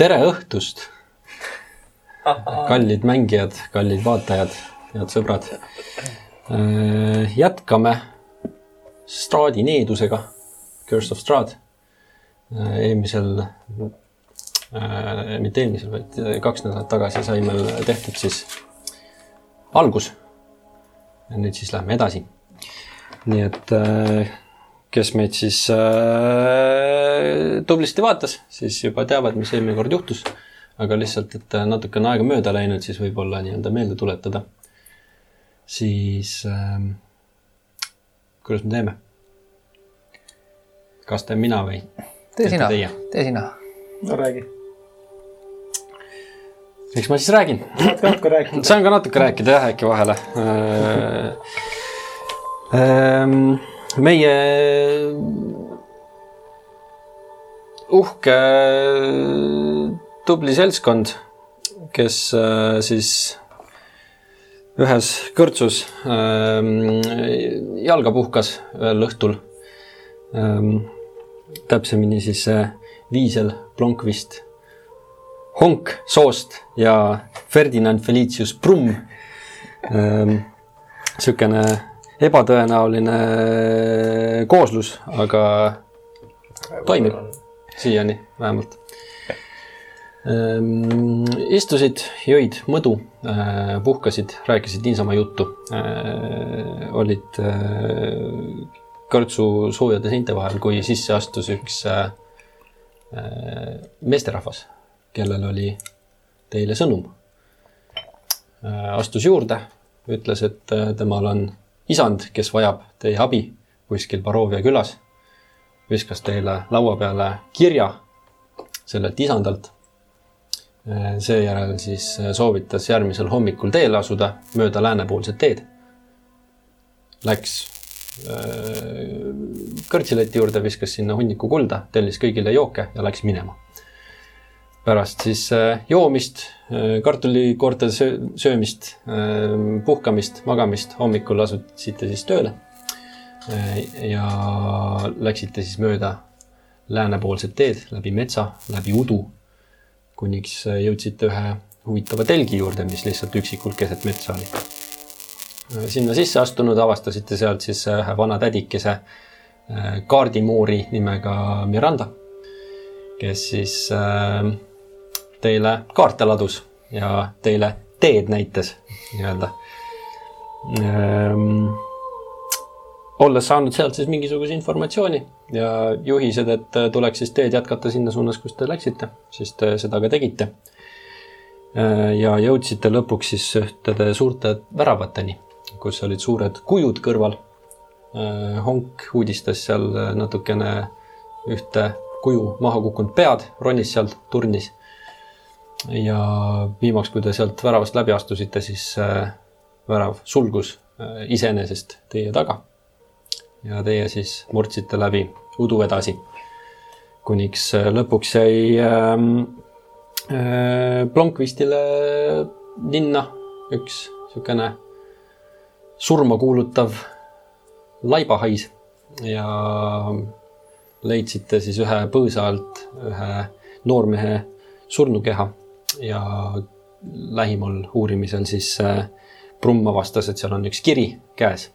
tere õhtust, kallid mängijad, kallid vaatajad, head sõbrad. jätkame Stradi needusega, Curse of Strad. eelmisel, mitte eelmisel, vaid kaks nädalat tagasi sai meil tehtud siis algus. ja nüüd siis lähme edasi. nii et kes meid siis äh, tublisti vaatas, siis juba teavad, mis eelmine kord juhtus. aga lihtsalt, et natukene aega mööda läinud, siis võib-olla nii-öelda meelde tuletada. siis äh, kuidas me teeme? kas teen mina või? tee sina, tee sina. no räägi. eks ma siis räägin. saad ka natuke rääkida. saan ka natuke rääkida jah, äkki vahele äh, ähm, meie uhke tubli seltskond, kes äh, siis ühes kõrtsus ähm, jalga puhkas ühel õhtul. Ähm, täpsemini siis Viisel Blomqvist, Honk Soost ja Ferdinand Felicius Brumm. niisugune ähm, ebatõenäoline kooslus, aga toimib siiani vähemalt. Ehm, istusid, jõid mõdu, äh, puhkasid, rääkisid niisama juttu. Äh, olid äh, kõrtsu soojade seinte vahel, kui sisse astus üks meesterahvas, kellel oli teile sõnum. astus juurde, ütles, et temal on isand, kes vajab teie abi kuskil Barovia külas, viskas teile laua peale kirja sellelt isandalt. seejärel siis soovitas järgmisel hommikul teele asuda mööda läänepoolset teed. Läks äh, kõrtsileti juurde, viskas sinna hunniku kulda, tellis kõigile jooke ja läks minema pärast siis äh, joomist, äh, kartulikoorte söömist, äh, puhkamist, magamist, hommikul asusite siis tööle. ja läksite siis mööda läänepoolset teed läbi metsa, läbi udu, kuniks jõudsite ühe huvitava telgi juurde, mis lihtsalt üksikult keset metsa oli. sinna sisse astunud avastasite sealt siis ühe vana tädikese kaardimoori nimega Miranda, kes siis äh, teile kaarte ladus ja teile teed näitas nii-öelda ehm,. olles saanud sealt siis mingisuguse informatsiooni ja juhised, et tuleks siis teed jätkata sinna suunas, kus te läksite, siis te seda ka tegite ehm,. ja jõudsite lõpuks siis ühtede suurte väravateni, kus olid suured kujud kõrval ehm,. Honk uudistas seal natukene ühte kuju maha kukkunud pead, ronis sealt, turnis ja viimaks, kui te sealt väravast läbi astusite, siis äh, värav sulgus äh, iseenesest teie taga. ja teie siis murdsite läbi udu edasi, kuniks äh, lõpuks jäi ähm, Blomqvistile linna üks niisugune surma kuulutav laibahais. Ja leidsite siis ühe põõsa alt ühe noormehe surnukeha ja lähimal uurimisel siis äh, Brumm avastas, et seal on üks kiri käes.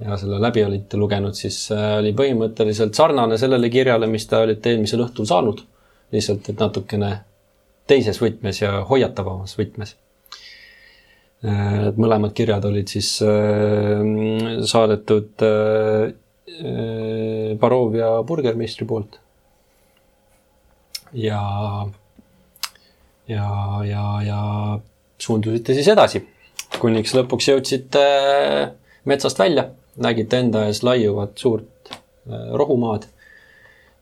ja selle läbi olite lugenud, siis äh, oli põhimõtteliselt sarnane sellele kirjale, mis te olite eelmisel õhtul saanud. lihtsalt, et natukene teises võtmes ja hoiatavamas võtmes. Äh, mõlemad kirjad olid siis saadetud Barovia burgermeistri poolt. ja ja, ja, ja suundusite siis edasi, kuniks lõpuks jõudsite metsast välja, nägite enda ees laiuvat suurt äh, rohumaad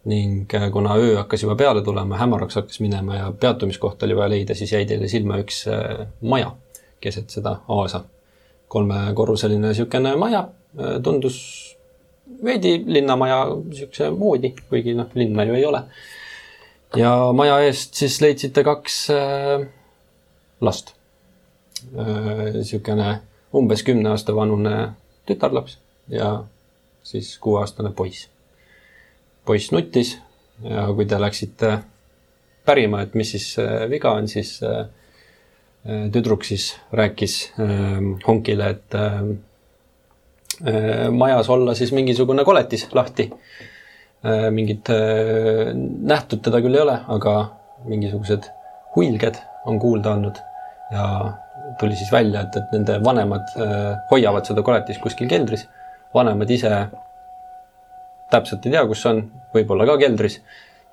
ning äh, kuna öö hakkas juba peale tulema, hämaraks hakkas minema ja peatumiskoht oli vaja leida, siis jäi teile silma üks äh, maja keset seda aasa. kolmekorruseline niisugune maja, tundus veidi linnamaja niisuguse moodi, kuigi noh, linna ju ei ole ja maja eest siis leidsite kaks äh, last äh,. niisugune umbes kümne aasta vanune tütarlaps ja siis kuueaastane poiss. poiss nuttis ja kui te läksite pärima, et mis siis viga on, siis tüdruk siis rääkis Honkile, et majas olla siis mingisugune koletis lahti. Mingit nähtud teda küll ei ole, aga mingisugused huilged on kuulda olnud ja tuli siis välja, et, et nende vanemad hoiavad seda koletist kuskil keldris. vanemad ise täpselt ei tea, kus on, võib-olla ka keldris.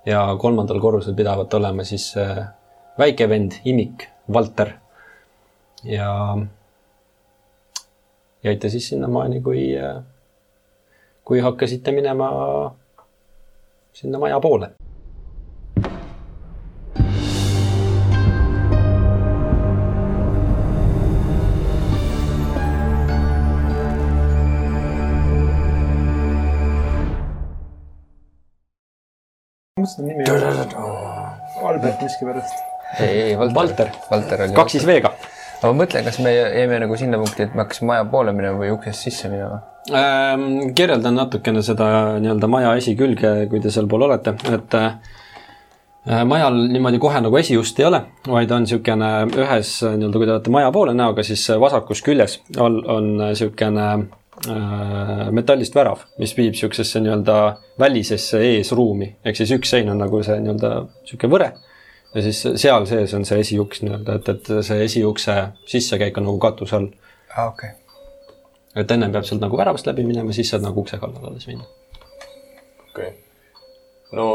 ja kolmandal korrusel pidavat olema siis äh, väike vend, imik, Valter. ja jäite siis sinnamaani, kui, äh, kui hakkasite minema sinna maja poole mis ta nimi? Albert miskipärast. ei, ei Valter. Valter, Valter oli. kaks siis V-ga. Aga ma mõtlen, kas me jäime nagu sinna punkti, et me hakkasime maja poole minema või uksest sisse minema ähm,? kirjeldan natukene seda nii-öelda maja esikülge, kui te sealpool olete, et äh, majal niimoodi kohe nagu esiust ei ole, vaid on niisugune ühes nii-öelda, kui te olete maja poole näoga, siis vasakus küljes all on niisugune Äh, metallist värav, mis viib niisugusesse nii-öelda välisesse eesruumi, ehk siis üks sein on nagu see nii-öelda niisugune võre ja siis seal sees on see esiuks nii-öelda, et, et see esiukse sissekäik on nagu katuse all. aa, okei okay.. et ennem peab sealt nagu väravast läbi minema, siis saad nagu ukse kallale alles minna. okei okay.. no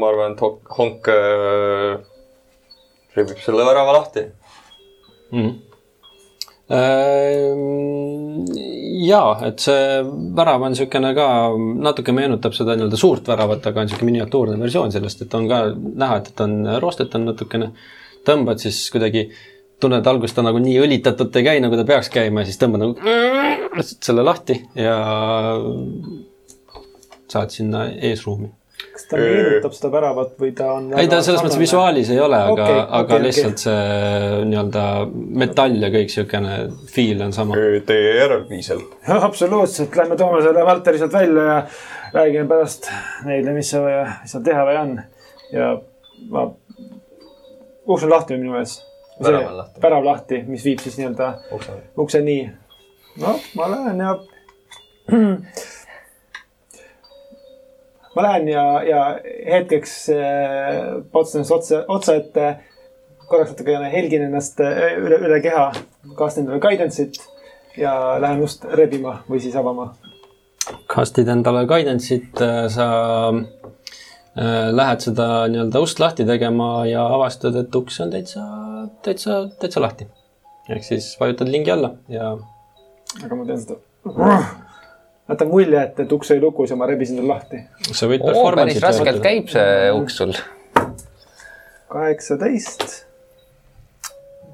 ma arvan, et honk, honk äh, rivib selle värava lahti mm. -hmm jaa, et see värav on niisugune ka, natuke meenutab seda nii-öelda suurt väravat, aga on niisugune miniatuurne versioon sellest, et on ka näha, et, et on roostet on natukene. tõmbad siis kuidagi, tunned algust ta nagu nii õlitatult ei käi, nagu ta peaks käima siis tõmbad nagu selle lahti ja saad sinna eesruumi kas ta meenutab seda väravat või ta on? ei, ta selles mõttes visuaalis ei ole, aga okay,, aga okay, lihtsalt okay. see nii-öelda metall ja kõik siukene feel on sama. Teie järelviisel. jah, absoluutselt, lähme toome selle Valteri sealt välja ja räägime pärast neile, mis see, mis seal teha vaja on. ja ma, uks on lahti minu ees. värav on lahti. värav lahti, mis viib siis nii-öelda ukseni. noh, ma lähen ja ma lähen ja, ja hetkeks potsan ennast otsa, otsa ette. korraks natukene helgin ennast äh, üle, üle keha, kaastan endale guidance'it ja lähen ust rebima või siis avama. kastid endale guidance'it, äh, sa äh, lähed seda nii-öelda ust lahti tegema ja avastad, et uks on täitsa, täitsa, täitsa lahti. ehk siis vajutad lingi alla ja. aga ma teen seda jätan mulje, et, et uks oli lukus ja ma rebisin selle lahti. sa võid oh, päris raskelt käib see uks sul. kaheksateist.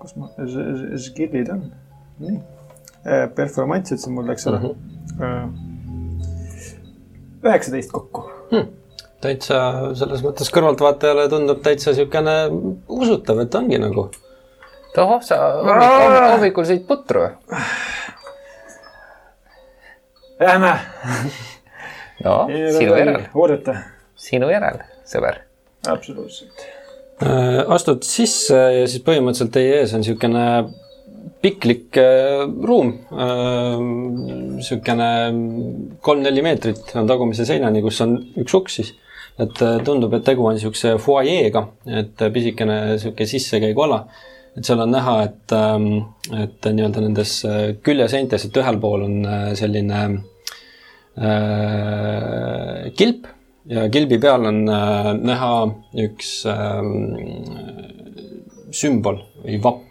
kus ma, skill'id on? nii. Äh, performance ütlesin mul, eks ole mm. -hmm. üheksateist kokku hmm täitsa selles mõttes kõrvaltvaatajale tundub täitsa niisugune usutav, et ongi nagu. tohoh, sa hommikul sõid putru või? Lähme. no sinu järel. oodata. sinu järel, sõber. absoluutselt äh,. astud sisse ja siis põhimõtteliselt teie ees on niisugune piklik äh, ruum äh,. niisugune kolm-neli meetrit on tagumise seinani, kus on üks uks siis. et äh, tundub, et tegu on niisuguse fuajeega, et pisikene niisugune sissekäiguala et seal on näha, et, ähm, et nii-öelda nendes äh, küljeseintes, et ühel pool on äh, selline äh, kilp ja kilbi peal on äh, näha üks äh, sümbol või vapp.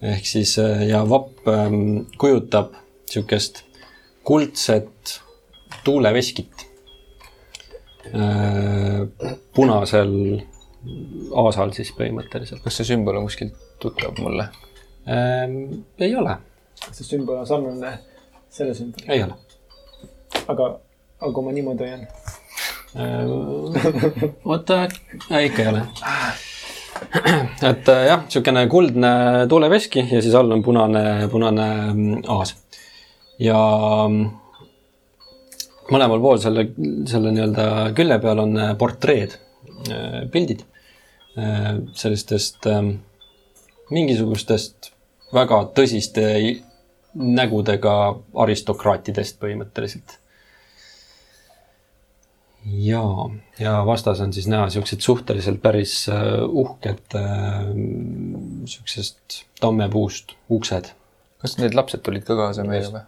ehk siis äh, ja vapp äh, kujutab niisugust kuldset tuuleveskit punasel aasal siis põhimõtteliselt. kas see sümbol on kuskilt tuttav mulle ähm,? ei ole. kas see sümbol on sarnane selle sümboliga? ei ole. aga, aga kui ma niimoodi hoian ähm,? oota ikka ei ole. et äh, jah, niisugune kuldne tuuleveski ja siis all on punane, punane mm, aas. ja mm, mõlemal pool selle, selle nii-öelda külje peal on äh, portreed, äh, pildid sellistest ähm, mingisugustest väga tõsiste nägudega aristokraatidest põhimõtteliselt. ja, ja vastas on siis näha siuksed suhteliselt päris äh, uhked äh, siuksest tammepuust uksed. kas need lapsed tulid ka kaasa meiega või?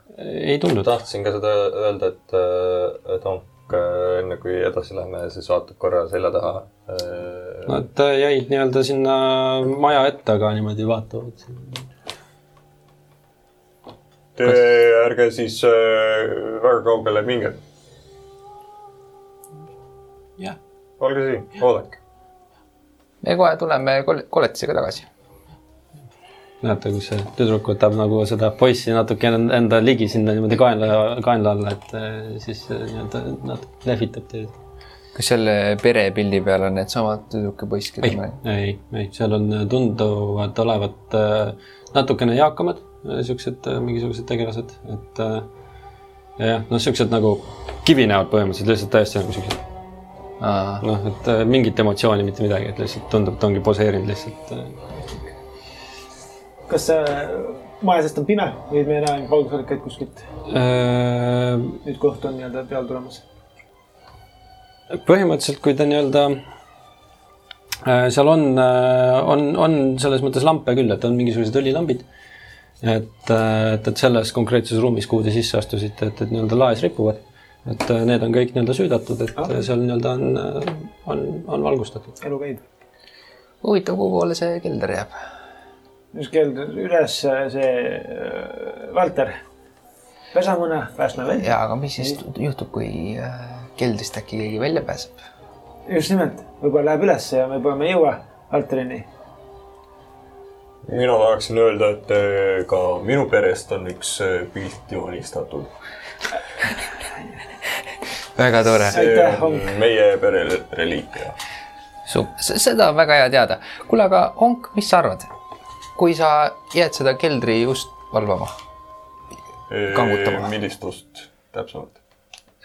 ei tulnud. tahtsin ka seda öelda, et, et äh, enne kui edasi lähme, siis vaatab korra selja taha. äh, Nad äh, jäid nii-öelda sinna maja ette, aga niimoodi vaatavad. Te ärge siis äh, väga kaugele minge. jah. olge siin, oodake. me kohe tuleme kol- koletisega tagasi. näete, kus see tüdruk võtab nagu seda poissi natuke en- enda ligi sinna niimoodi kaenla, kaenla alla, et äh, siis äh, nii-öelda natuke lehvitab teid. kas selle perepildi peal on needsamad tüdruk ja poiss, keda ei me, ei, ei, seal on tunduvad olevat natukene eakamad, äh, mingisugused tegelased, et ja jah, noh, siuksed nagu kivinevad põhimõtteliselt lihtsalt täiesti nagu aa, noh, et mingit emotsiooni, mitte midagi, et lihtsalt tundub, et ongi poseerinud lihtsalt kas see maja seest on pime või me näeme valgusallikaid kuskilt? äh, nüüd, kui õhtu on nii-öelda peale tulemas. põhimõtteliselt, kui ta nii-öelda äh, seal on, on, on selles mõttes lampe küll, et on mingisugused õlilambid. et, et, et selles konkreetses ruumis, kuhu te sisse astusite, et, et nii-öelda laes ripuvad. et äh, need on kõik nii-öelda süüdatud, et ah. seal nii-öelda on, on, on valgustatud. elu käib. huvitav, kuhu poole see kelder jääb? Kell üles see äh, Valter. pesa mõne, päästme välja. jaa, aga mis siis juhtub, kui äh, keldrist äkki keegi välja pääseb? just nimelt, võib-olla läheb ülesse ja võib-olla me ei jõua Valterini. mina tahaksin öelda, et äh, ka minu perest on üks äh, pilt joonistatud. väga tore. see on meie pere reliikvia. seda on väga hea teada. kuule, aga Honk, mis sa arvad? Kui sa jääd seda keldri ust valvama, Kangutama. millist ust täpsemalt?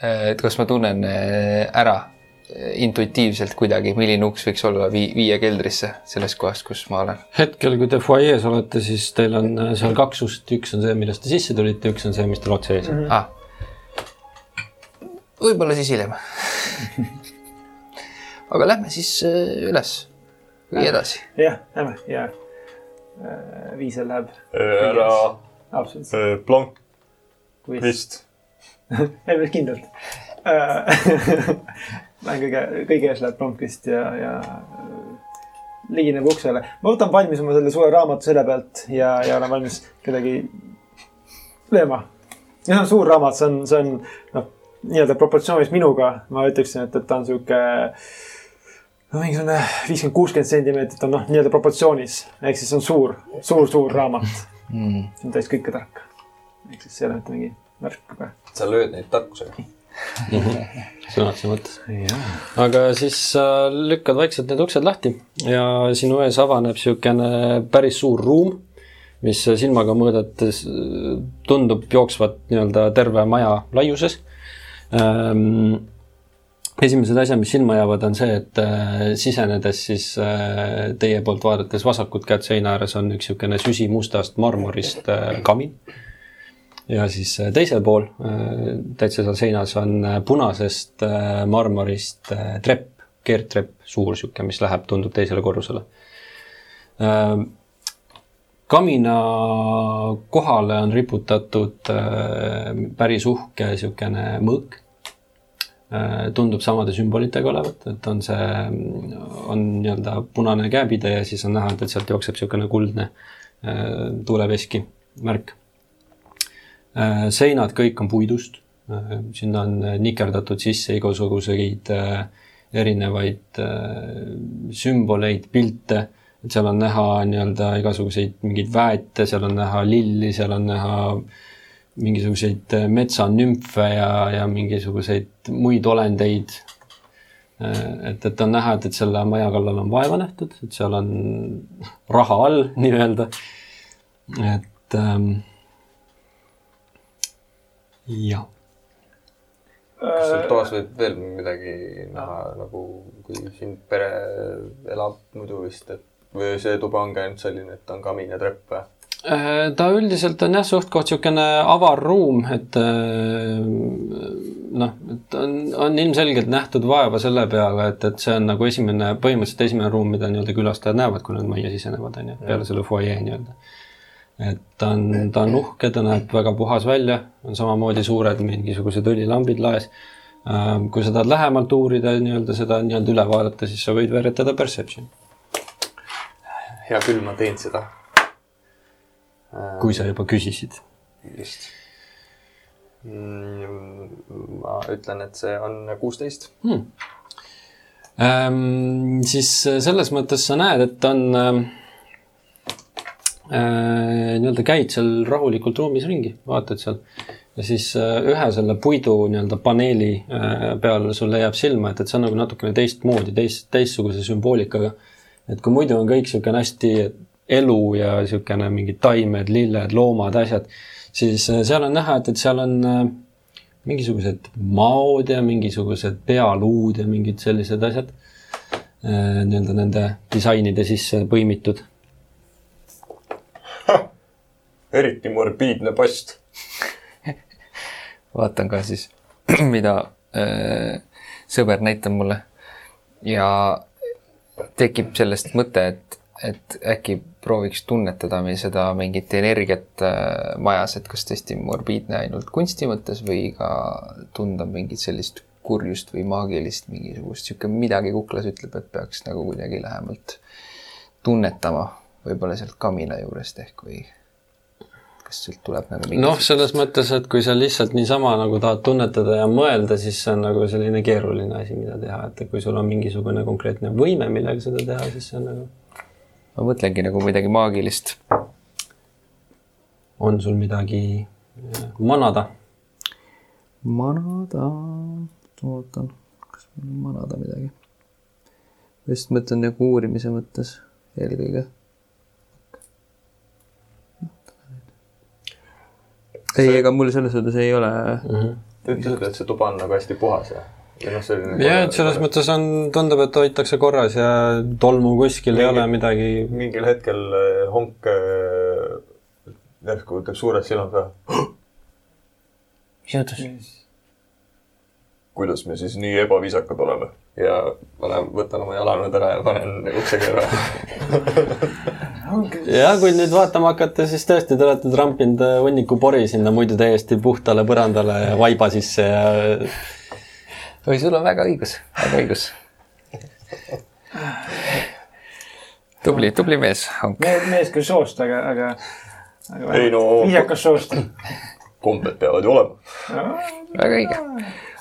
et kas ma tunnen äh, ära äh, intuitiivselt kuidagi, milline uks võiks olla vii-, viia keldrisse sellest kohast, kus ma olen? hetkel, kui te fuajees olete, siis teil on äh, seal kaks ust, üks on see, millest te sisse tulite, üks on see, mis teil otse ees on. ah.. võib-olla siis hiljem. aga lähme siis äh, üles või edasi. jah, lähme ja äh, Viisel läheb härra absoluutselt, äh, Blanc vist. ei, päris kindlalt. Lähen kõige, kõige ees läheb Blomqvist ja, ja äh, ligineb uksele. ma võtan valmis oma selle suure raamatu selja pealt ja, ja olen valmis kedagi lööma. ja see on suur raamat, see on, see on noh, nii-öelda proportsioonis minuga ma ütleksin, et, et ta on sihuke no mingisugune viiskümmend, kuuskümmend sentimeetrit on noh, nii-öelda proportsioonis ehk siis on suur, suur, suur raamat. Mm. see on täis kõike tarka. ehk siis see ei ole mitte mingi märk, aga. sa lööd neid tarkusega. sõna otseses mõttes. aga siis sa lükkad vaikselt need uksed lahti ja sinu ees avaneb niisugune päris suur ruum, mis silmaga mõõdetes äh, tundub jooksvat nii-öelda terve maja laiuses ähm,. Esimesed asjad, mis silma jäävad, on see, et äh, sisenedes siis äh, teie poolt vaadates vasakut kätt seina ääres on üks niisugune süsimustast marmorist äh, kamin ja siis äh, teisel pool äh, täitsa seal seinas on äh, punasest äh, marmorist äh, trepp, keerdtrepp, suur sihuke, mis läheb, tundub teisele korrusele. kamina kohale on riputatud äh, päris uhke siukene mõõk. Tundub samade sümbolitega olevat, et on see, on nii-öelda punane käepide ja siis on näha, et sealt jookseb niisugune kuldne äh, tuuleveski märk Äh, seinad kõik on puidust, sinna on nikerdatud sisse igasuguseid äh, erinevaid äh, sümboleid, pilte, et seal on näha nii-öelda igasuguseid mingeid väete, seal on näha lilli, seal on näha mingisuguseid metsanümfe ja, ja mingisuguseid muid olendeid. et, et on näha, et, et selle maja kallal on vaeva nähtud, et seal on raha all nii-öelda. et ähm, jah, kas seal toas võib veel midagi näha nagu, kui siin pere elab muidu vist, et või see tuba ongi ainult selline, et on kamin ja trepp või? Äh, ta üldiselt on jah, suht-koht niisugune avar ruum, et äh, noh, et on, on ilmselgelt nähtud vaeva selle peale, et, et see on nagu esimene, põhimõtteliselt esimene ruum, mida nii-öelda külastajad näevad, kui nad majja sisenevad, on ju, peale selle fuajee nii-öelda. et ta on, ta on uhke, ta näeb väga puhas välja, on samamoodi suured mingisugused õlilambid laes. kui sa tahad lähemalt uurida nii-öelda seda nii-öelda üle vaadata, siis sa võid veeretada perception, hea küll, ma teen seda. Kui sa juba küsisid just. ma ütlen, et see on kuusteist. hmm.. Ähm, siis äh, selles mõttes sa näed, et on ähm, äh, nii-öelda käid seal rahulikult ruumis ringi, vaatad seal ja siis äh, ühe selle puidu nii-öelda paneeli äh, peal sulle jääb silma, et, et see on nagu natukene teistmoodi, teist, teistsuguse sümboolikaga. et kui muidu on kõik niisugune hästi elu ja niisugune mingid taimed, lilled, loomad, asjad, siis äh, seal on näha, et, et seal on äh, mingisugused maod ja mingisugused pealuud ja mingid sellised asjad äh, nii-öelda nende disainide sisse põimitud. eriti morbiidne post. vaatan ka siis, mida äh, sõber näitab mulle ja tekib sellest mõte, et, et äkki prooviks tunnetada meil seda mingit energiat äh, majas, et kas tõesti morbiidne ainult kunsti mõttes või ka tunda mingit sellist kurjust või maagilist mingisugust sihuke midagi kuklas ütleb, et peaks nagu kuidagi lähemalt tunnetama, võib-olla sealt kamina juurest ehk või kas sealt tuleb nagu mingi noh, selles mõttes, et kui sa lihtsalt niisama nagu tahad tunnetada ja mõelda, siis see on nagu selline keeruline asi, mida teha, et kui sul on mingisugune konkreetne võime, millega seda teha, siis see on nagu, ma mõtlengi nagu midagi maagilist. on sul midagi äh, manada. manada, ootan, kas mul on manada midagi? just mõtlen nagu uurimise mõttes eelkõige. ei, ega mul selles suhtes ei ole. Te ütlesite, et see tuba on nagu hästi puhas ja, ja noh, selline. ja, et selles. mõttes on, tundub, et hoitakse korras ja tolmu kuskil ei ole midagi. mingil hetkel eh, honk eh, järsku võtab suured silmad peale. mis juhtus? kuidas me siis nii ebaviisakad oleme? ja lähen, võtan oma jalanõud ära ja panen ukse kõrva. ja kui nüüd vaatama hakata, siis tõesti, te olete trampinud hunniku pori sinna muidu täiesti puhtale põrandale ja vaiba sisse ja oi, sul on väga õigus, väga õigus. tubli, tubli mees, Hank. mees, küll soost, aga, aga, aga Ei no- viisakas soost. kombed peavad ju olema. väga õige.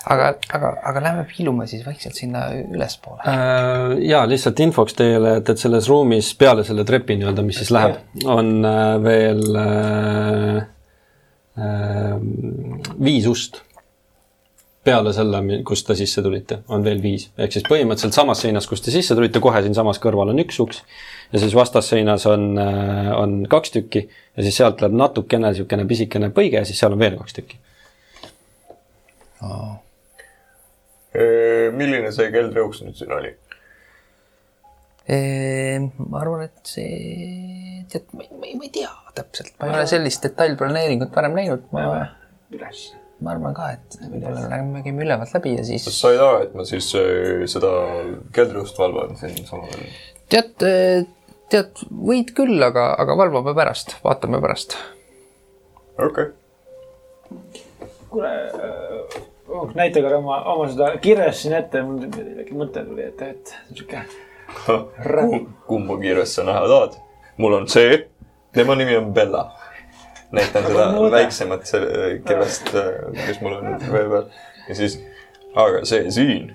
aga, aga, aga lähme piilume siis vaikselt sinna ülespoole. Äh, ja lihtsalt infoks teile, et, et selles ruumis peale selle trepi nii-öelda, mis siis läheb, on äh, veel äh, äh, viis ust. Peale selle, kust te sisse tulite, on veel viis, ehk siis põhimõtteliselt samas seinas, kust te sisse tulite, kohe siinsamas kõrval on üks uks ja siis vastasseinas on, on kaks tükki ja siis sealt läheb natukene niisugune pisikene põige ja siis seal on veel kaks tükki. milline see keldriuks nüüd siin oli? ma arvan, et see, tead, ma ei, ma ei tea täpselt, ma ei ole sellist detailplaneeringut varem näinud, ma, üles. Ma arvan ka, et käime ülevalt läbi ja siis kas sa ei taha, et ma siis eh, seda keldriust valvan siin samal ajal? tead, tead, võid küll, aga, aga valvame pärast, vaatame pärast. okei kuule, näita korra oma, oma seda kirjast siin ette, mul mingi mõte tuli ette, et sihuke okay.. kumba kirjast sa näha tahad? mul on see, tema nimi on Bella. Näitan seda väiksemat selle kirjast, mis mul on vee peal ja siis, aga see siin.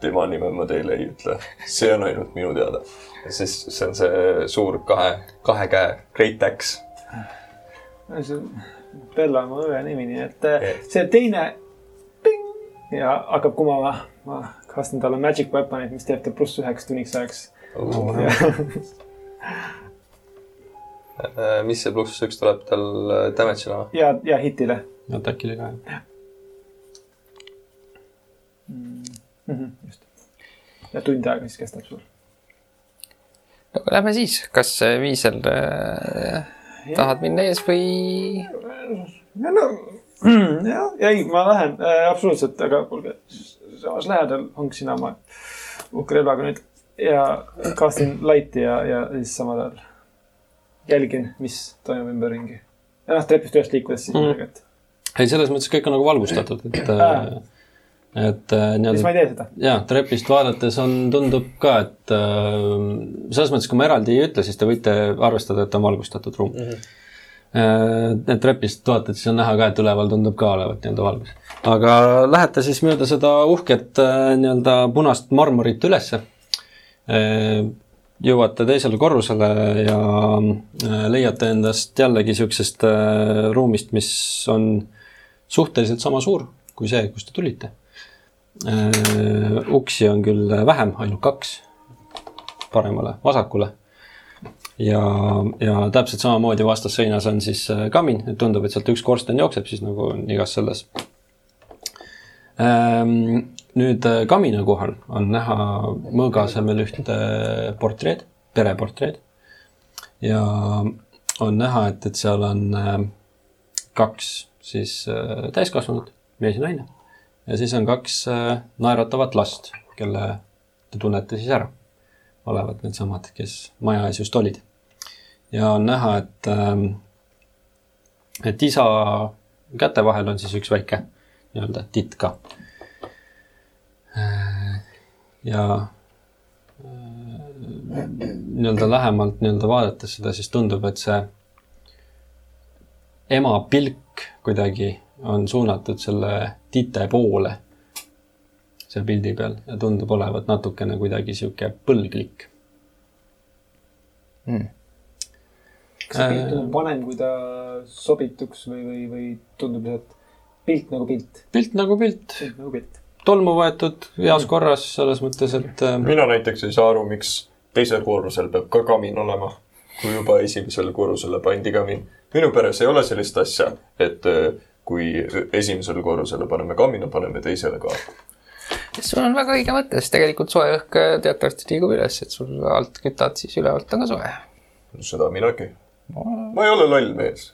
tema nime ma teile ei ütle, see on ainult minu teada. siis see on see suur kahe, kahe käe Great Axe. see Bella on mu õe nimi, nii et eh, see teine ping, ja hakkab kumama. ma kasutan talle magic weapon'it, mis teeb ta pluss üheks tunniks ajaks. Äh, mis see pluss üks tuleb tal damage'ile või? ja, ja hitile. atakile ka. just. ja tund aega siis kestab sul. no lähme siis, kas äh, Viisel äh, tahad minna ees või? ja no, jah, ei, ma lähen äh, absoluutselt, aga kuulge, samas lähedal honksin oma uhke relvaga nüüd ja castin light'i ja, ja siis samal ajal jälgin, mis toimub ümberringi. ja noh, trepist üles liikudes siis Mhm. midagi, et ei, selles mõttes kõik on nagu valgustatud, et, et äh, siis ma nii-öelda ei tee seda. ja trepist vaadates on, tundub ka, et äh, selles mõttes, kui ma eraldi ei ütle, siis te võite arvestada, et on valgustatud ruum mm. -hmm. Et trepist vaatad, siis on näha ka, et üleval tundub ka olevat nii-öelda valgus. aga lähete siis mööda seda uhket äh, nii-öelda punast marmorit ülesse. Jõuate teisele korrusele ja äh, leiate endast jällegi niisugusest äh, ruumist, mis on suhteliselt sama suur kui see, kust te tulite. uksi on küll vähem, ainult kaks paremale, vasakule. ja, ja täpselt samamoodi vastasseinas on siis äh, kamin, et tundub, et sealt üks korsten jookseb siis nagu on igas selles. Nüüd äh, kamina kohal on näha mõõga asemel ühte portreed, pereportreed. ja on näha, et, et seal on äh, kaks siis äh, täiskasvanut, mees ja naine. ja siis on kaks naeratavat last, kelle te tunnete siis ära. olevat needsamad, kes maja ees just olid. ja on näha, et ähm, et isa käte vahel on siis üks väike nii-öelda titt ka. Ja äh, nii-öelda lähemalt nii-öelda vaadates seda, siis tundub, et see ema pilk kuidagi on suunatud selle tite poole seal pildi peal ja tundub olevat natukene kuidagi sihuke põlglik. kas see pilt tundub vanem, kui ta sobituks või, või, või tundub lihtsalt pilt nagu pilt, pilt nagu pilt, pilt nagu pilt? Tolmu võetud, heas korras selles mõttes, et äh, mina näiteks ei saa aru, miks teisel korrusel peab ka kamin olema, kui juba esimesele korrusele pandi kamin. minu peres ei ole sellist asja, et äh, kui esimesele korrusele paneme kamina, paneme teisele ka. sul on väga õige mõte, sest tegelikult soe õhk äh, teatavasti liigub üles, et sul alt kütad, siis ülevalt on ka soe. seda minagi. ma ei ole loll mees.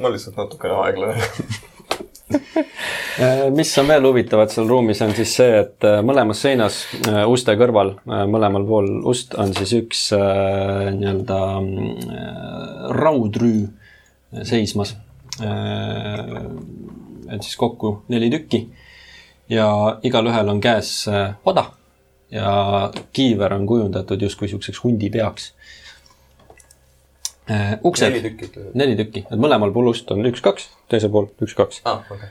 ma lihtsalt natukene aeglane. Äh, mis on veel huvitavat seal ruumis, on siis see, et äh, mõlemas seinas äh, uste kõrval, mõlemal pool ust on siis üks äh, nii-öelda äh, raudrüü äh, seismas. et siis kokku neli tükki ja igalühel on käes äh, oda ja kiiver on kujundatud justkui niisuguseks hundi peaks. Uksed neli, tükki neli tükki, et mõlemal pool ust on üks-kaks, teisel pool üks-kaks. aa, okei.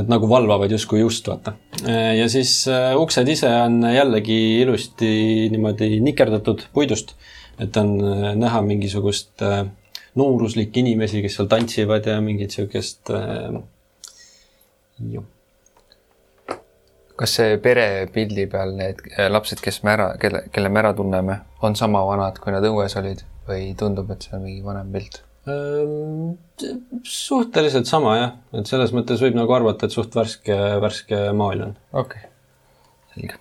et nagu valvavad justkui just vaata. ja siis äh, uksed ise on jällegi ilusti niimoodi nikerdatud puidust, et on äh, näha mingisugust äh, nooruslikke inimesi, kes seal tantsivad ja mingit siukest äh,. ju, kas see perepildi peal need äh, lapsed, kes me ära, kelle, kelle me ära tunneme, on sama vanad, kui nad õues olid või tundub, et see on mingi vanem pilt? Ehm, suhteliselt sama jah, et selles mõttes võib nagu arvata, et suht värske, värske maal on. okei okay., selge.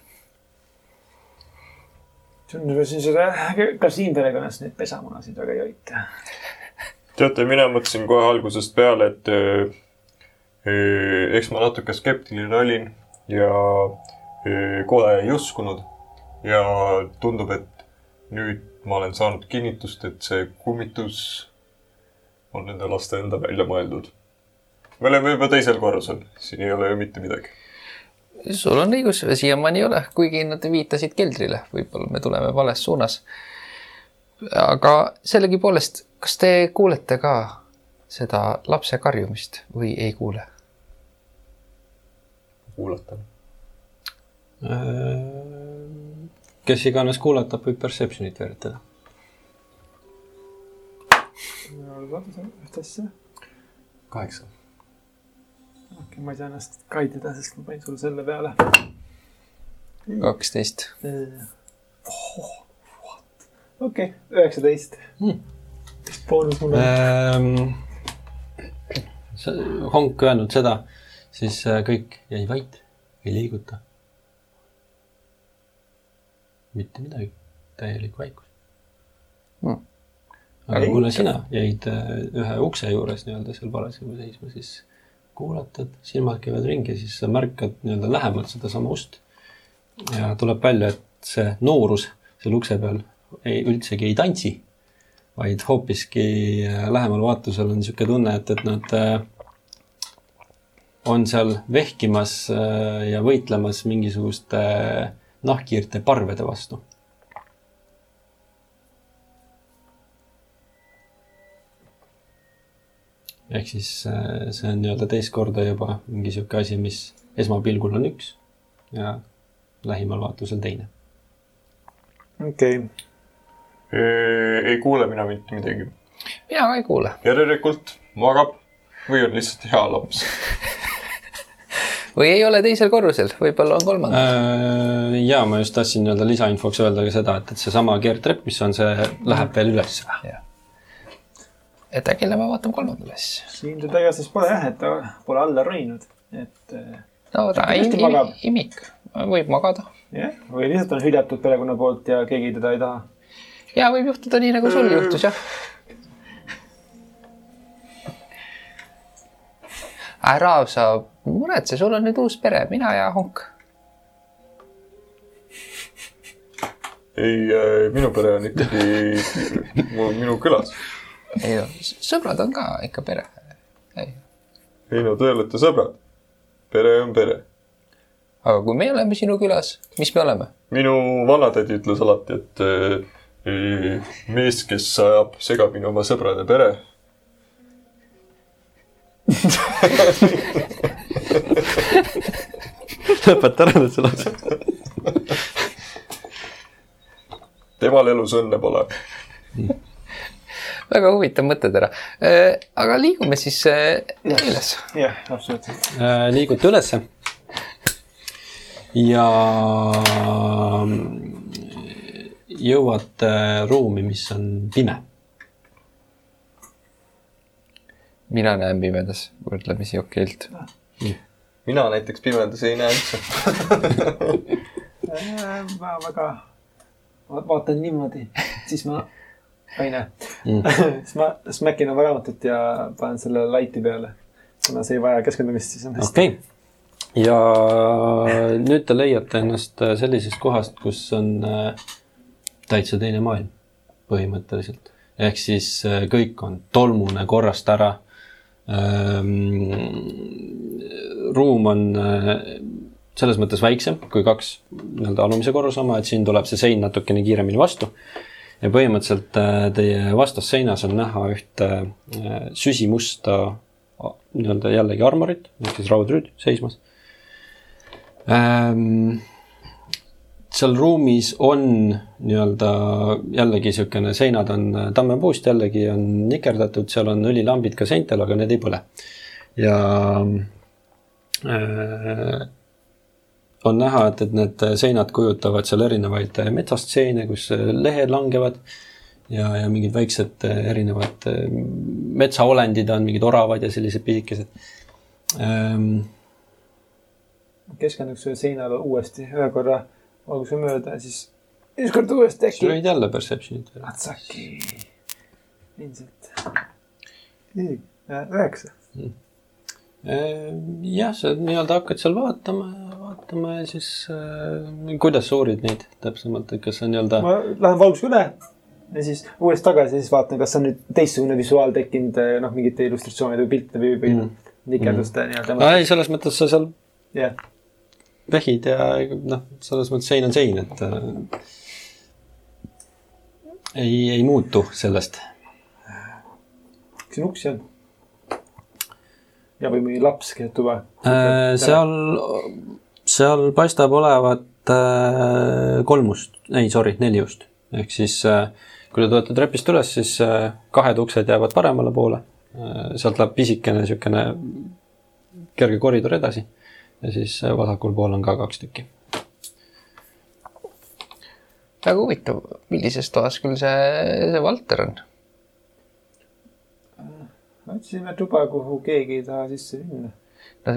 tundub, et siin seda kasiin perekonnas neid pesamunasid väga ei hoita. teate, mina mõtlesin kohe algusest peale, et öö, öö, eks ma natuke skeptiline olin ja öö, kohe ei uskunud. ja tundub, et nüüd ma olen saanud kinnitust, et see kummitus on nende laste enda välja mõeldud. me oleme juba teisel korrusel, siin ei ole ju mitte midagi. sul on õigus, siiamaani ei ole, kuigi nad viitasid keldrile, võib-olla me tuleme vales suunas. aga sellegipoolest, kas te kuulete ka seda lapse karjumist või ei kuule? kuulatan. Kes iganes kuulatab, võib perception'it veeretada. ühte asja. kaheksa. okei, ma ei saa ennast kaitida, sest ma panin sulle selle peale. kaksteist. okei, üheksateist Hmm.. boonus mulle. Ehm, Honk öelnud seda, siis äh, kõik jäi vait, ei liiguta. Mitte midagi, täielik vaikus Hmm. aga Ei kuna ikka. sina jäid äh, ühe ukse juures nii-öelda seal parasjagu seisma, siis kuulatad, silmad käivad ringi, siis sa märkad nii-öelda lähemalt sedasama ust. ja tuleb välja, et see noorus seal ukse peal ei, üldsegi ei tantsi, vaid hoopiski äh, lähemal vaatusel on niisugune tunne, et, et nad äh, on seal vehkimas ja võitlemas mingisuguste äh, nahkhiirte parvede vastu. ehk siis äh, see on nii-öelda teist korda juba mingi niisugune asi, mis esmapilgul on üks ja lähimal vaatusel teine. okei okay., ei kuule mina mitte midagi. mina ka ei kuule. järelikult magab või on lihtsalt hea laps. või ei ole teisel korrusel, võib-olla on kolmandal. Äh, ja ma just tahtsin nii-öelda lisainfoks öelda ka seda, et, et seesama keerdtrepp, mis on see, läheb veel üles. et äkki lähme vaatame kolmandale siis. siin teda igatahes pole jah, et ta pole alla roninud, et eh, no ta im, magab. im, imik, võib magada. jah, või lihtsalt on hüljatud perekonna poolt ja keegi teda ei taha. ja võib juhtuda nii, nagu sul juhtus jah. ära sa muretse, sul on nüüd uus pere, mina ja Honk. ei, minu pere on ikkagi minu külas. ei no, sõbrad on ka ikka pere. ei, ei no te olete sõbrad. pere on pere. aga kui me oleme sinu külas, mis me oleme? minu vanatädi ütles alati, et eh, mees, kes ajab segamini oma sõbrade pere, lõpeta ära nüüd selle asja. temal elus õnne pole. väga huvitav mõttetera. aga liigume siis äh, üles. jah, absoluutselt. Äh, liigute ülesse. ja jõuate ruumi, mis on pime. Mina näen pimedas võrdlemisi okeilt. mina näiteks pimedas ei näe üldse. ma väga, ma vaatan niimoodi, siis ma, ei näe Mm. siis ma smäkin oma raamatut ja panen selle laiti peale. kuna see ei vaja keskendumist, siis on hästi. okei okay.. ja nüüd te leiate ennast sellisest kohast, kus on äh, täitsa teine maailm põhimõtteliselt. ehk siis äh, kõik on tolmune korrast ära. Ruum on äh, selles mõttes väiksem kui kaks nii-öelda alumise korruse oma, et siin tuleb see sein natukene kiiremini vastu ja põhimõtteliselt äh, teie vastasseinas on näha ühte äh, süsimusta nii-öelda jällegi armorit, ehk siis raudrüüd seismas ähm,. Seal ruumis on nii-öelda jällegi niisugune, seinad on tammepuust, jällegi on nikerdatud, seal on õlilambid ka seintel, aga need ei põle. ja äh, on näha, et, et need seinad kujutavad seal erinevaid metsastseene, kus lehed langevad ja, ja mingid väiksed erinevad metsaolendid on, mingid oravad ja sellised pisikesed ähm,. keskenduks seinale uuesti ühe korra valguse mööda ja siis ükskord uuesti äkki. olid jälle perception'id veel. Atsaki. ilmselt. üheksa. Ehm, jah, sa nii-öelda hakkad seal vaatama, vaatama ja siis äh, kuidas sa uurid neid täpsemalt, et kas see on nii-öelda ma lähen valguse üle ja siis uuesti tagasi ja siis vaatan, kas on nüüd teistsugune visuaal tekkinud, noh, mingite illustratsioonide või piltide või, või Mm. nikelduste no,? nii-öelda. ei, selles mõttes sa seal jah, vehid ja noh, selles mõttes sein on sein, et äh, ei, ei muutu sellest. kas siin uksi on? ja, või mõni laps keset tuba. Äh, seal, seal paistab olevat äh, kolmust, ei sorry, neli ust. ehk siis äh, kui te tulete trepist üles, siis äh, kahed uksed jäävad paremale poole. sealt läheb pisikene niisugune kerge koridor edasi ja siis äh, vasakul pool on ka kaks tükki. väga huvitav, millises toas küll see, see Valter on? otsisime tuba, kuhu keegi ei taha sisse minna.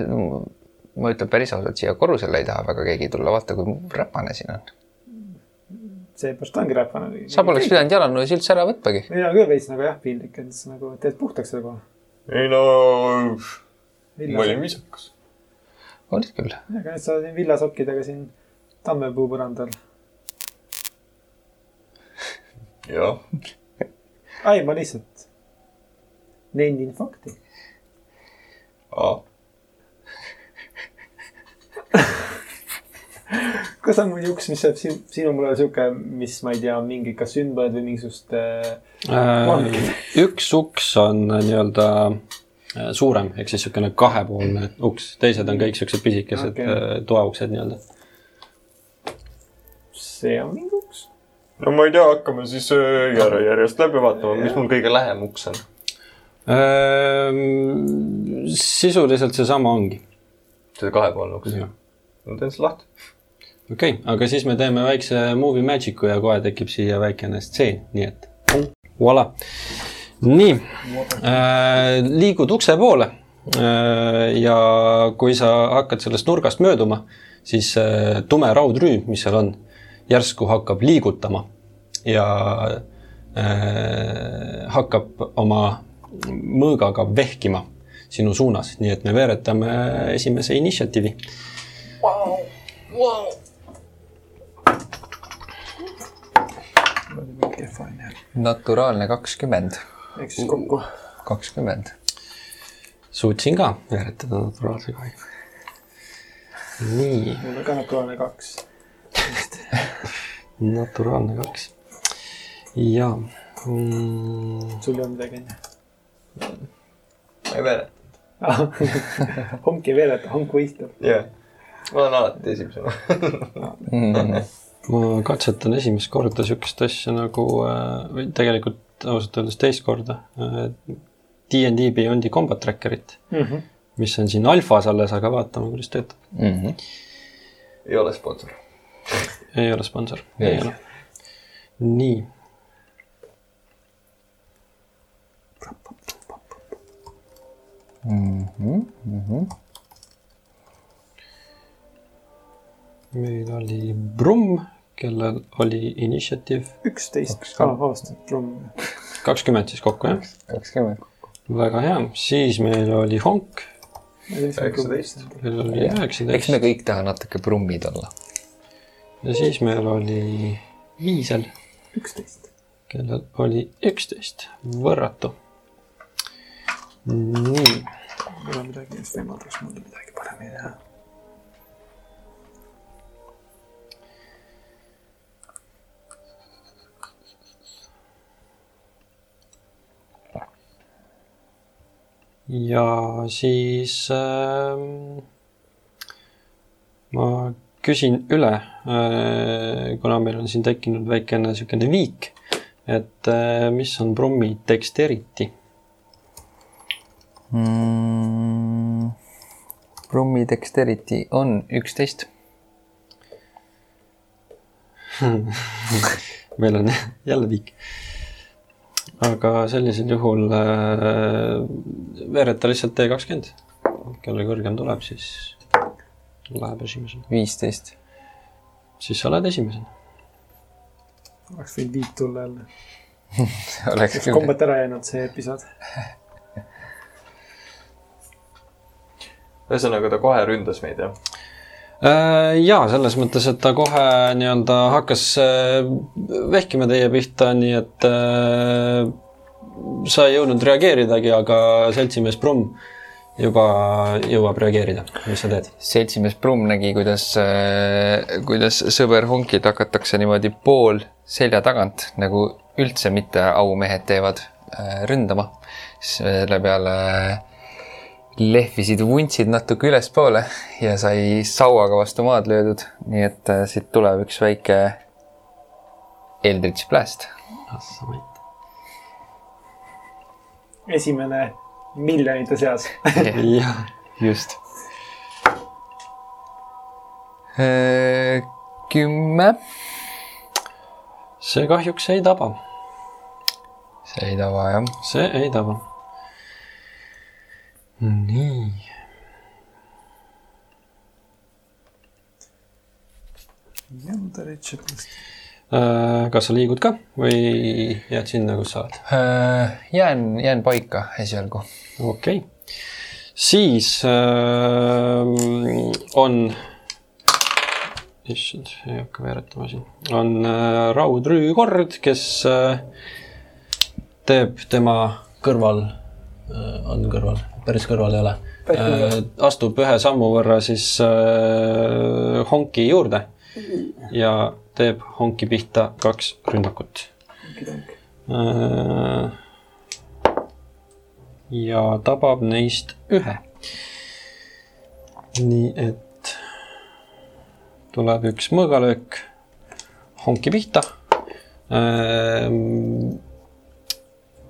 no ma ütlen päris ausalt, siia korrusele ei taha väga keegi tulla, vaata kui räpane siin on. seepärast ongi räpane. sa poleks. pidanud jalanõudes üldse ära võtmagi. on küll veits nagu jah, piinlik, et nagu teed puhtaks selle koha. ei no, ma olin viisakas. Olid küll. aga nüüd sa siin villasokkidega siin tammepuu põrandal. jah, ai, ma lihtsalt nendin fakti. kas on mõni uks, mis jääb sinu, sinu mulle sihuke, mis ma ei tea, mingi kas sündmused või mingisugust äh, Äh, üks uks on äh, nii-öelda äh, suurem, ehk siis niisugune kahepoolne uks, teised on kõik siuksed pisikesed okay. toauksed nii-öelda. see on mingi uks. no ma ei tea, hakkame siis äh, järjest läbi vaatama, mis mul kõige lähem uks on. Ehm, sisuliselt seesama ongi. see kahepoolne uks. Ma teen selle lahti. okei okay,, aga siis me teeme väikse movie magic'u ja kohe tekib siia väikene stseen, nii et voila. Nii äh,, liigud ukse poole äh, ja kui sa hakkad sellest nurgast mööduma, siis äh, tume raudrüüm, mis seal on, järsku hakkab liigutama ja äh, hakkab oma mõõgaga vehkima sinu suunas, nii et me veeretame esimese initsiatiivi. on jah. naturaalne kakskümmend, ehk siis kokku. kakskümmend. suutsin ka veeretada naturaalse kahju. nii, mul on ka naturaalne kaks. naturaalne kaks. ja mm, sul ei olnud midagi onju? ma ei veereta. honk ei veereta, honk võistleb. jah, ma olen alati esimesena. ma katsetan esimest korda siukest asja nagu äh, või tegelikult ausalt öeldes teist korda äh, DnD Beyondi combat tracker'it, mis on siin alfas alles, aga vaatame, kuidas töötab. Mhm. ei ole sponsor. ei ole sponsor, Ei. ole. nii. meil oli Brumm, kellel oli initsiatiiv üksteist. aa, vabandust, trumm. kakskümmend siis kokku jah, kakskümmend. väga hea, siis meil oli Honk, Üheksateist. kellel oli eks me üheksateist kõik taha natuke brummid olla. ja siis meil oli Viisel, üksteist. kellel oli üksteist, võrratu. nii, mul on midagi, mis võimaldaks mul midagi paremini teha. Ja siis äh, ma küsin üle äh,, kuna meil on siin tekkinud väikene niisugune viik, et äh, mis on Brummi dexterity mm,. Brummi dexterity on üksteist. meil on jälle viik. Aga sellisel juhul äh, veereta lihtsalt T kakskümmend. kelle kõrgem tuleb, siis läheb esimesena. viisteist. siis sa oled esimesena. oleks võinud viit tulla jälle. oleks küll. kombet ära jäänud see episood. ühesõnaga, ta kohe ründas meid, jah? Äh, ja selles mõttes, et ta kohe nii-öelda hakkas äh, vehkima teie pihta, nii et äh, sa ei jõudnud reageeridagi, aga seltsimees Brumm juba jõuab reageerida. mis sa teed? seltsimees Brumm nägi, kuidas, kuidas sõber Honkit hakatakse niimoodi pool selja tagant nagu üldse mitte aumehed teevad äh, ründama. selle peale lehvisid vuntsid natuke ülespoole ja sai sauaga vastu maad löödud, nii et äh, siit tuleb üks väike Eldritch Blast. esimene miljonite seas. jah, just. kümme, see kahjuks ei taba, see ei taba jah. see ei taba. nii. Äh, kas sa liigud ka või jääd sinna, kus sa oled? Äh, jään, jään paika esialgu. okei okay., siis äh, on, issand, ei hakka veeretama siin, on äh, raudrüükord, kes äh, teeb tema kõrval äh,, on kõrval, päris kõrval ei ole. Äh,, astub ühe sammu võrra siis äh, honki juurde ja teeb honki pihta kaks rünnakut. Äh, ja tabab neist ühe. nii et tuleb üks mõõgalöök honki pihta.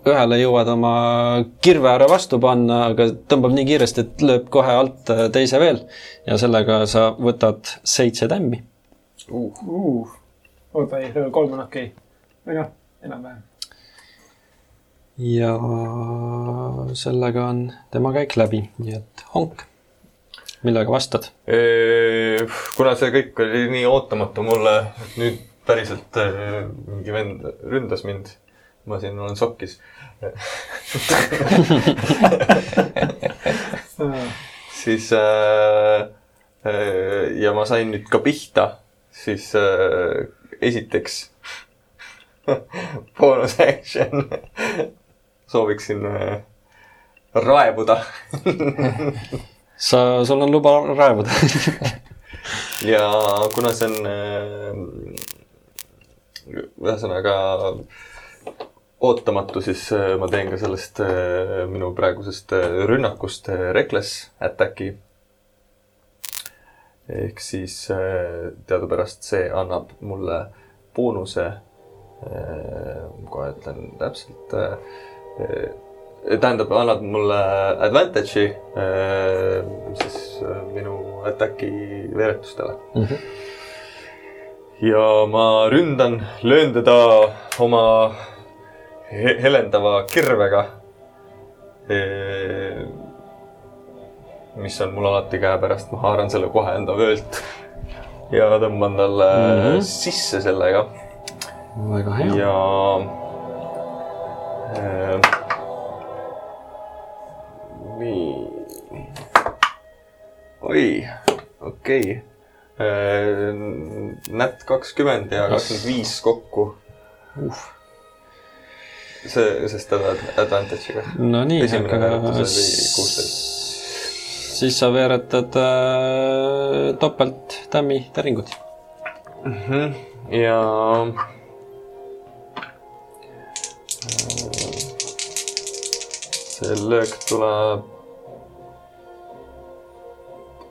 Ühele jõuad oma kirve ära vastu panna, aga tõmbab nii kiiresti, et lööb kohe alt äh, teise veel ja sellega sa võtad seitse tämmi. uh.. oota, ei, kolm on okei okay.. noh, enam-vähem. ja sellega on tema käik läbi, nii et honk. millega vastad? kuna see kõik oli nii ootamatu mulle, et nüüd päriselt eh, mingi vend ründas mind. Ma siin olen šokis. siis äh, äh, ja ma sain nüüd ka pihta, siis äh, esiteks bonus action sooviksin äh, raevuda sa, sul on luba raevuda. ja kuna see on äh, ühesõnaga ootamatu, siis äh, ma teen ka sellest äh, minu praegusest äh, rünnakust reckless attack'i. ehk siis teadupärast see annab mulle boonuse kohe ütlen täpselt äh, äh, tähendab, annab mulle advantage'i siis minu attack'i veeretustele mm. -hmm. ja ma ründan, löön teda oma he helendava kirvega. mis on mul alati käepärast, ma haaran selle kohe enda vöölt ja tõmban talle mm. -hmm. sisse sellega väga hea. ja äh, nii. oi, okei äh,. nätt kakskümmend ja kakskümmend viis kokku. see, sest ta on advantage'iga. no nii, esimene aga siis sa veeretad äh, topelt tämmi täringut. ja. see löök tuleb.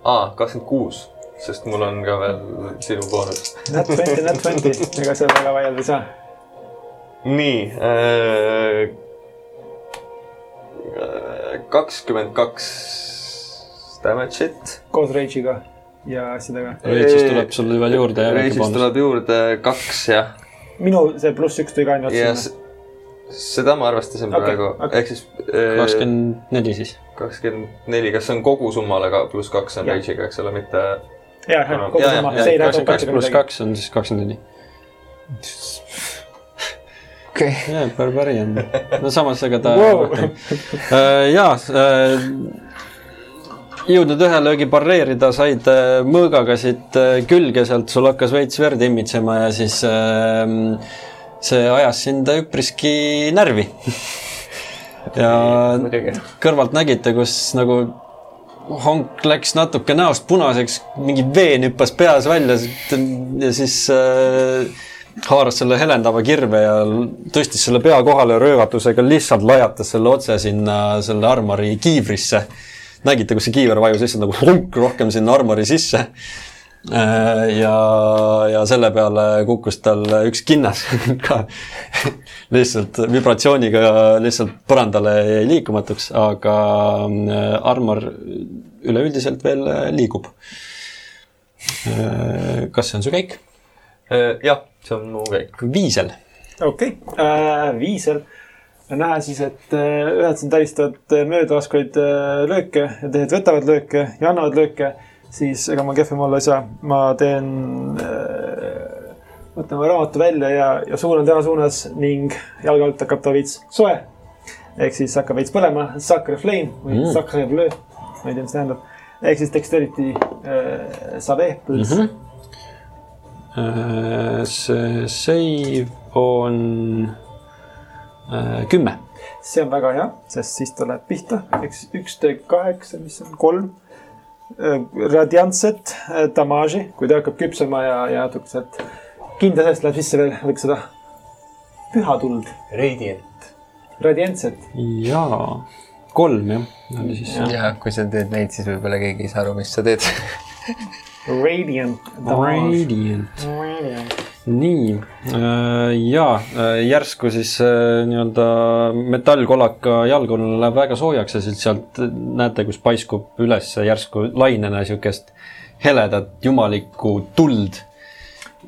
aa, kakskümmend kuus, sest mul on ka veel sinu boonus. Nat twenty, nat twenty, ega seal väga vaielda ei saa. Nii äh,. kakskümmend kaks damage'it. koos Rage'iga ja asjadega. Rage'ist tuleb sul veel juurde Rage'ist tuleb juurde kaks jah minu see pluss üks tuli ka ainult ja otsa. s- seda ma arvestasin Okei, praegu okei. ehk siis äh, kakskümmend neli siis. kakskümmend neli, kas see on kogu summale ka pluss kaks on. Rage'iga, eks ole, mitte ja, jah, kogu Ja, ja, sama, ja, see ei lähe kakskümmend kaks pluss kaks on siis kakskümmend neli. okei, jaa, barbari on. no samas, ega ta Wow. rohkem. jaa, jõudnud ühe löögi pareerida, said äh, mõõgaga siit äh, külge, sealt sul hakkas veits verd imitsema ja siis äh, see ajas sind üpriski närvi. ja kõrvalt nägite, kus nagu honk läks natuke näost punaseks, mingi veen hüppas peas välja ja siis äh, haaras selle helendava kirve ja tõstis selle pea kohale röögatusega, lihtsalt lajatas selle otse sinna selle armori kiivrisse. nägite, kus see kiiver vajus lihtsalt nagu honk rohkem sinna armori sisse. ja, ja selle peale kukkus tal üks kinnas ka lihtsalt vibratsiooniga lihtsalt põrandale jäi liikumatuks, aga äh, armor üleüldiselt veel äh, liigub. kas see on su käik? Äh, jah, see on mu käik. viisel. okei okay., viisel. on näha siis, et äh, ühed siin talistavad äh, möödalaskvaid äh, lööke ja teised võtavad lööke ja annavad lööke, siis ega ma kehvem olla ei saa. ma teen, võtan oma raamatu välja ja, ja suunan tema suunas ning jalge alt hakkab ta veits soe. ehk siis hakkab veits põlema, sacre flame või Mm. sacre bleu, ma ei tea, mis tähendab. ehk siis dexterity äh, save pluss mm. -hmm. Äh, see save on äh, kümme. see on väga hea, sest siis ta läheb pihta, eks üks D kaheksa, mis on kolm. Radiantset äh, damaaži, kui ta hakkab küpsema ja, ja natuke sealt kinda seest läheb sisse veel, võiks seda püha tuld, Radiant. radiantset. jaa, kolm jah, oli siis see. ja kui sa teed neid, siis võib-olla keegi ei saa aru, mis sa teed. Radiant damaaž. Radiant. nii, ja äh, järsku siis äh, nii-öelda metallkolaka jalgkonnal läheb väga soojaks ja siis sealt näete, kus paiskub üles järsku lainena niisugust heledat jumalikku tuld.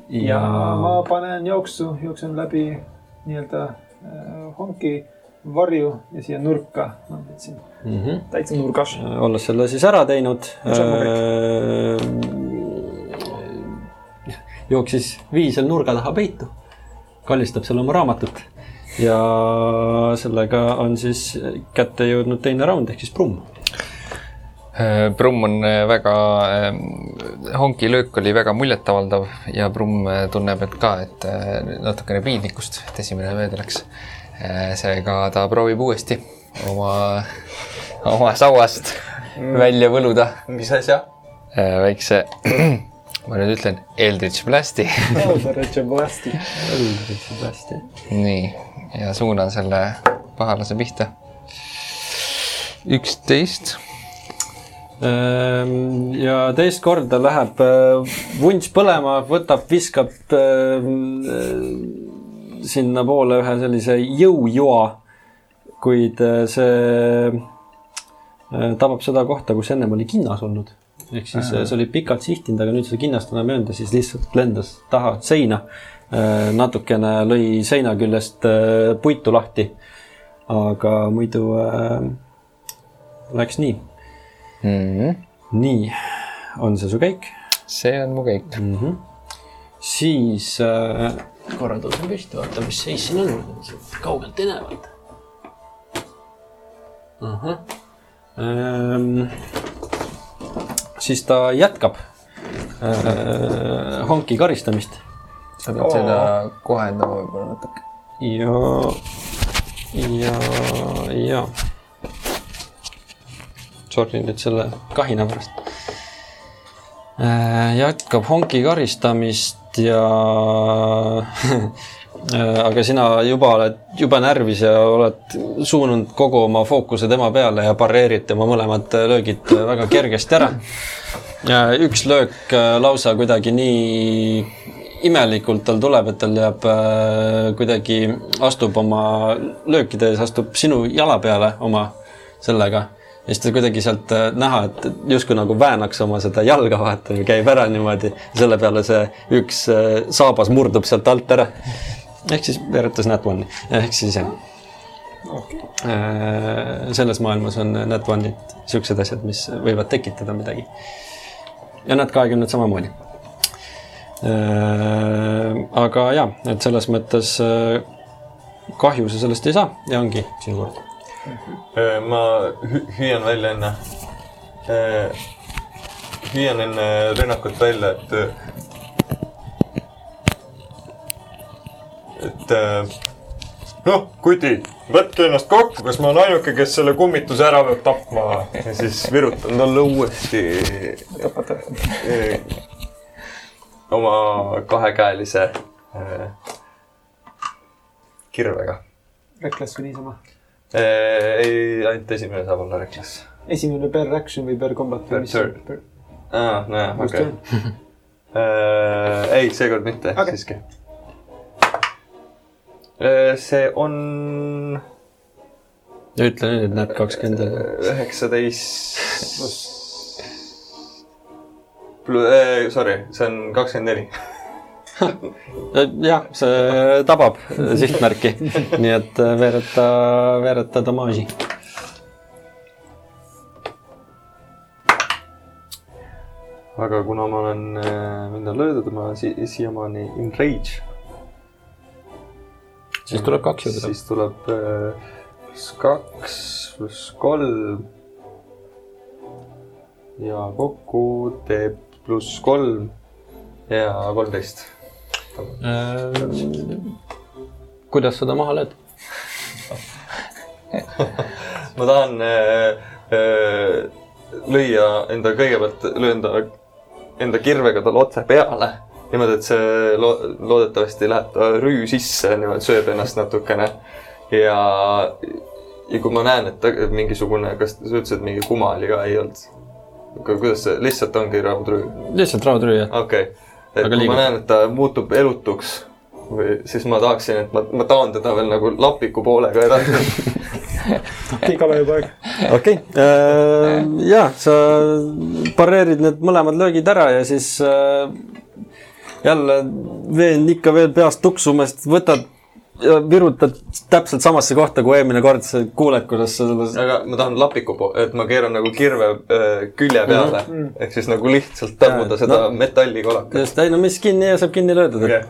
ja ma panen jooksu, jooksen läbi nii-öelda äh, honki varju ja siia nurka, ma võtsin mm -hmm. täitsa nurgas. olles selle siis ära teinud äh,, jooksis viisel nurga taha peitu, kallistab seal oma raamatut ja sellega on siis kätte jõudnud teine raund ehk siis Brumm. Brumm on äh, väga, honki löök oli väga muljetavaldav ja Brumm äh, tunneb, et ka, et äh, natukene piinlikkust, et esimene mööda läks. Seega ta proovib uuesti oma, oma sauast välja võluda mis asja? äh, väikse, ma nüüd ütlen, Eldritch Blasti. hästi. hästi. nii, ja suunan selle pahalase pihta. üksteist Ehm, ja teist korda läheb äh, vunš põlema, võtab, viskab äh, sinnapoole ühe sellise jõujoa, kuid äh, see äh, tabab seda kohta, kus ennem oli kinnas olnud. ehk siis äh. see oli pikalt sihtinud, aga nüüd seda kinnast enam ei olnud ja siis lihtsalt lendas taha seina. natukene lõi seina küljest puitu lahti. aga muidu äh, läks nii mm. -hmm. nii, on see su käik see on mu kõik. mm? -hmm. siis äh, korra tõusen püsti, vaata, mis seis siin on, kaugelt ei näe, vaata. ahah ähm,. siis ta jätkab äh, honki karistamist sa pead seda kohendama võib-olla natuke. ja, ja, ja. Sorry nüüd selle kahina pärast. jätkab honki karistamist ja aga sina juba oled jube närvis ja oled suunanud kogu oma fookuse tema peale ja pareerid tema mõlemad löögid väga kergesti ära. üks löök lausa kuidagi nii imelikult tal tuleb, et tal jääb äh, kuidagi, astub oma löökide ees, astub sinu jala peale oma sellega. Ja siis ta kuidagi sealt äh, näha, et justkui nagu väänaks oma seda jalga, vaata, käib ära niimoodi. selle peale see üks äh, saabas murdub sealt alt ära. ehk siis veeretas Nat One'i, ehk siis jah okei, Äh, selles maailmas on Nat One'id siuksed asjad, mis võivad tekitada midagi. ja Nat kahekümned samamoodi. aga ja, et selles mõttes kahju sa sellest ei saa ja ongi sinu kord. Ma hü- hüüan välja enne, hüüan enne rünnakut välja, et, et äh, noh, kuti, võtke ennast kokku, kas ma olen ainuke, kes selle kummituse ära peab tapma ja siis virutan talle uuesti oma kahekäelise kirvega. Reckless või niisama. ei, ainult esimene saab olla reklas. esimene per action või per combat või mis per...? aa, nojah, Just okei okay. ei, seekord mitte okay. siiski. see on ja ütle nüüd, et Nat kakskümmend üheksateist. Sorry, see on kakskümmend neli. jah, see tabab sihtmärki, nii et äh, veereta, veereta damaaži. aga kuna ma olen, mind on löödud, ma olen si siiamaani in rage, siis tuleb kaks juurde. siis tuleb pluss kaks, pluss kolm. ja kokku teeb pluss kolm ja kolmteist. Äh, kuidas seda maha lööd? ma tahan äh, äh, lüüa enda, kõigepealt löön ta enda kirvega talle otse peale. niimoodi, et see lo loodetavasti läheb ta rüü sisse, niimoodi sööb ennast natukene. ja, ja kui ma näen, et ta mingisugune, kas sa ütlesid, et mingi kuma oli ka, ei olnud? kuidas see, lihtsalt ongi raudrüü? lihtsalt raudrüü, jah. okei okay., et Aga kui ma näen, et ta muutub elutuks või siis ma tahaksin, et ma, ma taon teda veel nagu lapiku poolega edasi. kalajupoeg. okei okay., ja sa pareerid need mõlemad löögid ära ja siis äh, jälle veen ikka veel peast tuksumast, võtad virutad täpselt samasse kohta kui eelmine kord, sa kuuled, kuidas sa selles aga ma tahan lapiku et ma keeran nagu kirve äh, külje peale mm. -hmm. ehk siis nagu lihtsalt Jaa, seda no. metallikolakat. just, ei no mis kinni saab kinni löödud okay..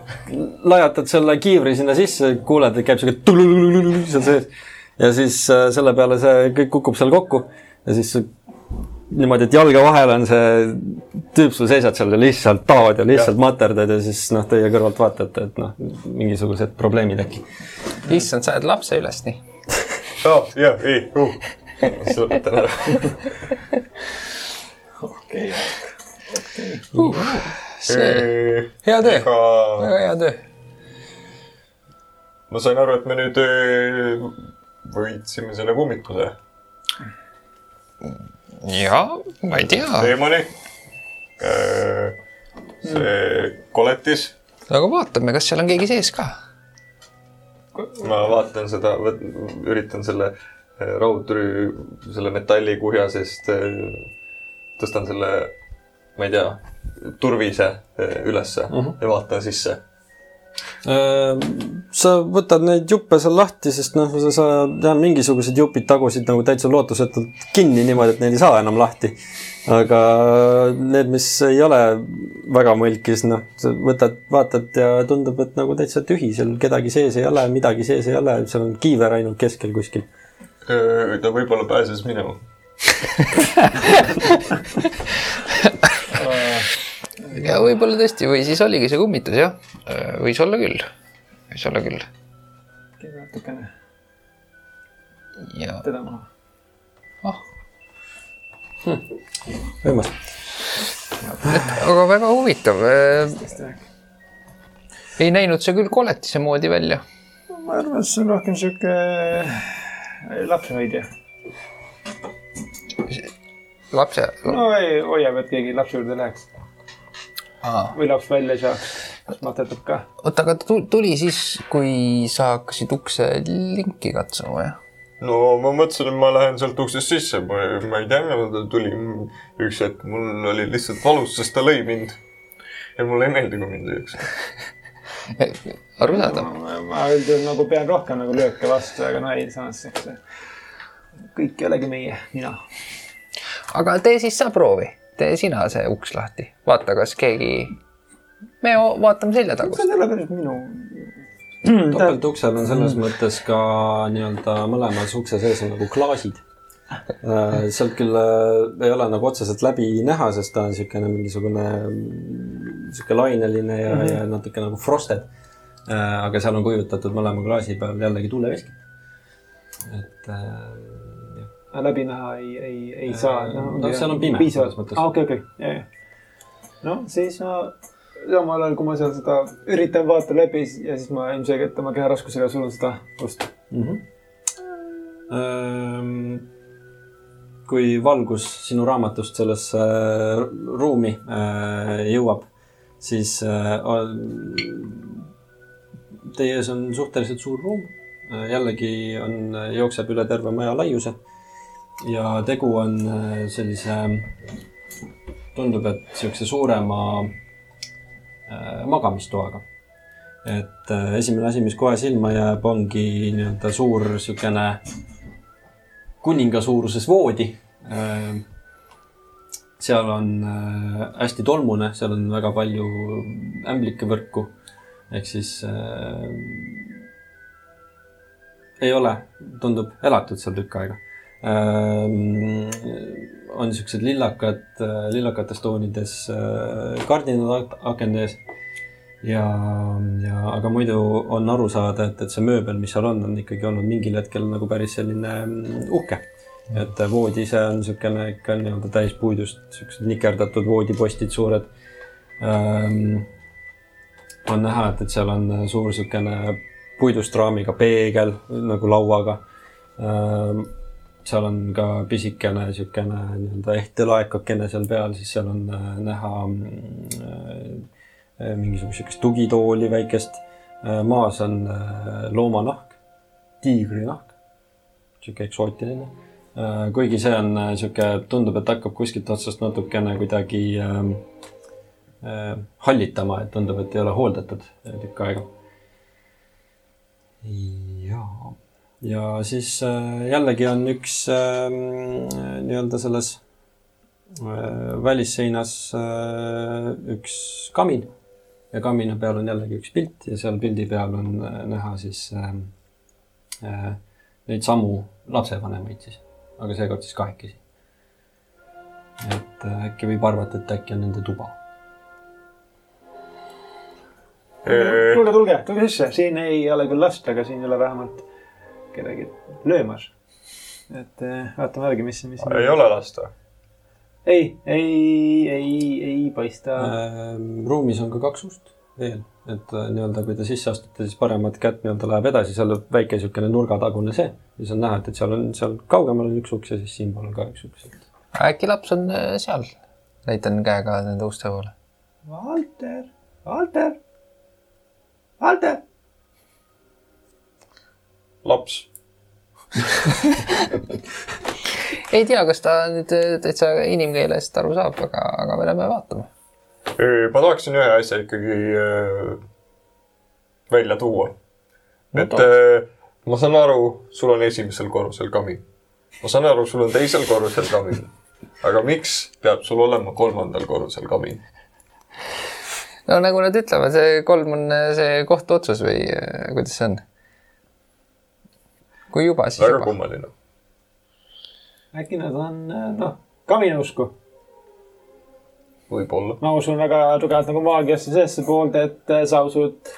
lajatad selle kiivri sinna sisse, kuuled, et käib siuke tulululululu seal sees. ja siis äh, selle peale see kõik kukub seal kokku ja siis niimoodi, et jalge vahel on see tüüp, sul seisad seal ja lihtsalt taod ja lihtsalt materdad ja siis noh, teie kõrvalt vaatate, et noh, mingisugused probleemid äkki. issand, sa ajad lapse üles nii. oh, jah, ei uh., siis lõpetan ära. okei, see, hea töö, väga hea töö. ma sain aru, et me nüüd öö, võitsime selle kummituse. Ja ma ei tea, teemani. see koletis, aga vaatame, kas seal on keegi sees ka. ma vaatan seda, üritan selle äh, raudrüü, selle metallikuhja seest äh, tõstan selle, ma ei tea, turvise äh, ülesse uh -huh. ja vaatan sisse. Äh, sa võtad neid juppe seal lahti, sest noh, sa saad jah, mingisugused jupid tagusid nagu täitsa lootusetult kinni niimoodi, et neid ei saa enam lahti. aga need, mis ei ole väga mõlkis, noh, sa võtad, vaatad ja tundub, et nagu täitsa tühi, seal kedagi sees ei ole, midagi sees ei ole, seal on kiiver ainult keskel kuskil. ta võib-olla pääses minema. ja võib-olla tõesti või siis oligi see kummitus jah, võis olla küll, võis olla küll natukene ja teda maha. ah, võimas. aga väga huvitav. ei näinud see küll koletise moodi välja. ma arvan, et see on rohkem sihuke lapsehoidja. lapse no ei hoiab, et keegi lapse juurde läheks. Või laps välja ei saaks, kas materdab ka. oota, aga ta tu- tuli siis, kui sa hakkasid ukse linki katsuma jah? no ma mõtlesin, et ma lähen sealt uksest sisse, ma ma ei tea, millal ta tuli. üks hetk mul oli lihtsalt valus, sest ta lõi mind. ja mulle ei meeldi, kui mind lüüakse. arusaadav. ma üldjuhul nagu pean rohkem nagu lööke vastu, aga no ei, samas eks kõik ei olegi meie, mina. aga tee siis sa proovi, tee sina see uks lahti, vaata, kas keegi, me o- vaatame selja tagust. see ei ole päris minu. topeltuksel on selles mõttes ka nii-öelda mõlemas ukse sees on nagu klaasid. sealt küll äh, ei ole nagu otseselt läbi näha, sest ta on niisugune mingisugune sihuke laineline ja mm, -hmm. ja natuke nagu frosted. aga seal on kujutatud mõlema klaasi peal jällegi tuuleveskid. et äh. Läbi näha ei, ei, ei saa. no seal on pime mõttes. aa, okei, okei, ja. noh, siis ma samal ajal, kui ma seal seda üritan vaata läbi ja siis ma ilmselgelt oma keharaskusega sulun seda ust. mm. -hmm. kui valgus sinu raamatust sellesse äh, ruumi äh, jõuab, siis äh, teie ees on suhteliselt suur ruum. jällegi on, jookseb üle terve maja laiuse ja tegu on äh, sellise, tundub, et niisuguse suurema äh, magamistoaga. et äh, esimene asi, mis kohe silma jääb, ongi nii-öelda suur niisugune kuninga suuruses voodi. seal on hästi tolmune, seal on väga palju ämblikevõrku ehk siis äh, ei ole, tundub elatud seal tükk aega. On niisugused lillakad, lillakates toonides äh, kardinad akende ees. ja, ja aga muidu on aru saada, et, et see mööbel, mis seal on, on ikkagi olnud mingil hetkel nagu päris selline mm, uhke. et voodi ise on niisugune ikka nii-öelda täis puidust, niisugused nikerdatud voodipostid suured ähm,. on näha, et, et seal on suur niisugune puidust raamiga peegel nagu lauaga ähm,. Seal on ka pisikene niisugune nii-öelda ehtelaekakene seal peal, siis seal on äh, näha äh, mingisugust niisugust tugitooli väikest äh,. maas on loomanahk, tiigrinahk, niisugune eksootiline kuigi see on niisugune, tundub, et hakkab kuskilt otsast natukene kuidagi äh, äh, hallitama, et tundub, et ei ole hooldatud tükk aega. ja, ja siis äh, jällegi on üks äh, nii-öelda selles äh, välisseinas äh, üks kamin. Ja kamina peal on jällegi üks pilt ja seal pildi peal on äh, näha siis äh, äh, neid samu lapsevanemaid siis, aga seekord siis kahekesi. et äkki võib arvata, et äkki on nende tuba. Tulge, tulge, tulge sisse, siin ei ole küll last, aga siin ei ole vähemalt kedagi löömas. et eh, vaatame järgi, mis, mis. ei ole last või? ei, ei, ei, ei paista. Ähm, ruumis on ka kaks ust veel, et äh, nii-öelda kui te sisse astute, siis paremat kätt nii-öelda läheb edasi, seal on väike niisugune nurgatagune see. siis on näha, et, et seal on, seal kaugemal on üks uks ja siis siinpool on ka üks uks. äkki laps on äh, seal? näitan käega nende uste poole. Valter, Valter, Valter. laps. ei tea, kas ta nüüd äh, täitsa inimkeelest aru saab, aga, aga me lähme vaatame. ma tahaksin ühe asja ikkagi äh, välja tuua. et äh, ma saan aru, sul on esimesel korrusel kamin. ma saan aru, sul on teisel korrusel kamin. aga miks peab sul olema kolmandal korrusel kamin? no nagu nad ütlevad, see kolm on see kohtuotsus või kuidas see on? Kui juba, siis väga juba. kummaline. äkki nad on, noh, kamineusku. võib-olla. ma usun väga tugevalt nagu maagiasse sellesse poolde, et eh, sa usud,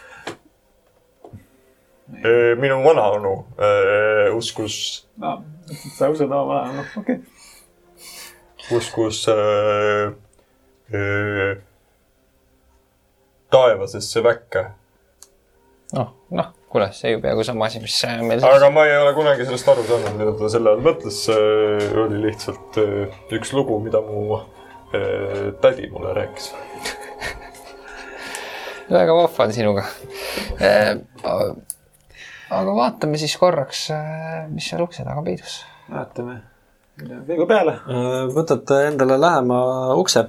minu vanaonu äh, uskus, no sa usud oma vana, noh okei okay.. uskus äh, äh, taevasesse väkke. noh, noh, kuule, see ju peaaegu sama asi, mis äh, meil aga ma ei ole kunagi sellest aru saanud, mida ta selle all mõtles. oli lihtsalt äh, üks lugu, mida mu äh, tädi mulle rääkis. väga vahva on sinuga. aga vaatame siis korraks, mis seal ukse taga peidus. vaatame, pilgu peale. Võtate endale lähema ukse,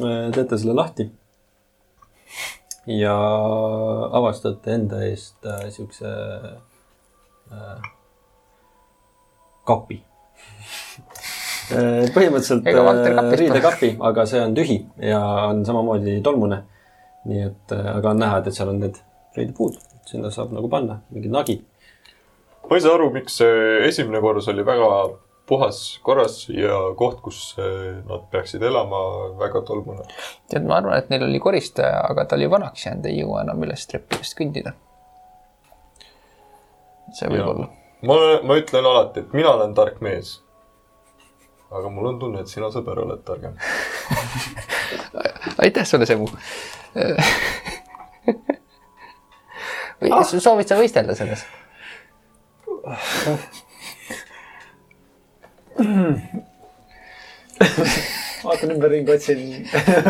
teete selle lahti ja avastate enda eest äh, siukse äh, kapi. põhimõtteliselt äh, kapist pole. riidekapi, aga see on tühi ja on samamoodi tolmune. nii et, aga on näha, et, et seal on need riidepuud, sinna saab nagu panna mingid nagid. ma ei saa aru, miks see esimene korrus oli väga puhas korras ja koht, kus äh, nad peaksid elama, väga tolmune. tead, ma arvan, et neil oli koristaja, aga ta oli vanaks jäänud, ei jõua enam üles treppidest kõndida. see võib Jaa. olla. ma, ma ütlen alati, et mina olen tark mees. aga mul on tunne, et sina, sõber, oled targem. aitäh sulle, Semu. või ah. soovid sa võistelda selles? vaatan ümberringi, otsin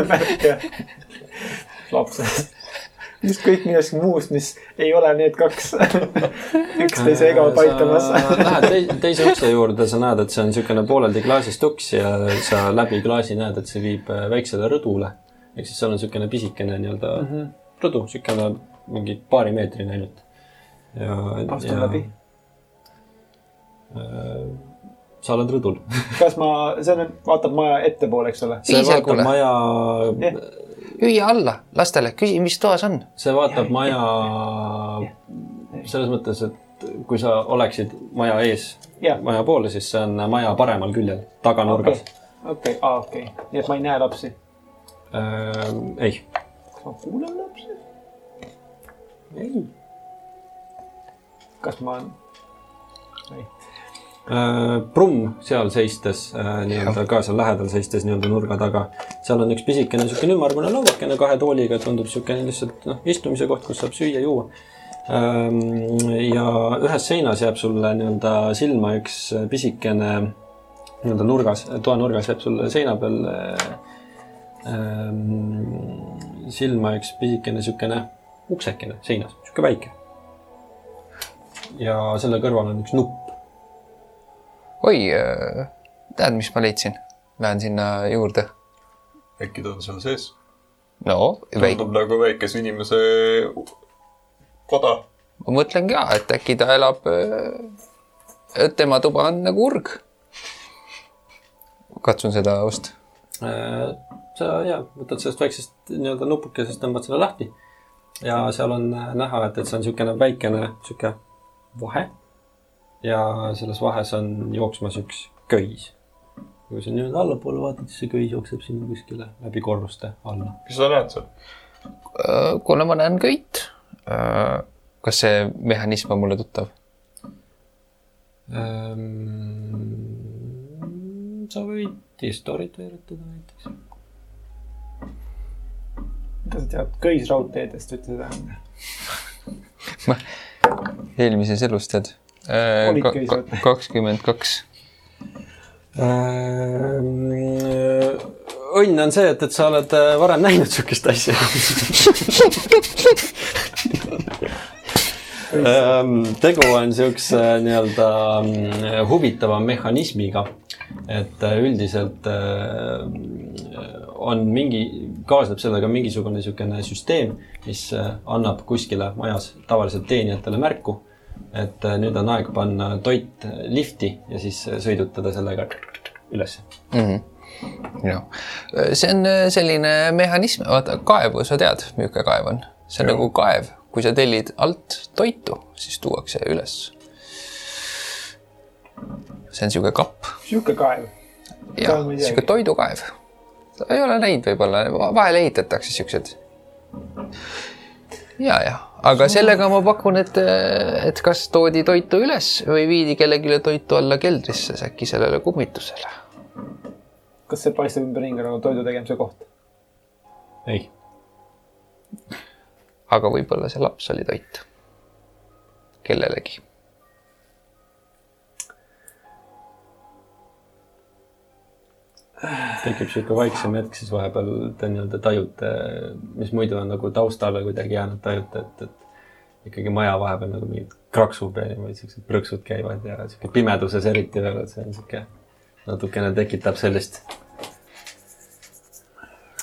märke lapsest. ükskõik millestki muust, mis ei ole need kaks üksteisega paitamas. Lähed tei- teise ukse juurde, sa näed, et see on niisugune pooleldi klaasist uks ja sa läbi klaasi näed, et see viib äh, väiksele rõdule. ehk siis seal on niisugune pisikene nii-öelda mm. -hmm. rõdu, niisugune mingi paarimeetrine ainult. ja, astun läbi. Sa oled rõdul. kas ma, see on, vaatab maja ettepoole, eks ole? see vaatab kuule. maja, Jah. hüüa alla lastele, küsi, mis toas on. see vaatab maja selles mõttes, et kui sa oleksid maja ees, maja poole, siis see on maja paremal küljel, taganurgas okei, okei, nii et ma ei näe lapsi. äh,. ei, kas ma kuulen lapsi? ei kas ma, äh,. Brumm seal seistes äh, nii-öelda ka seal lähedal seistes nii-öelda nurga taga, seal on üks pisikene niisugune ümmargune lauakene kahe tooliga, tundub niisugune lihtsalt noh, istumise koht, kus saab süüa-juua. ja ühes seinas jääb sulle nii-öelda silma üks pisikene nii-öelda nurgas, toanurgas jääb sulle seina peal äh, ähm, silma üks pisikene niisugune uksekene seinas, niisugune väike. ja selle kõrval on üks nupp. oi, tead, mis ma leidsin? Lähen sinna juurde. äkki ta on seal sees? no, tundub nagu väikese inimese koda. ma mõtlen ka, et äkki ta elab, et tema tuba on nagu urg. katsun seda osta. Äh, sa ja võtad sellest väiksest nii-öelda nupukesest, tõmbad selle lahti ja seal on äh, näha, et, et see on niisugune väikene sihuke vahe. Ja selles vahes on jooksmas üks köis. kui sa nii-öelda allapoole vaatad, siis see köis jookseb sinna kuskile läbi korruste alla. mis sa näed seal? kuna ma näen köit, kas see mehhanism on mulle tuttav? Ehm, sa võid Distorit veeretada näiteks. mida sa tead köisraudteedest, ütle seda. eelmises elus tead? Köised? kakskümmend kaks. Ehm, õnn on see, et, et sa oled äh, varem näinud sihukest asja. Ehm, tegu on siukse nii-öelda mm, huvitava mehhanismiga, et äh, üldiselt äh, on mingi, kaasneb sellega mingisugune niisugune süsteem, mis äh, annab kuskile majas tavaliselt teenijatele märku, et äh, nüüd on aeg panna toit lifti ja siis äh, sõidutada sellega üles. jah, see on äh, selline mehhanism, vaata kaevu sa tead, milline kaev on, see on nagu kaev, kui sa tellid alt toitu, siis tuuakse üles. see on sihuke kapp sihuke kaev. ja Kaev ma ei teagi. sihuke toidukaev. ei ole näinud võib-olla, vahel ehitatakse siuksed. ja, ja, aga sellega ma pakun, et, et kas toodi toitu üles või viidi kellelegi toitu alla keldrisse, äkki sellele kummitusele. kas see paistab ümberringi nagu toidu tegemise koht? ei, aga võib-olla see laps oli toit kellelegi. Tekib sihuke vaiksem hetk, siis vahepeal te nii-öelda tajute, mis muidu on nagu taustale kuidagi jäänud, tajute, et, et ikkagi maja vahepeal nagu mingid kraksub ja niimoodi siuksed prõksud käivad ja sihuke pimeduses eriti veel, et see on sihuke natukene tekitab sellist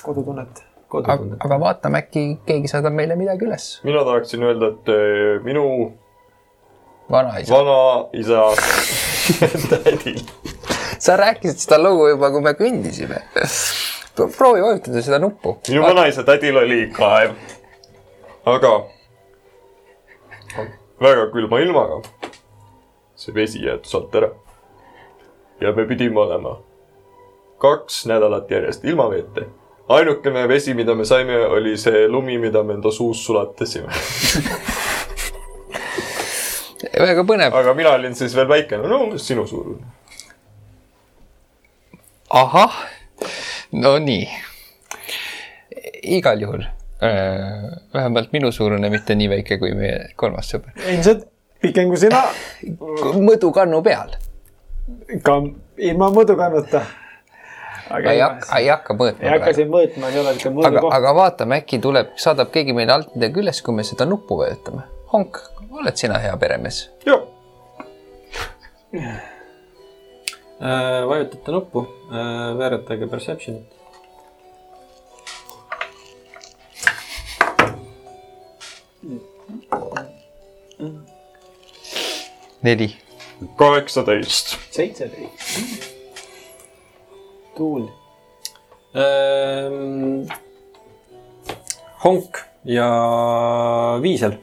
kodutunnet. kodutunnet. aga vaatame, äkki keegi saadab meile midagi üles. mina tahaksin öelda, et eh, minu vanaisa, vanaisa tädi sa rääkisid seda lugu juba, kui me kõndisime. proovi vajutada seda nuppu. minu vanaisa tädil oli kaev, aga väga külma ilmaga see vesi jäetus alt ära. ja me pidime olema kaks nädalat järjest ilma veeta. ainukene vesi, mida me saime, oli see lumi, mida me enda suus sulatasime. väga põnev. aga mina olin siis veel väikene, no umbes sinu suurune. ahah, no nii. igal juhul äh, vähemalt minu suurune, mitte nii väike kui meie kolmas sõber. ilmselt pikem kui sina, mõõdukannu peal. ka ilma mõõdukannuta. aga ei hakka, ei hakka mõõtma ei hakka siin mõõtma, ei ole ikka aga, mõõdukoht. aga vaatame, äkki tuleb, saadab keegi meile alt midagi üles, kui me seda nuppu vajutame. Honk, oled sina hea peremees? jah, Äh, vajutate nuppu, äh, veeretage perception'it. neli. kaheksateist. seitseteist. tuul. Ähm, honk ja Viisel,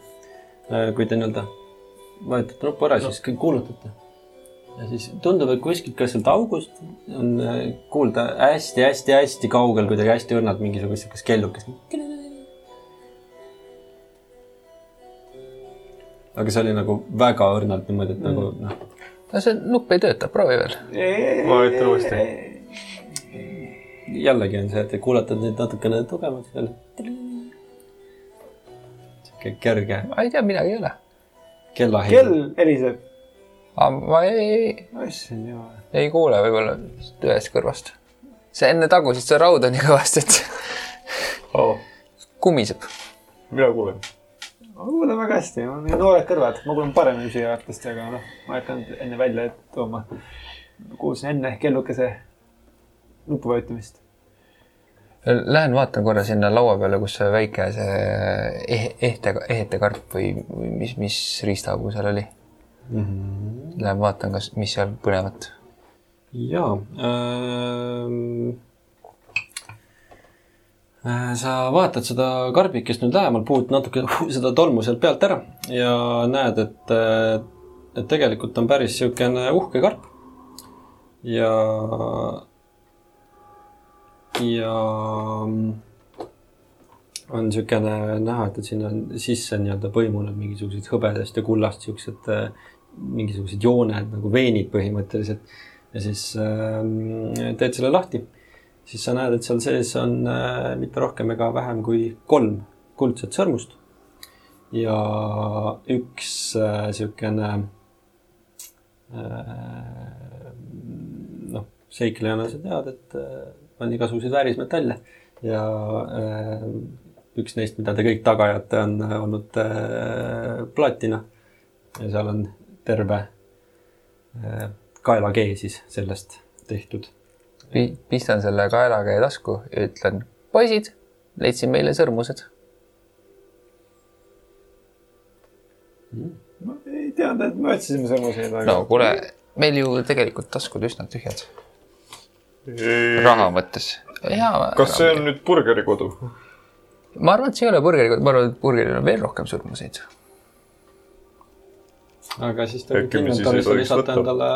äh, kui te nii-öelda vajutate nuppu ära, siis kuulutate ja siis tundub, et kuskilt ka sealt august on äh, kuulda hästi-hästi-hästi kaugel kuidagi hästi õrnalt mingisugust siukest kellukest. aga see oli nagu väga õrnalt niimoodi, et nagu noh, no see nupp ei tööta, proovi veel. ma ütlen uuesti. jällegi on see, et te kuulete neid natukene tugevamalt jälle. sihuke kerge ma ei tea, midagi ei ole. kellaheis. kell heliseb. Ma ei, ei kuule võib-olla ühest kõrvast. sa enne tagusid seda rauda nii kõvasti, et kumiseb. mina kuulen. ma kuulen väga hästi, mul on nii noored kõrvad, ma kuulen paremini püsijaatest, aga noh, ma ei hakanud enne välja tooma. kuulsin enne kellukese nupu vajutamist. Lähen vaatan korra sinna laua peale, kus see väike see eh- ehte, ehetekarp või, mis, mis riistapuu seal oli mm. -hmm. Lähen vaatan, kas, mis seal põnevat. jaa ähm,. äh, sa vaatad seda karbikest nüüd lähemalt, puud natuke seda tolmu sealt pealt ära ja näed, et, et tegelikult on päris niisugune uhke karp. ja, ja on niisugune näha, et, et siin on sisse nii-öelda põimunud mingisugused hõbedast ja kullast siuksed äh, mingisugused jooned nagu veenid põhimõtteliselt. Ja siis äh, teed selle lahti, siis sa näed, et seal sees on äh, mitte rohkem ega vähem kui kolm kuldset sõrmust. Ja üks äh, niisugune äh, noh, seiklejana sa tead, et äh, on igasuguseid väärismetalle. Ja äh, üks neist, mida te kõik taga ajate, on olnud äh, platina. Ja seal on terve äh, kaelakee siis sellest tehtud. pistan selle kaelakäe tasku ja ütlen, poisid, leidsin meile sõrmused. ma ei teadnud, et me otsisime sõrmuseid, aga no kuule, meil ju tegelikult taskud üsna tühjad, raha mõttes. kas see on nüüd burgerikodu? ma arvan, et see ei ole burgeri, ma arvan, et burgeril on veel rohkem sõrmuseid. Aga siis te võite ei inventarisse lisata endale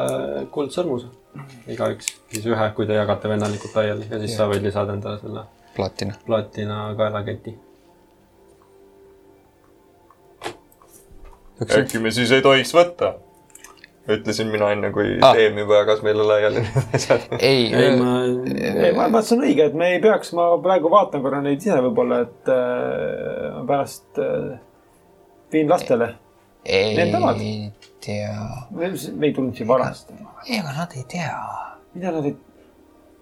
kuldsõrmuse. igaüks siis ühe, kui te jagate vennalikult laiali ja siis sa võid lisada endale selle platina. platina kaelaketi. äkki me siis ei tohiks võtta? ütlesin mina enne, kui Ah. Teem juba jagas meile laiali need asjad. ei, ei, ma, ei, ma arvan, et see on õige, et me ei peaks, ma praegu vaatan korra neid ise võib-olla, et äh, pärast äh, viin lastele. Omad. Ei tea. me ei tulnud siia varastama. ega nad ei tea, mida nad ei,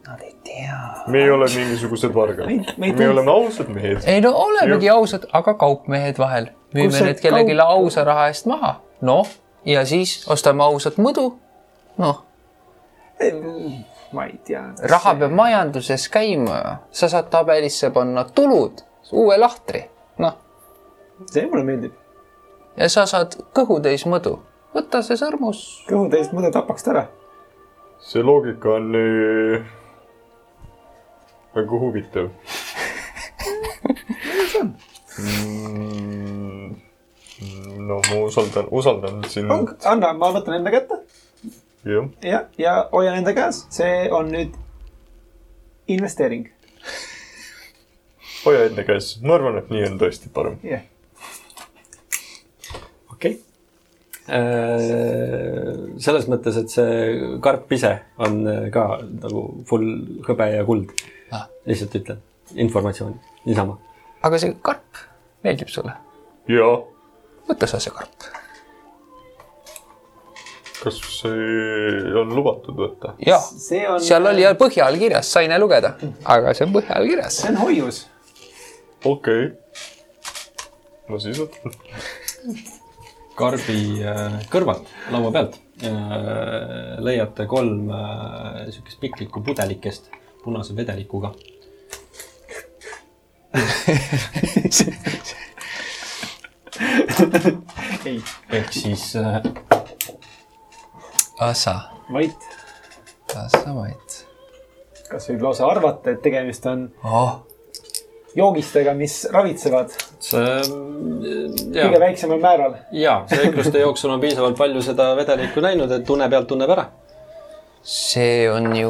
nad ei tea. me ei ole mingisugused vargad. me ei, me ei oleme ausad mehed. ei no olemegi ausad, aga kaupmehed vahel. Müüme need kellelegi kaup- ausa raha eest maha. noh, ja siis ostame ausat mõdu. noh, ma ei tea. raha peab majanduses käima. sa saad tabelisse panna tulud, uue lahtri, noh, see mulle meeldib. Ja sa saad kõhutäis mõdu. võta see sõrmus. kõhutäis mõne tapaks ta ära. see loogika on nii... väga huvitav mm,. no ma usaldan, usaldan sind. anna, ma võtan enda kätte jah, ja, ja hoian enda käes, see on nüüd investeering. hoia enda käes, ma arvan, et nii on tõesti parem. jah, okei okay.. Selles mõttes, et see karp ise on äh, ka nagu full hõbe ja kuld Ah.. lihtsalt ütlen informatsiooni, niisama. aga see karp meeldib sulle? ja võta sa see karp. kas see on lubatud võtta? jah, see on, seal oli põhja all kirjas, sa ei näe lugeda, aga see on põhja all kirjas. see on hoius. okei okay.. no siis võtan. karbi äh, kõrvalt laua pealt äh, leiate kolm äh, niisugust piklikku pudelikest punase vedelikuga. ei, ehk siis äh, Asa, vait. asa vait. kas võib lausa arvata, et tegemist on oh, joogistega, mis ravitsevad see, kõige jaa, väiksemal määral. jaa, seikluste jooksul on piisavalt palju seda vedelikku näinud, et tunne pealt tunneb ära. see on ju,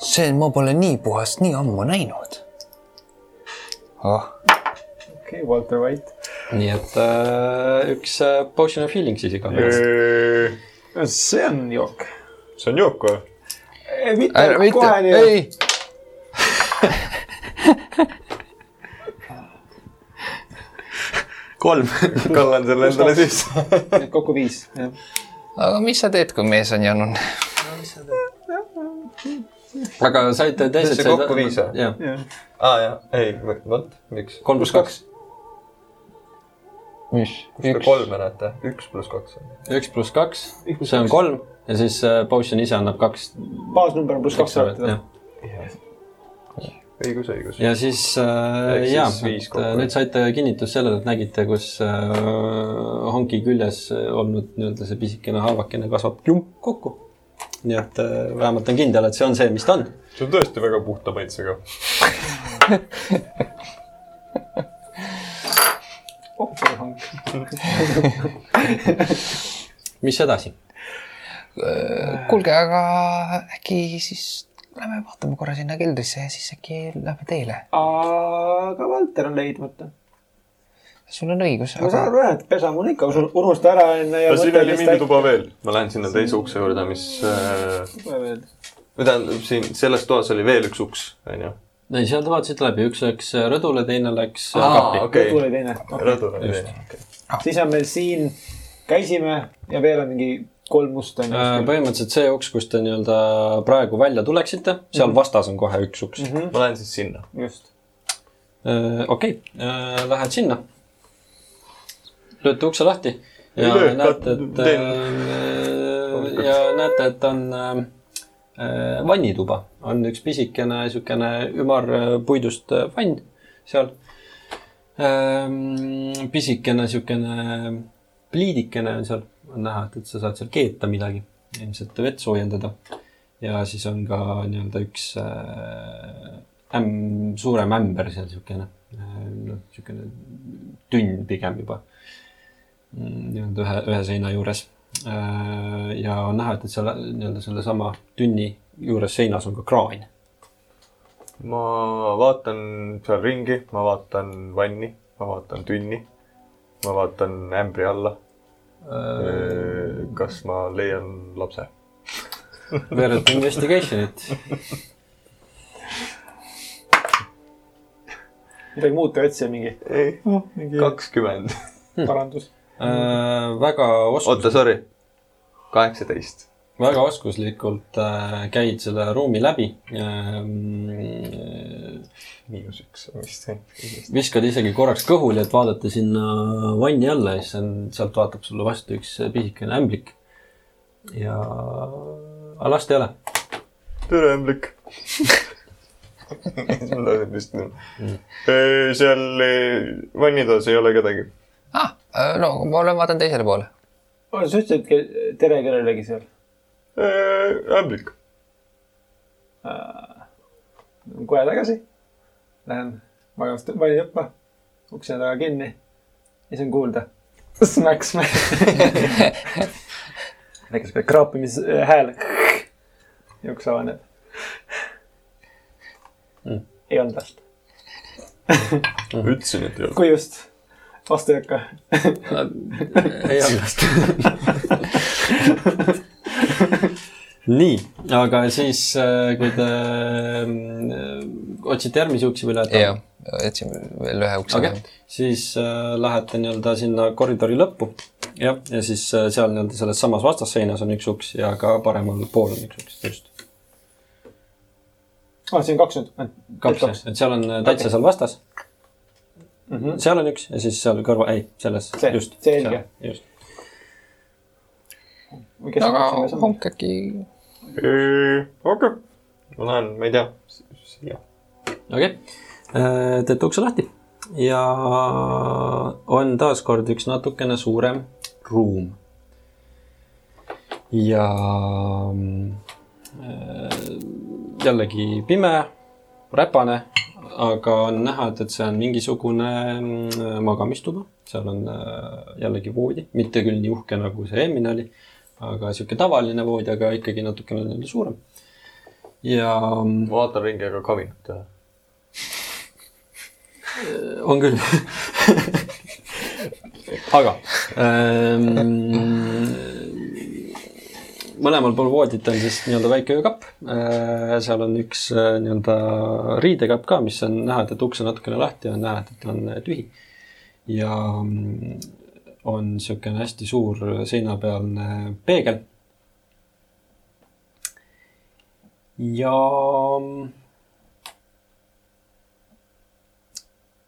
see, ma pole nii puhast nii ammu näinud. oh, okei okay,, Walter White. nii et äh, üks äh, potion of healing siis igatahes. see on jook. see on jook või? mitte, kohe nii. ei. kolm. kallan selle endale sisse. kokku viis, jah. aga mis sa teed, kui mees on janun? aga saite teised See kokku viis, või? jah, aa jah, ei, vot, miks? kolm pluss kaks. mis? kus te kolme näete? üks pluss kaks on. üks pluss kaks, see on kolm ja siis äh, potion ise annab kaks. baasnumber on pluss kaks alati. õigus, õigus. ja siis äh, jaa et äh, nüüd saite kinnitust sellele, et nägite, kus äh, honki küljes olnud nii-öelda see pisikene haavakene kasvab jump kokku. nii et äh, vähemalt on kindel, et see on see, mis ta on. see on tõesti väga puhta maitsega. ooperihank. mis edasi? kuulge, aga äkki siis lähme vaatame korra sinna keldrisse ja siis äkki lähme teele. aga Valter on leidmata. sul on õigus, ma saan aga aru jah, et pesa mul ikka unusta ära enne ja ja siin oli mingi tuba veel. ma lähen sinna teise ukse juurde, mis äh,, tuba veel. või tähendab, siin selles toas oli veel üks uks, onju. ei, seal te vaatasite läbi, üks läks rõdule, teine läks Aa, kappi. okei. rõdu oli teine. rõdul oli Just. veel. siis on meil siin, käisime ja veel on mingi kolm musta on Äh, põhimõtteliselt see uks, kus te nii-öelda praegu välja tuleksite, seal vastas on kohe üks uks. ma lähen siis sinna. just. okei, lähed sinna. lööte ukse lahti ja löö, näete, et äh, ja näete, et on äh, äh, vannituba, on üks pisikene niisugune ümar äh, puidust äh, vann seal. pisikene niisugune pliidikene on seal, on näha, et, et sa saad seal keeta midagi, ilmselt vett soojendada. ja siis on ka nii-öelda üks äh, ämm, suurem ämber seal niisugune, noh, niisugune tünn pigem juba. nii-öelda ühe, ühe seina juures. ja on näha, et, et seal nii-öelda sellesama tünni juures seinas on ka kraan. ma vaatan seal ringi, ma vaatan vanni, ma vaatan tünni, ma vaatan ämbri alla. Kas ma leian lapse? veereta investigation'it. midagi muud te otsite, mingi ei, mingi kakskümmend. parandus. Äh, väga oskus- oota, sorry. kaheksateist. Väga oskuslikult äh, käid selle ruumi läbi äh,. miinus üks on vist see. viskad isegi korraks kõhuli, et vaadata sinna vanni alla ja siis on, sealt vaatab sulle vastu üks pisikene ämblik. ja, aga last ei ole. tere, ämblik. mul laseb vist nii. seal eh, vannitoas ei ole kedagi. ah,, no ma olen, vaatan teisele poole. sa ütlesid tere kellelegi seal? ämblik. kohe tagasi. Lähen magamist vanni õppima, ukse taga kinni. ja siis on kuulda smäk, smäk. väike sihuke kraapimishääl. ja uks avaneb Mm. ei olnud last. ütlesin, et ei ole. kui just, vastu ei hakka. ei olnud vast. nii, aga siis, kui te äh, otsite järgmisi uksi või lähete? jah, jätsime veel ühe ukse okay., siis äh, lähete nii-öelda sinna koridori lõppu. jah, ja siis äh, seal nii-öelda selles samas vastasseinas on üks uks ja ka paremal pool on üks uks, just. aa, siin on kaks nüüd. kaks, et seal on äh, täitsa seal vastas. Mhm. seal on üks ja siis seal kõrval, ei, selles, See- just. selge.. just. aga honk äkki, okei. ma lähen, ma ei tea, siia. okei okay., teete ukse lahti ja on taaskord üks natukene suurem ruum. ja jällegi pime, räpane, aga on näha, et, et see on mingisugune mm, magamistuba, seal on jällegi voodi, mitte küll nii uhke, nagu see eelmine oli, aga niisugune tavaline voodi, aga ikkagi natukene nii-öelda suurem. ja mm, ma vaatan ringi, aga kabinet ei ole. on küll. aga ähm, mõlemal pool voodit on siis nii-öelda väike öökapp. seal on üks äh, nii-öelda riidekapp ka, mis on näha, et, uks on natukene lahti, on näha, et, on äh, tühi. ja mm, on niisugune hästi suur seinapealne peegel. ja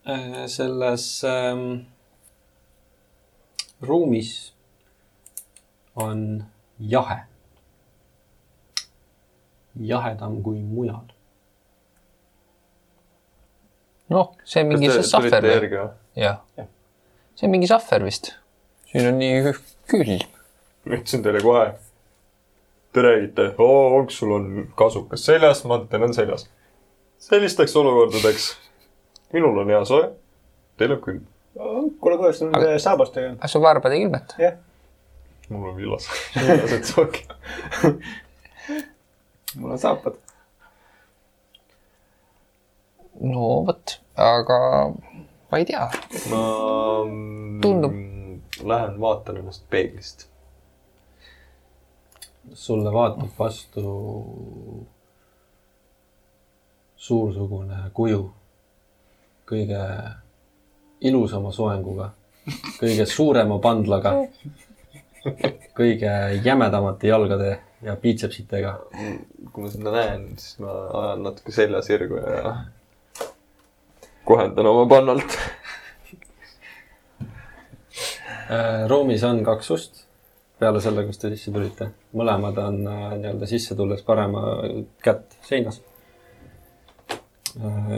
äh, selles ähm, ruumis on jahe. jahedam kui mujal. noh, see on mingi see sahver või? jah. see on mingi sahver vist. Siin on nii külm. ma ütlesin teile kohe. Te räägite, oo, onks sul on kasukas seljas, mantel on seljas. sellisteks olukordadeks minul on hea soe, teil on külm. kuule, kuidas nende saabastega on? kas su varbad ei külmeta? jah, mul on villas, villased sookid. mul on saapad. no vot, aga ma ei tea. ma Tundub. Lähen vaatan ennast peeglist. sulle vaatab vastu suursugune kuju kõige ilusama soenguga, kõige suurema pandlaga, kõige jämedamate jalgade ja piitsepsitega. kui ma seda näen, siis ma ajan natuke selja sirgu ja kohendan oma pannalt. Äh, ruumis on kaks ust peale selle, kus te sisse tulite. mõlemad on äh, nii-öelda sisse tulles parema kätt seinas.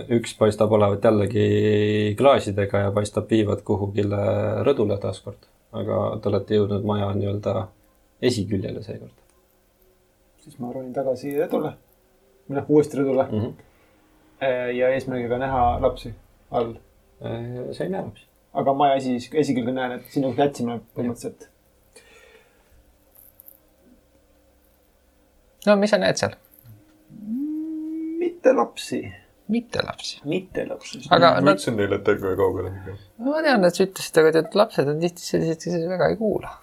üks paistab olevat jällegi klaasidega ja paistab viivat kuhugile rõdule taaskord, aga te olete jõudnud maja nii-öelda esiküljele seekord siis ma ronin tagasi rõdule. või noh, uuesti rõdule mm. -hmm. ja eesmärgiga näha lapsi all. sa ei näe lapsi. Aga maja esi, esikülge näen, et sinna, jätsime põhimõtteliselt. no mis sa näed seal? mitte lapsi, mitte lapsi. mitte lapsi. aga ma nad, ütlesin teile, et ärge kaugele minge. ma tean, et sa ütlesid, aga tead, lapsed on tihti sellised, kes väga ei kuula.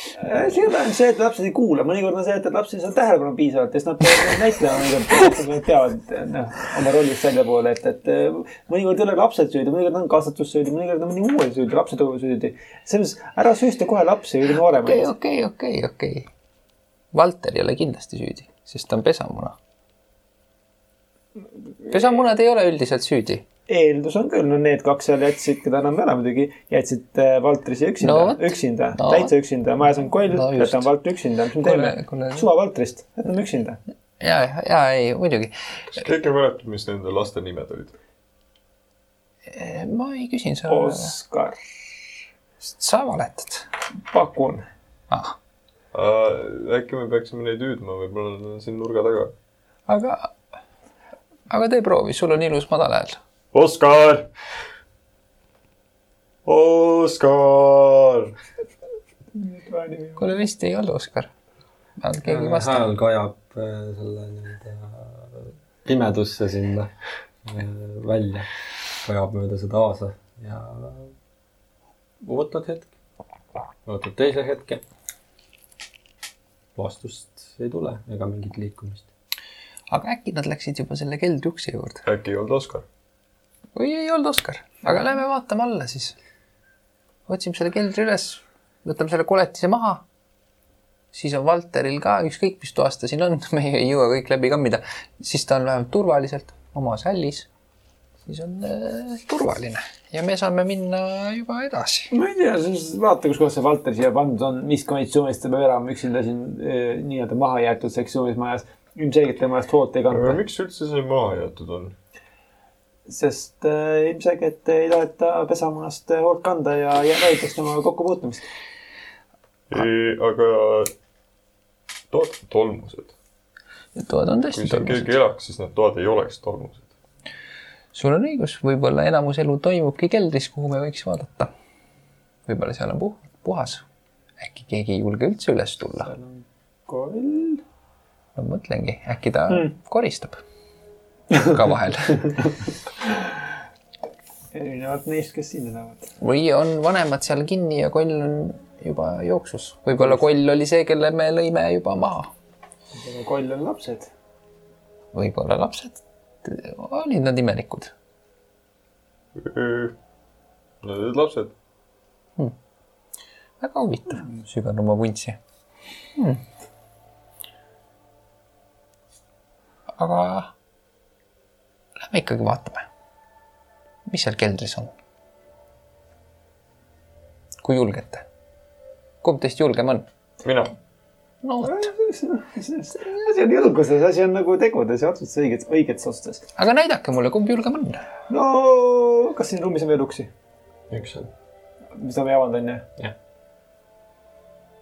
See ei ole ainult see, et lapsed ei kuula, mõnikord on see, et lapsed ei saa tähelepanu piisavalt siis nad peavad näitlema mõnikord, nad peavad noh, oma rollist väljapoole, et, et äh, mõnikord ei ole lapsed süüdi, mõnikord on kasvatus süüdi, mõnikord on mõni muu süüdi, lapsed on süüdi. selles mõttes ära süüsta kohe lapsi või nooremaid. okei, okei, okei. Valter ei ole kindlasti süüdi, sest ta on pesamuna. pesamunad ei ole üldiselt süüdi. Eeldus on küll, no need kaks seal jätsid, keda enam ei ole muidugi, jätsid äh, Valtrise üksinda No üksinda No täitsa üksinda, majas on koll No jätame Valtri üksinda, mis me teeme?, suva Valtrist, jätame üksinda. ja, ja ei, muidugi. kas keegi mäletab, mis nende laste nimed olid? ma ei küsin, sa, Oskar, sa valetad pakun. ah,. äkki me peaksime neid hüüdma, võib-olla nad on siin nurga taga. aga, aga tee proovi, sul on ilus madal hääl. Oskar. Oskar. kuule, vist ei olnud Oskar. keegi ei vasta. hääl kajab äh, selle nii-öelda pimedusse sinna äh, välja, kajab mööda seda aasa ja ootad hetke, ootad teise hetke. vastust ei tule ega mingit liikumist. aga äkki nad läksid juba selle keldri ukse juurde äkki ei olnud Oskar? Või ei olnud Oskar, aga lähme vaatame alla siis. otsime selle keldri üles, võtame selle koletise maha. siis on Valteril ka ükskõik, mis toas ta siin on, me ei jõua kõik läbi kammida, siis ta on vähemalt turvaliselt oma sällis. siis on äh, turvaline ja me saame minna juba edasi. ma ei tea, siis vaata, kus kohas see Valter siia pandud on, mis konditsioonis ta peab elama üksinda siin eh, nii-öelda maha jäetud sektsioonis majas. ilmselgelt tema eest hoolt ei aga kanta, miks üldse see maha jäetud on? Sest äh, ilmselgelt ei taheta pesamunast eh, hoolt kanda ja, ja välditakse temaga kokkupuutumist. aga toad on tolmused. toad on kui tõesti seal tolmused. keegi elaks, siis need toad ei oleks tolmused. sul on õigus, võib-olla enamus elu toimubki keldris, kuhu me võiks vaadata. võib-olla seal on puh-, puhas. äkki keegi ei julge üldse üles tulla. koll. ma mõtlengi, äkki ta mm. koristab ka vahel. erinevalt neist, kes siin elavad. või on vanemad seal kinni ja koll on juba jooksus. võib-olla koll oli see, kelle me lõime juba maha. aga koll on lapsed. võib-olla lapsed, olid nad imelikud. Need olid lapsed. väga huvitav, sügan oma vuntsi hmm.. aga lähme ikkagi vaatame, mis seal keldris on. kui julgete? kumb teist julgem on? mina. no vot, asi on julguses, asi on nagu tegudes ja otsustes, õigetes, õigetes otsustes. aga näidake mulle, kumb julgem on. no kas siin ruumis on veel uksi, üks on. mis ma ei avanud, onju? Jah.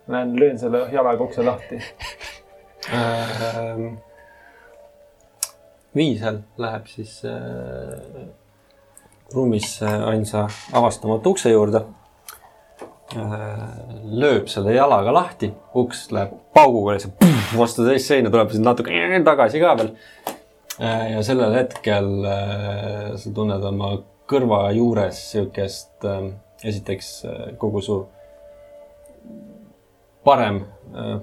Lähen löön selle jalaga ukse lahti. Viisel läheb siis äh, ruumis äh, ainsa avastamatu ukse juurde äh,. lööb selle jalaga lahti, uks läheb pauguga lihtsalt vastu teist seina, tuleb siin natuke tagasi ka veel äh,. ja sellel hetkel äh, sa tunned oma kõrva juures siukest äh,, esiteks äh, kogu su parem äh,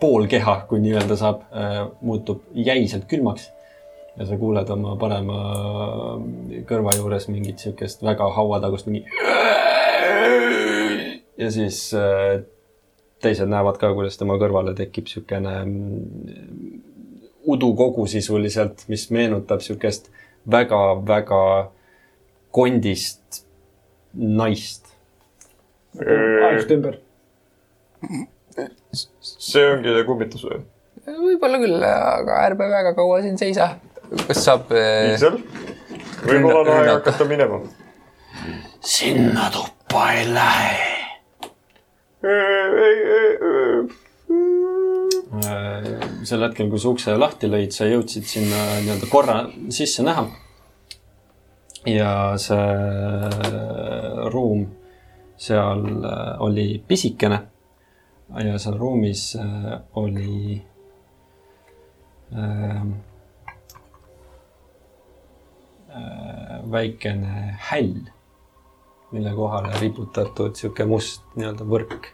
pool keha, kui nii-öelda saab äh,, muutub jäiselt külmaks ja sa kuuled oma parema kõrva juures mingit siukest väga hauatagust mingi. ja siis äh, teised näevad ka, kuidas tema kõrvale tekib siukene mm, udukogu sisuliselt, mis meenutab siukest väga-väga kondist naist. aeglaselt ümber. see ongi see kummitus või? võib-olla küll, aga ärme väga kaua siin seisa. Kas saab äh, Viisel? võib-olla on aeg Rünnata. hakata minema. sinna tuppa ei lähe. sel hetkel, kui sa ukse lahti lõid, sa jõudsid sinna nii-öelda korra sisse näha. ja see ruum seal oli pisikene ja seal ruumis oli äh, väikene häll, mille kohale riputatud sihuke must nii-öelda võrk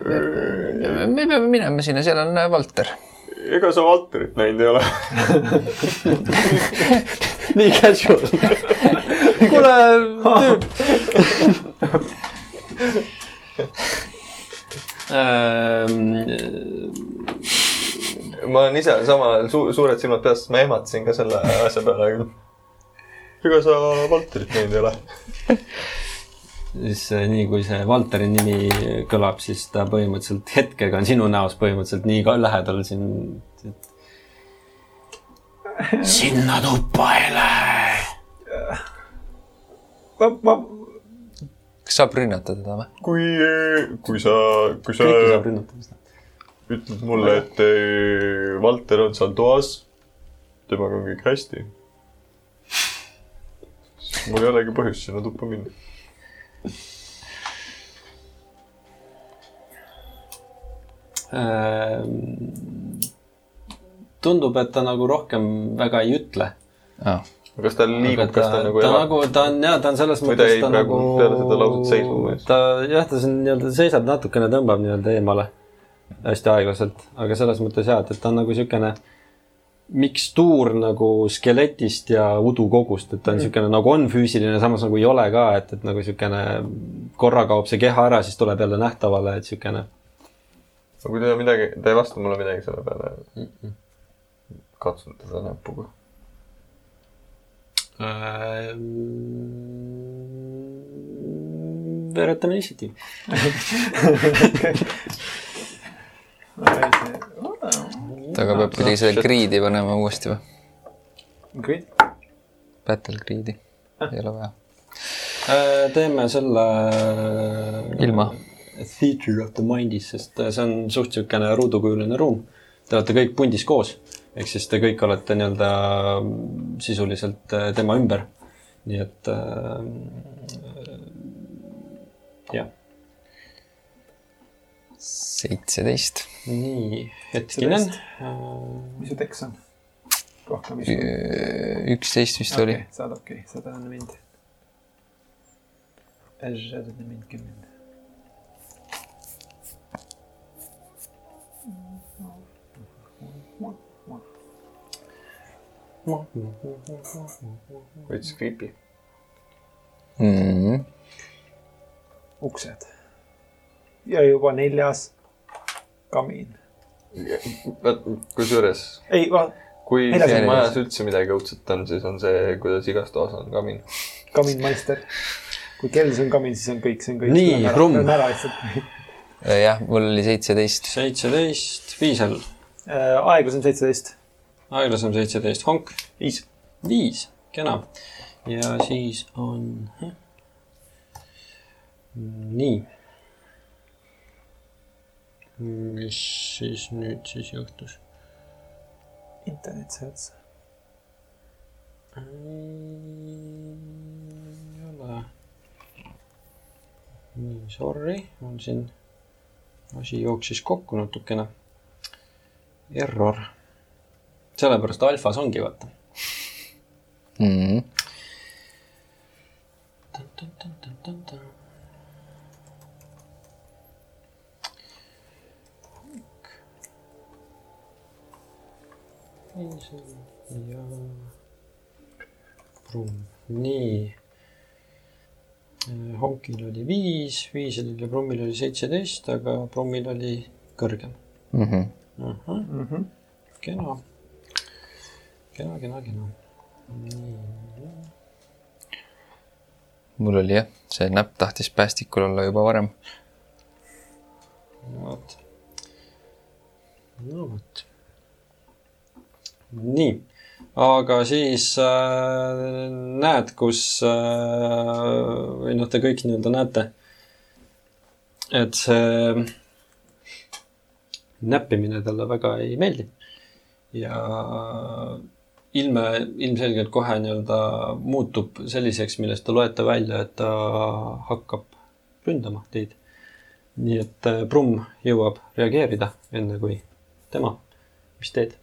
me peame minema sinna, seal on äh, Valter. ega sa Valterit näinud ei ole? nii casual. kuule, tüüp. ma olen ise ajal su suured silmad peas, ma ehmatasin ka selle asja peale küll. ega sa Valterit näinud ei ole? siis eh, nii kui see Valteri nimi kõlab, siis ta põhimõtteliselt hetkega on sinu näos põhimõtteliselt nii ka lähedal siin. sinna tuppa ei lähe. ma, ma, kas saab rünnata teda või? kui, kui sa, kui sa kõike saab rünnata vist. Ütled mulle, et Valter on seal toas, temaga on kõik hästi, mul ei olegi põhjust sinna tuppa minna. Ehm, tundub, et ta nagu rohkem väga ei ütle. kas ta liigub, kas ta nagu ta nagu, ta on jah, ta on selles mõttes ta nagu peale seda lauset seisma või? ta jah, ta siin nii-öelda seisab natukene, tõmbab nii-öelda eemale hästi aeglaselt, aga selles mõttes jah, et, et ta on nagu niisugune mikstuur nagu skeletist ja udukogust, et ta on niisugune nagu on füüsiline, samas nagu ei ole ka, et, et nagu niisugune korra kaob see keha ära, siis tuleb jälle nähtavale, et niisugune aga kui ta midagi, ta ei vasta mulle midagi selle peale. katsun teda näpuga. veeretame initsiatiivi. aga peab kuidagi selle greed'i panema uuesti või? kõik. Battle greed'i, ei ole vaja. teeme selle. Ilma. Theatre of the Mind'is, sest äh, see on suht niisugune ruudukujuline ruum. Te olete kõik pundis koos, ehk siis te kõik olete nii-öelda mm, sisuliselt äh, tema ümber. nii et äh, jah, seitseteist. nii, hetkinen. mis su teks on? rohkem vist. üksteist vist oli. saad okei okay., sada on mind. sada on mind kümme. veits creepy. Mm. uksed. ja juba neljas kamiin. kusjuures, ei, kui Neljas siin on majas üldse midagi õudset on, siis on see, kuidas igas toas on kamin. kamiinmeister. kui kells on kamiin, siis on kõik, see on kõik. Nii, Rumm. ära lihtsalt. jah, mul oli seitseteist. seitseteist, Viisel, aeglas on seitseteist. aeglasem seitseteist, Honk viis. viis, kena. ja siis on. nii. Mis siis nüüd siis juhtus? internet sai otsa. ei ole. nii, sorry, on siin, asi jooksis kokku natukene. Error. sellepärast alfas ongi, vaata. Mm. Ja Brumm, nii. Honkil oli viis, Viisil ja Brummil oli seitseteist, aga Brummil oli kõrgem Mm -hmm. uh. -huh. mm. -hmm. kena, kena, kena, kena. nii, mul oli jah, see näpp tahtis päästikul olla juba varem. vot. no vot. nii, aga siis äh, näed, kus äh, või noh, te kõik nii-öelda näete, et see näppimine talle väga ei meeldi. ja ilme ilmselgelt kohe nii-öelda muutub selliseks, millest te loete välja, et ta hakkab ründama teid nii et äh, Brumm jõuab reageerida enne kui tema. mis teed?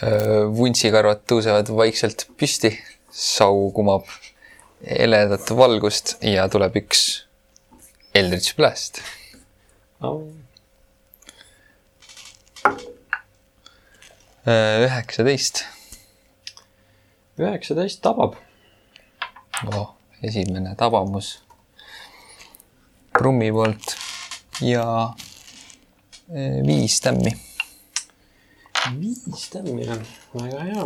Vuntsikarvad tõusevad vaikselt püsti, sau kumab heledat valgust ja tuleb üks Eldritch Blast. üheksateist üheksateist tabab. oh,. esimene tabamus Brummi poolt ja eh, viis tämmi. Viis tämmi, väga hea.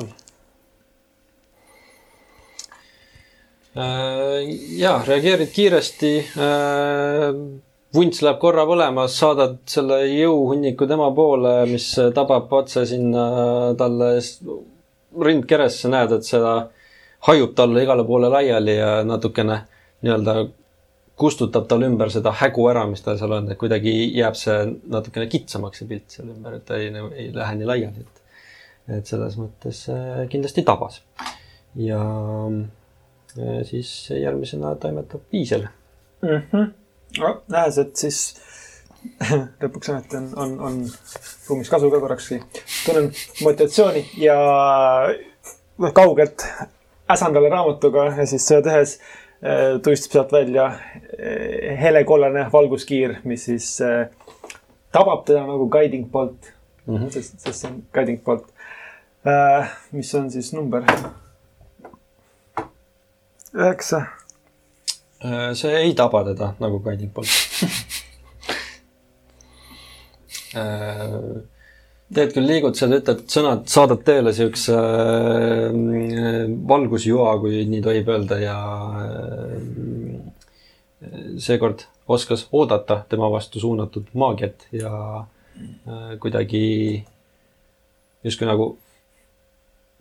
ja reageerid kiiresti. vunts läheb korra põlema, saadad selle jõuhunniku tema poole, mis tabab otse sinna talle s- rindkeresse, näed, et seda hajub talle igale poole laiali ja natukene nii-öelda kustutab tal ümber seda hägu ära, mis tal seal on, et kuidagi jääb see natukene kitsamaks, see pilt seal ümber, et ta ei, ei lähe nii laiali, et et selles mõttes äh, kindlasti tabas. ja äh, siis järgmisena toimetab Viisel. mm. -hmm. no, nähes, et siis lõpuks ometi on, on, on ruumis kasu ka korrakski. tunnen motivatsiooni ja noh, kaugelt äsan talle raamatuga ja siis seda tehes eh, tuistab sealt välja eh, helekollane valguskiir, mis siis eh, tabab teda nagu guiding bolt mm, -hmm. sest, sest see on guiding bolt mis on siis number? üheksa see ei taba teda nagu guiding bolt. teed küll liigutused, ütled sõnad, saadad tööle siukse äh, valgusjoa, kui nii tohib öelda ja äh, seekord oskas oodata tema vastu suunatud maagiat ja äh, kuidagi justkui nagu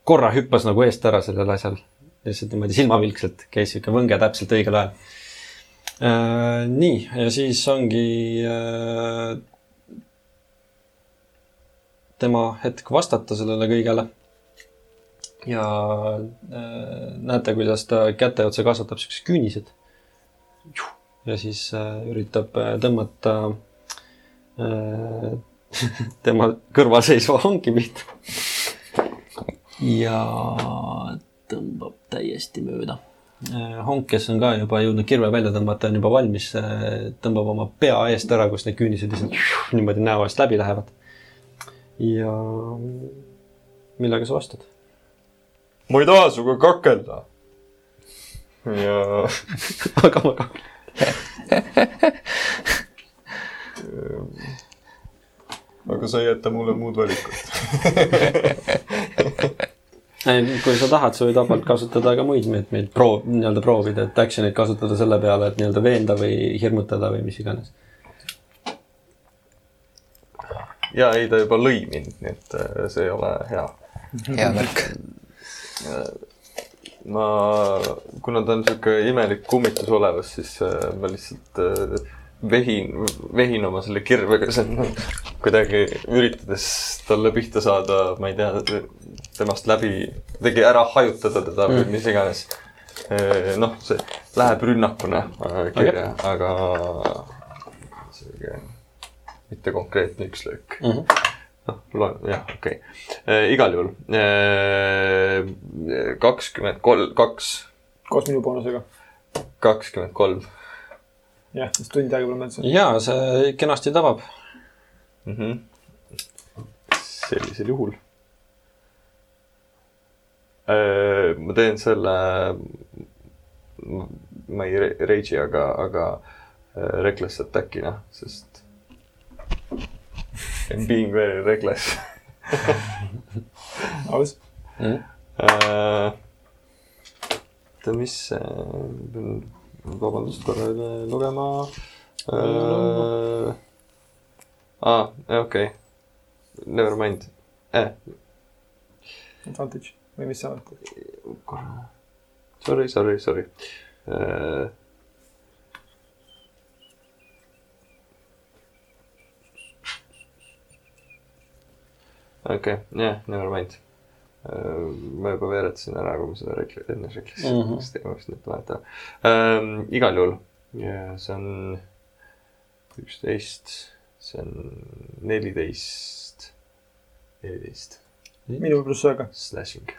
korra hüppas nagu eest ära sellel asjal. lihtsalt niimoodi silmapilkselt käis sihuke võnge täpselt õigel ajal. Äh, nii, ja siis ongi äh, tema hetk vastata sellele kõigele. ja äh, näete, kuidas ta käte otsa kasvatab siuksed küünised. ja siis äh, üritab äh, tõmmata tema kõrval seisva hanki pihta. ja tõmbab täiesti mööda Honk, kes on ka juba jõudnud kirve välja tõmmata, on juba valmis, tõmbab oma pea eest ära, kus need küünised lihtsalt niimoodi näo eest läbi lähevad. Ja millega sa vastad? ma ei taha sinuga kakelda. ja aga ma ka. aga sa ei jäta mulle muud valikut. kui sa tahad, sa võid vabalt kasutada ka muid meetmeid, proov, nii-öelda proovida, et action'it kasutada selle peale, et nii-öelda veenda või hirmutada või mis iganes. Ja ei, ta juba lõi mind, nii et äh, see ei ole hea. hea märk. ma, kuna ta on sihuke imelik kummitusolevus, siis äh, ma lihtsalt äh, vehin, vehin oma selle kirvega seal kuidagi üritades talle pihta saada, ma ei tea, temast läbi, kuidagi ära hajutada teda või mis iganes. noh, see läheb rünnakuna äh, kirja, aga sihuke mitte konkreetne üks löök Mm -hmm. noh, jah, okei okay.. igal juhul kakskümmend kolm, kaks, koos minu boonusega. kakskümmend kolm. jah, sest tund aega pole mõelnud. ja see kenasti tabab. Mhm. sellisel juhul. ma teen selle, ma ei re- rage'i, aga, aga äh, reckless attack'ina, sest M being very reckless aus. Äh, oota, mis see, vabandust korra üle lugema äh,. aa, okei okay., never mind eh,. Advantage või mis see on? korra, sorry, sorry, sorry äh,. Okei okay,, jah, never mind äh,. ma juba veeretasin ära, kui ma seda rekli-, enne reklisin mm. -hmm. siis teemast nüüd vahetama ähm,. igal juhul, see on üksteist, see on neliteist, neliteist minu pluss ühega. slashing.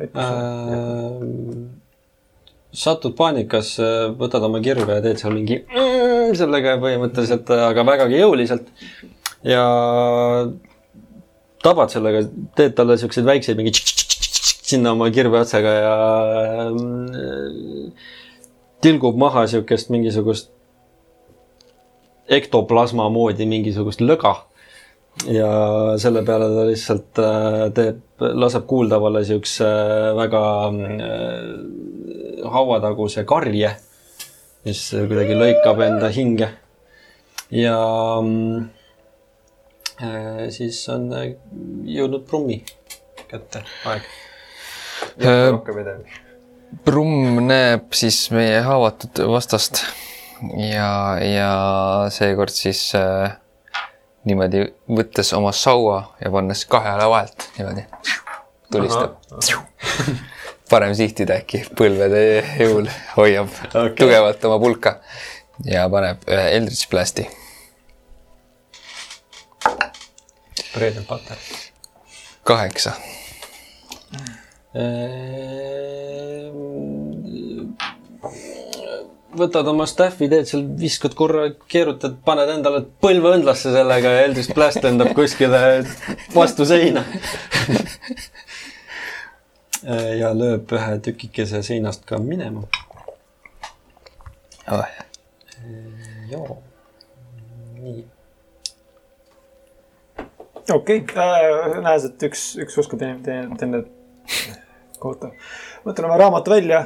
Äh, satud paanikasse, võtad oma kirve ja teed seal mingi mm, sellega põhimõtteliselt, aga vägagi jõuliselt. Ja tabad sellega, teed talle siukseid väikseid mingi sinna oma kirve otsaga ja mm, tilgub maha siukest mingisugust ektoplasma moodi mingisugust löga ja selle peale ta lihtsalt äh, teeb, laseb kuuldavale siukse äh, väga äh, hauataguse karje, mis kuidagi lõikab enda hinge. ja mm, siis on äh, jõudnud Brummi kätte aeg. Äh, rohkem midagi. Brumm näeb siis meie haavatud vastast ja, ja seekord siis äh, niimoodi võttes oma saua ja pannes kahe jala vahelt niimoodi tulistab. parem sihtida äkki põlvede jõul, hoiab okay. tugevalt oma pulka ja paneb ühe Eldritch Blasti. Bread and butter. kaheksa. võtad oma staff'i, teed seal, viskad korra, keerutad, paned endale põlve õndlasse sellega ja Eldris Blast lendab kuskile vastu seina. ja lööb ühe tükikese seinast ka minema. joo. nii. Okei okay., näes, et üks, üks usku teine, teine, kohutav. võtan oma raamatu välja,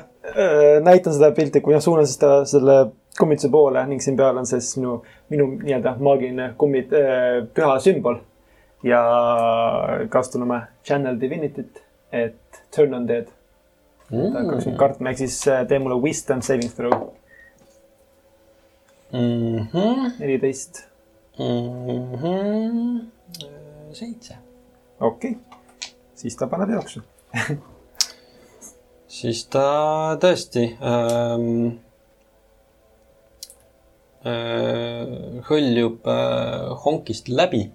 näitan seda pilti, kui noh, suunan siis ta selle kummituse poole ning siin peal on siis minu, minu nii-öelda maagiline kummid, püha sümbol. ja kasutan oma channel divinity't, et turn on dead. ta hakkaks mind kartma, ehk siis äh, tee mulle wisdom saving throw. Mhm. neliteist, Mhm. seitse. okei okay.. siis ta paneb jooksu. siis ta tõesti ähm, äh, hõljub äh, honkist läbi.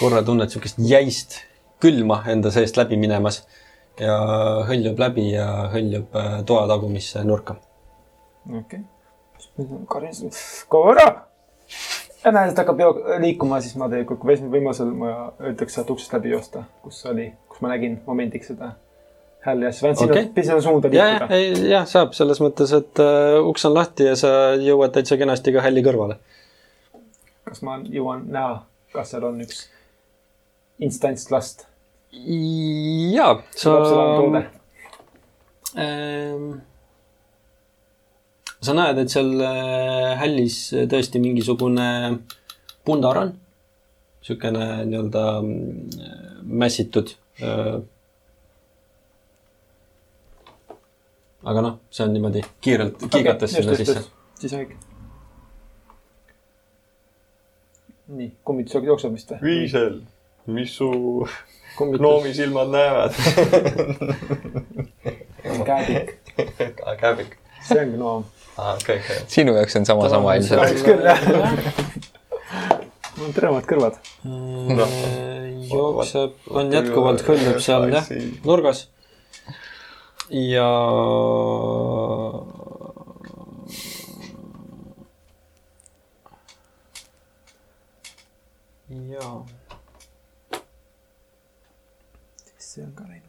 korra tunned niisugust jäist külma enda seest läbi minemas ja hõljub läbi ja hõljub äh, toa tagumisse nurka. okei okay.. Karin, kaua ära. Ja näed, et hakkab jook- liikuma, siis ma tegelikult, esimesel võimalusel ma üritaks sealt uksest läbi joosta, kus oli, kus ma nägin momendiks seda hääli ja siis vähemalt sinna okay., sinna suunda ja, liikuda. ja, jah, saab selles mõttes, et äh, uks on lahti ja sa jõuad täitsa kenasti ka hälli kõrvale. kas ma jõuan näha, kas seal on üks instants last? jaa, sa toode. Ähm, sa näed, et seal äh, hällis tõesti mingisugune pundar on. niisugune nii-öelda mm, mässitud. aga noh, see on niimoodi kiirelt kiigates sinna sisse.. siis on ikka. nii, kummitus jookseb vist või? Viisel, mis su kummitus, gnoomi silmad näevad? käedik, käbik. see on gnoom. Sinu jaoks on sama, sama ilmselt. kahjuks küll jah. mul on teravad kõrvad. jookseb, on jätkuvalt hõljub seal jah, nurgas. ja. ja see on ka läinud.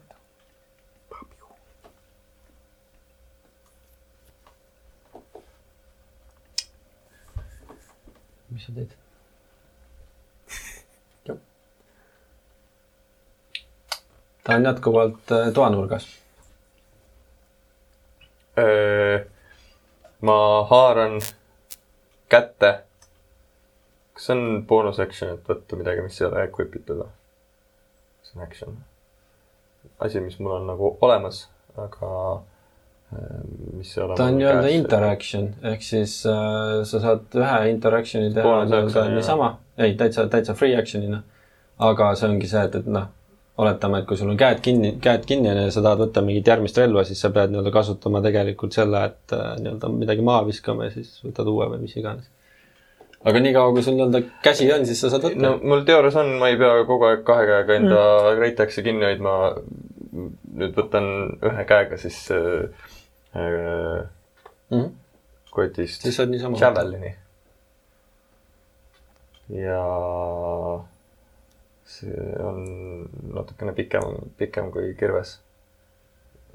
Mis sa teed? ta on jätkuvalt äh, toanurgas. ma haaran kätte. kas see on boonus action, et võtta midagi, mis ei ole equip itud või? see on action. asi, mis mul on nagu olemas, aga mis ei ole. ta on nii-öelda. interaction ehk siis äh, sa saad ühe interaction'i teha nii-öelda niisama, ei täitsa, täitsa free action'ina. aga see ongi see, et, et noh, oletame, et kui sul on käed kinni, käed kinni on ja sa tahad võtta mingit järgmist relva, siis sa pead nii-öelda kasutama tegelikult selle, et äh, nii-öelda midagi maha viskama ja siis võtad uue või mis iganes. aga niikaua, kui sul nii-öelda käsi on, siis sa saad võtta no mul teoorias on, ma ei pea kogu aeg kahe käega enda mm. Great Axe'i kinni hoidma. nüüd võtan ühe käega siis äh, mm. -hmm. kotist siis saad niisama. Javelini. ja see on natukene pikem, pikem kui kirves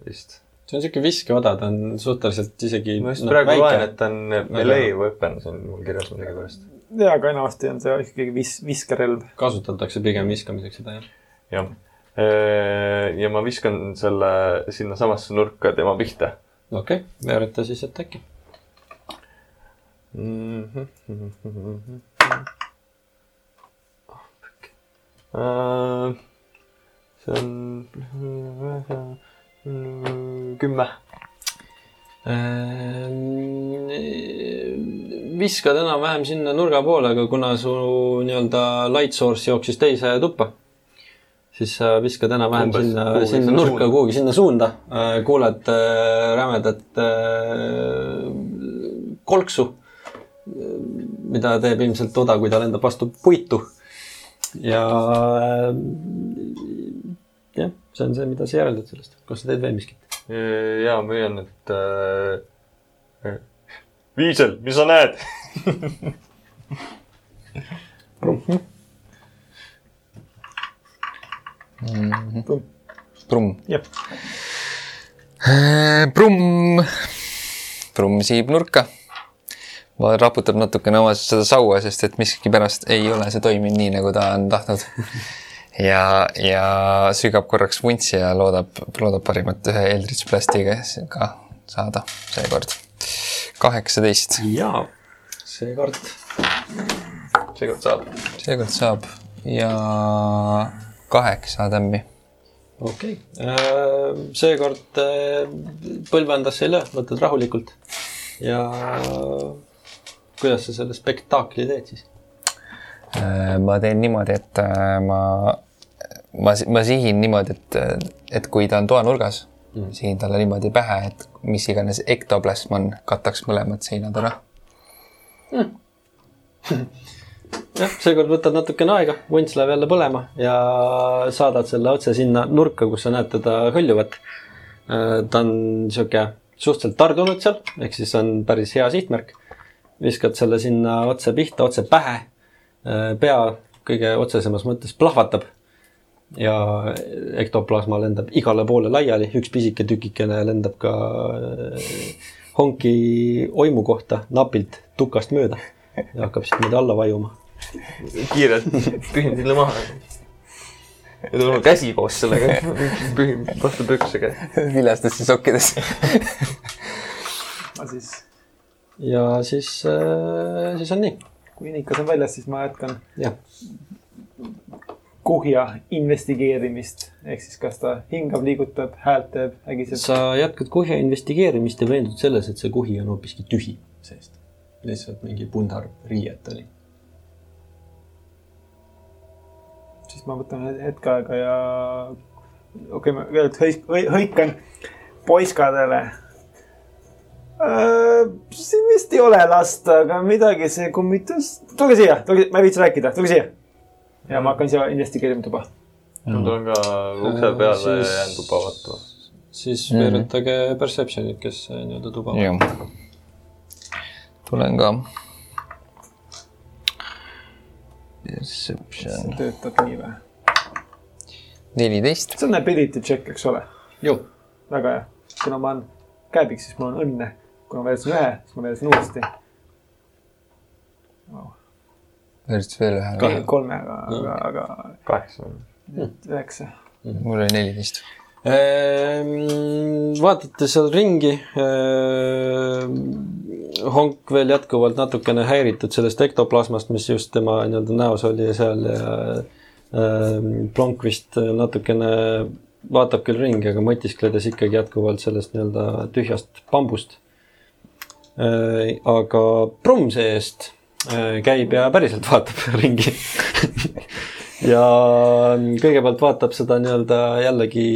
vist. see on siuke viskeoda, ta on suhteliselt isegi. ma just no, praegu loen, et ta on melee weapon, see on mul kirjas millegipärast. ja, aga enamasti on see ikkagi vis-, viskerelv. kasutatakse pigem viskamiseks seda jah. jah. ja ma viskan selle sinnasamasse nurka tema pihta. Okei okay., veereta siis äkki. Äh, see on kümme. Viskad enam-vähem sinna nurga poole, aga kuna su nii-öelda light source jooksis teise tuppa, siis sa viskad enam-vähem sinna, sinna sinna nurka suunda. kuhugi sinna suunda. kuuled äh, rämedat äh, kolksu, mida teeb ilmselt Oda, kui ta lendab vastu puitu. ja äh, jah, see on see, mida sa järeldad sellest. kas sa teed veel miskit? ja ma püüan, et äh,. Viisel, mis sa näed? Brumm. Jep. Brumm, Brumm siib nurka. raputab natukene oma seda saua, sest et miskipärast ei ole see toiminud nii, nagu ta on tahtnud. ja, ja sügab korraks vuntsi ja loodab, loodab parimat ühe Eldritch Blastiga ka saada seekord. kaheksateist, jaa, seekord seekord saab. seekord saab ja kaheksa tämmi. okei okay., seekord äh, põlve endasse ei löö, võtad rahulikult. ja kuidas sa selle spektaakli teed siis? Äh, ma teen niimoodi, et äh, ma, ma, ma sihin niimoodi, et, et kui ta on toanurgas mm., sihin talle niimoodi pähe, et mis iganes ektoplasm on, kataks mõlemad seinad ära. jah, seekord võtad natukene aega, vunts läheb jälle põlema ja saadad selle otse sinna nurka, kus sa näed teda hõljuvat. ta on sihuke suhteliselt tardunud seal, ehk siis on päris hea sihtmärk. viskad selle sinna otse pihta, otse pähe. pea kõige otsesemas mõttes plahvatab ja ektoplasma lendab igale poole laiali, üks pisike tükikene lendab ka äh, honki oimu kohta napilt tukast mööda ja hakkab siis niimoodi alla vajuma. Kiirelt pühin selle maha. ja tuleb käsi koos sellega, pühin vastu püksega. viljastesse sokkidesse. ma siis, ja siis, siis on nii, kui Nikas on väljas, siis ma jätkan jah. kuhja investigeerimist. ehk siis kas ta hingab, liigutab, häält teeb, ägiseb. sa jätkad kuhja investigeerimist ja veendud selles, et see kuhi on hoopiski tühi seest. lihtsalt mingi pundar riiet oli. Siis ma võtan hetk aega ja okei okay,, ma kõigepealt hõik-, hõikan poiskadele. siin vist ei ole last, aga midagi see kummitas. tulge siia, tulge, ma ei viitsi rääkida, tulge siia. ja ma hakkan siia investigeerima tuba. ma tulen ka ukse peale Siis- ja jään tuba vaatama. siis Mhm. veeretage perception'it, kes äh, nii-öelda tuba. jah. tulen ka. Perception töötab nii või? neliteist. see on ability check, eks ole. väga hea. kuna ma olen kääbik, siis mul on õnne. kuna ma veeretasin ühe, siis ma veeretasin uuesti. võrdsus veel ühe. Kahe. kolmega, aga, aga kaheksa. üheksa. mul oli neliteist. Ehm, vaatate seal ringi. Honk veel jätkuvalt natukene häiritud sellest ektoplasmast, mis just tema nii-öelda näos oli seal ja ähm, Plonk vist natukene vaatab küll ringi, aga mõtiskledes ikkagi jätkuvalt sellest nii-öelda tühjast bambust. aga Brumm see-eest käib ja päriselt vaatab ringi ja kõigepealt vaatab seda nii-öelda jällegi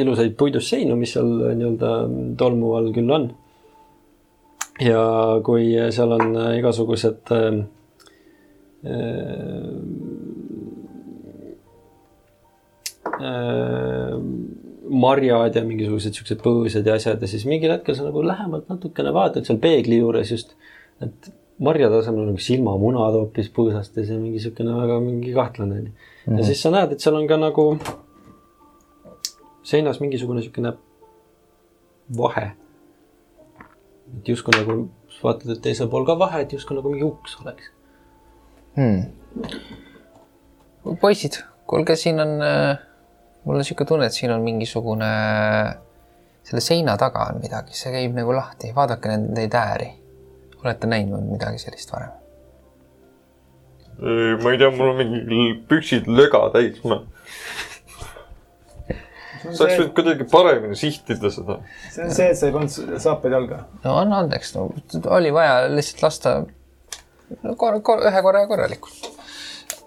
ilusaid puidust seinu, mis seal nii-öelda tolmu all küll on. ja kui seal on igasugused äh, äh, marjad ja mingisugused siuksed põõsad ja asjad ja siis mingil hetkel sa nagu lähemalt natukene vaatad seal peegli juures just, et marjade asemel on nagu silmamunad hoopis põõsastes ja mingi siukene väga mingi kahtlane onju. ja siis sa näed, et seal on ka nagu seinas mingisugune siukene vahe. et justkui nagu vaatad, et teisel pool ka vahe, et justkui nagu mingi uks oleks. hmm.. poisid, kuulge, siin on äh,, mul on sihuke tunne, et siin on mingisugune, selle seina taga on midagi, see käib nagu lahti, vaadake neid ääri. Olete näinud midagi sellist varem? ma ei tea, mul on mingi püksid löga täis, ma saaks nüüd kuidagi paremini sihtida seda. see on see, et sa ei pannud saapaid jalga. no anna andeks, no oli vaja lihtsalt lasta no, kor kor ühe korra korralikult.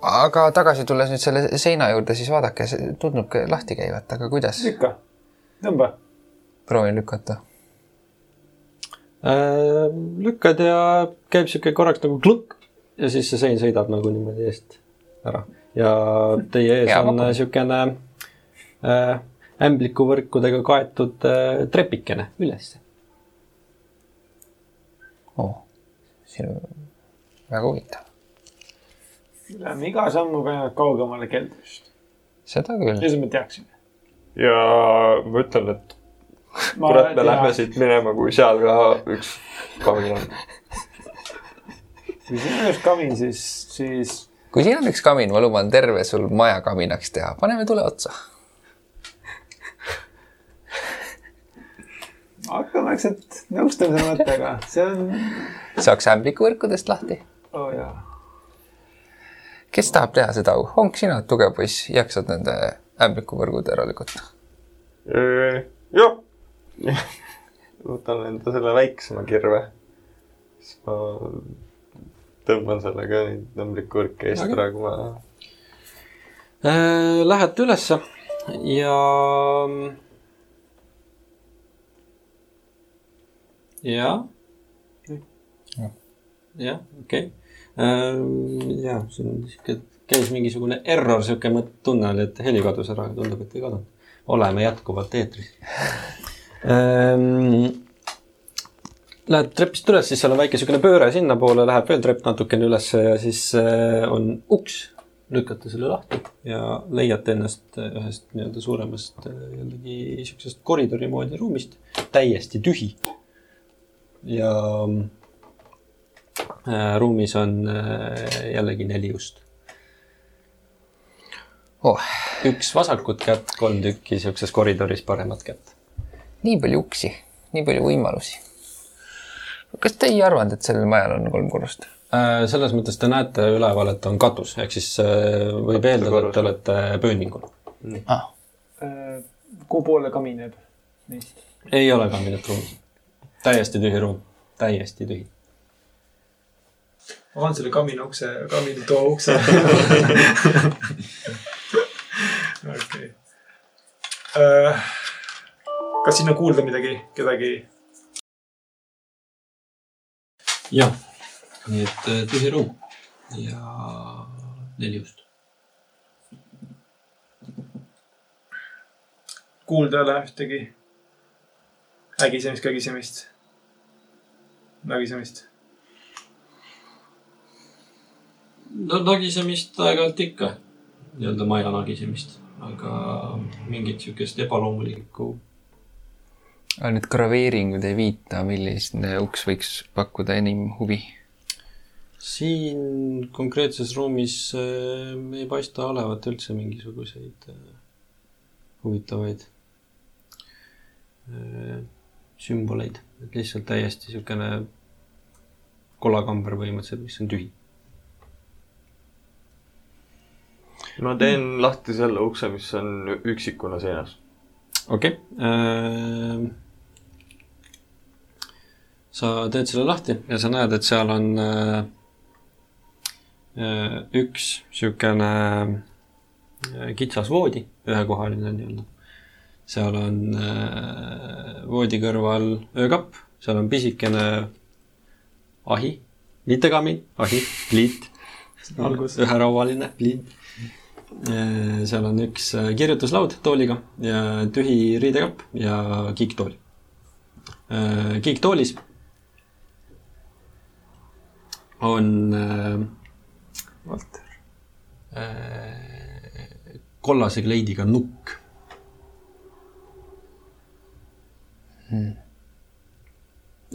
aga tagasi tulles nüüd selle seina juurde, siis vaadake, see tundub lahti käivat, aga kuidas? lükka, tõmba. proovin lükata. Äh, lükkad ja käib sihuke korraks nagu klõkk ja siis see sein sõidab nagu niimoodi eest ära ja teie ees Hea on pakkumine. siukene äh, ämblikuvõrkudega kaetud äh, trepikene ülesse. oh,. siin on väga huvitav. Läheme iga sammuga kaugemale keldrist. seda küll. siis me teaksime. ja ma ütlen, et kurat, me lähme. siit minema, kui seal ka üks kamin on. kui siin on üks kamin, siis, siis kui siin on üks kamin, ma luban terve sul maja kaminaks teha, paneme tule otsa. hakkame vaikselt nõustuma selle mõttega. see on, saaks ämblikuvõrkudest lahti. oo oh, jaa. kes tahab teha seda au? Honk, sina oled tugev poiss, jaksad nende ämblikuvõrgud ära lükata? jah, võtan enda selle väiksema kirve. siis ma tõmban sellega neid nõmblikurke eest ära, kui ma Äh, Lähete ülesse ja. ja. jah, okei. ja siin on sihuke, käis mingisugune error, sihuke mõt- tunne oli, et heli kadus ära, aga tundub, et ei kadunud. oleme jätkuvalt eetris. Lähed trepist üles, siis seal on väike niisugune pööre sinnapoole, läheb veel trepp natukene ülesse ja siis äh, on uks. lükkate selle lahti ja leiate ennast äh, ühest nii-öelda suuremast äh, jällegi niisugusest koridori moodi ruumist, täiesti tühi. ja äh, ruumis on äh, jällegi neli ust. oh, üks vasakut kätt, kolm tükki niisuguses koridoris paremat kätt. Nii palju uksi, nii palju võimalusi. kas te ei arvanud, et sellel majal on kolm korrust? Äh, selles mõttes te näete üleval, et on katus, ehk siis äh, võib eeldada, et te olete pööningul. ah, Äh, kuhu poole kamin jääb neist? ei ole kabinet ruumis. täiesti tühi ruum, täiesti tühi. avan selle kamina ukse, kamini toa ukse. okei. Kas siin on kuulda midagi, kedagi? jah, nii et äh, tühi ruum ja neli ust. kuulda ei ole ühtegi ägisemist, kägisemist, nagisemist. no nagisemist aeg-ajalt ikka, nii-öelda maja nagisemist, aga mingit niisugust ebaloomulikku aga need graveeringud ei viita, milline uks võiks pakkuda enim huvi. siin konkreetses ruumis äh, ei paista olevat üldse mingisuguseid äh, huvitavaid äh, sümboleid, et lihtsalt täiesti niisugune kollakamber põhimõtteliselt, mis on tühi. ma teen lahti selle ukse, mis on üksikuna seinas. Okei okay.. sa teed selle lahti ja sa näed, et seal on äh, äh, üks niisugune äh, kitsas voodi, ühekohaline nii-öelda. seal on voodi kõrval öökapp, seal on pisikene ahi, mitte kamin, ahi, pliit. Üheraualine pliit. Seal on üks äh, kirjutuslaud tooliga ja tühi riidekapp ja kiiktool. kiiktoolis on äh, Valter. äh, kollase kleidiga nukk Hmm.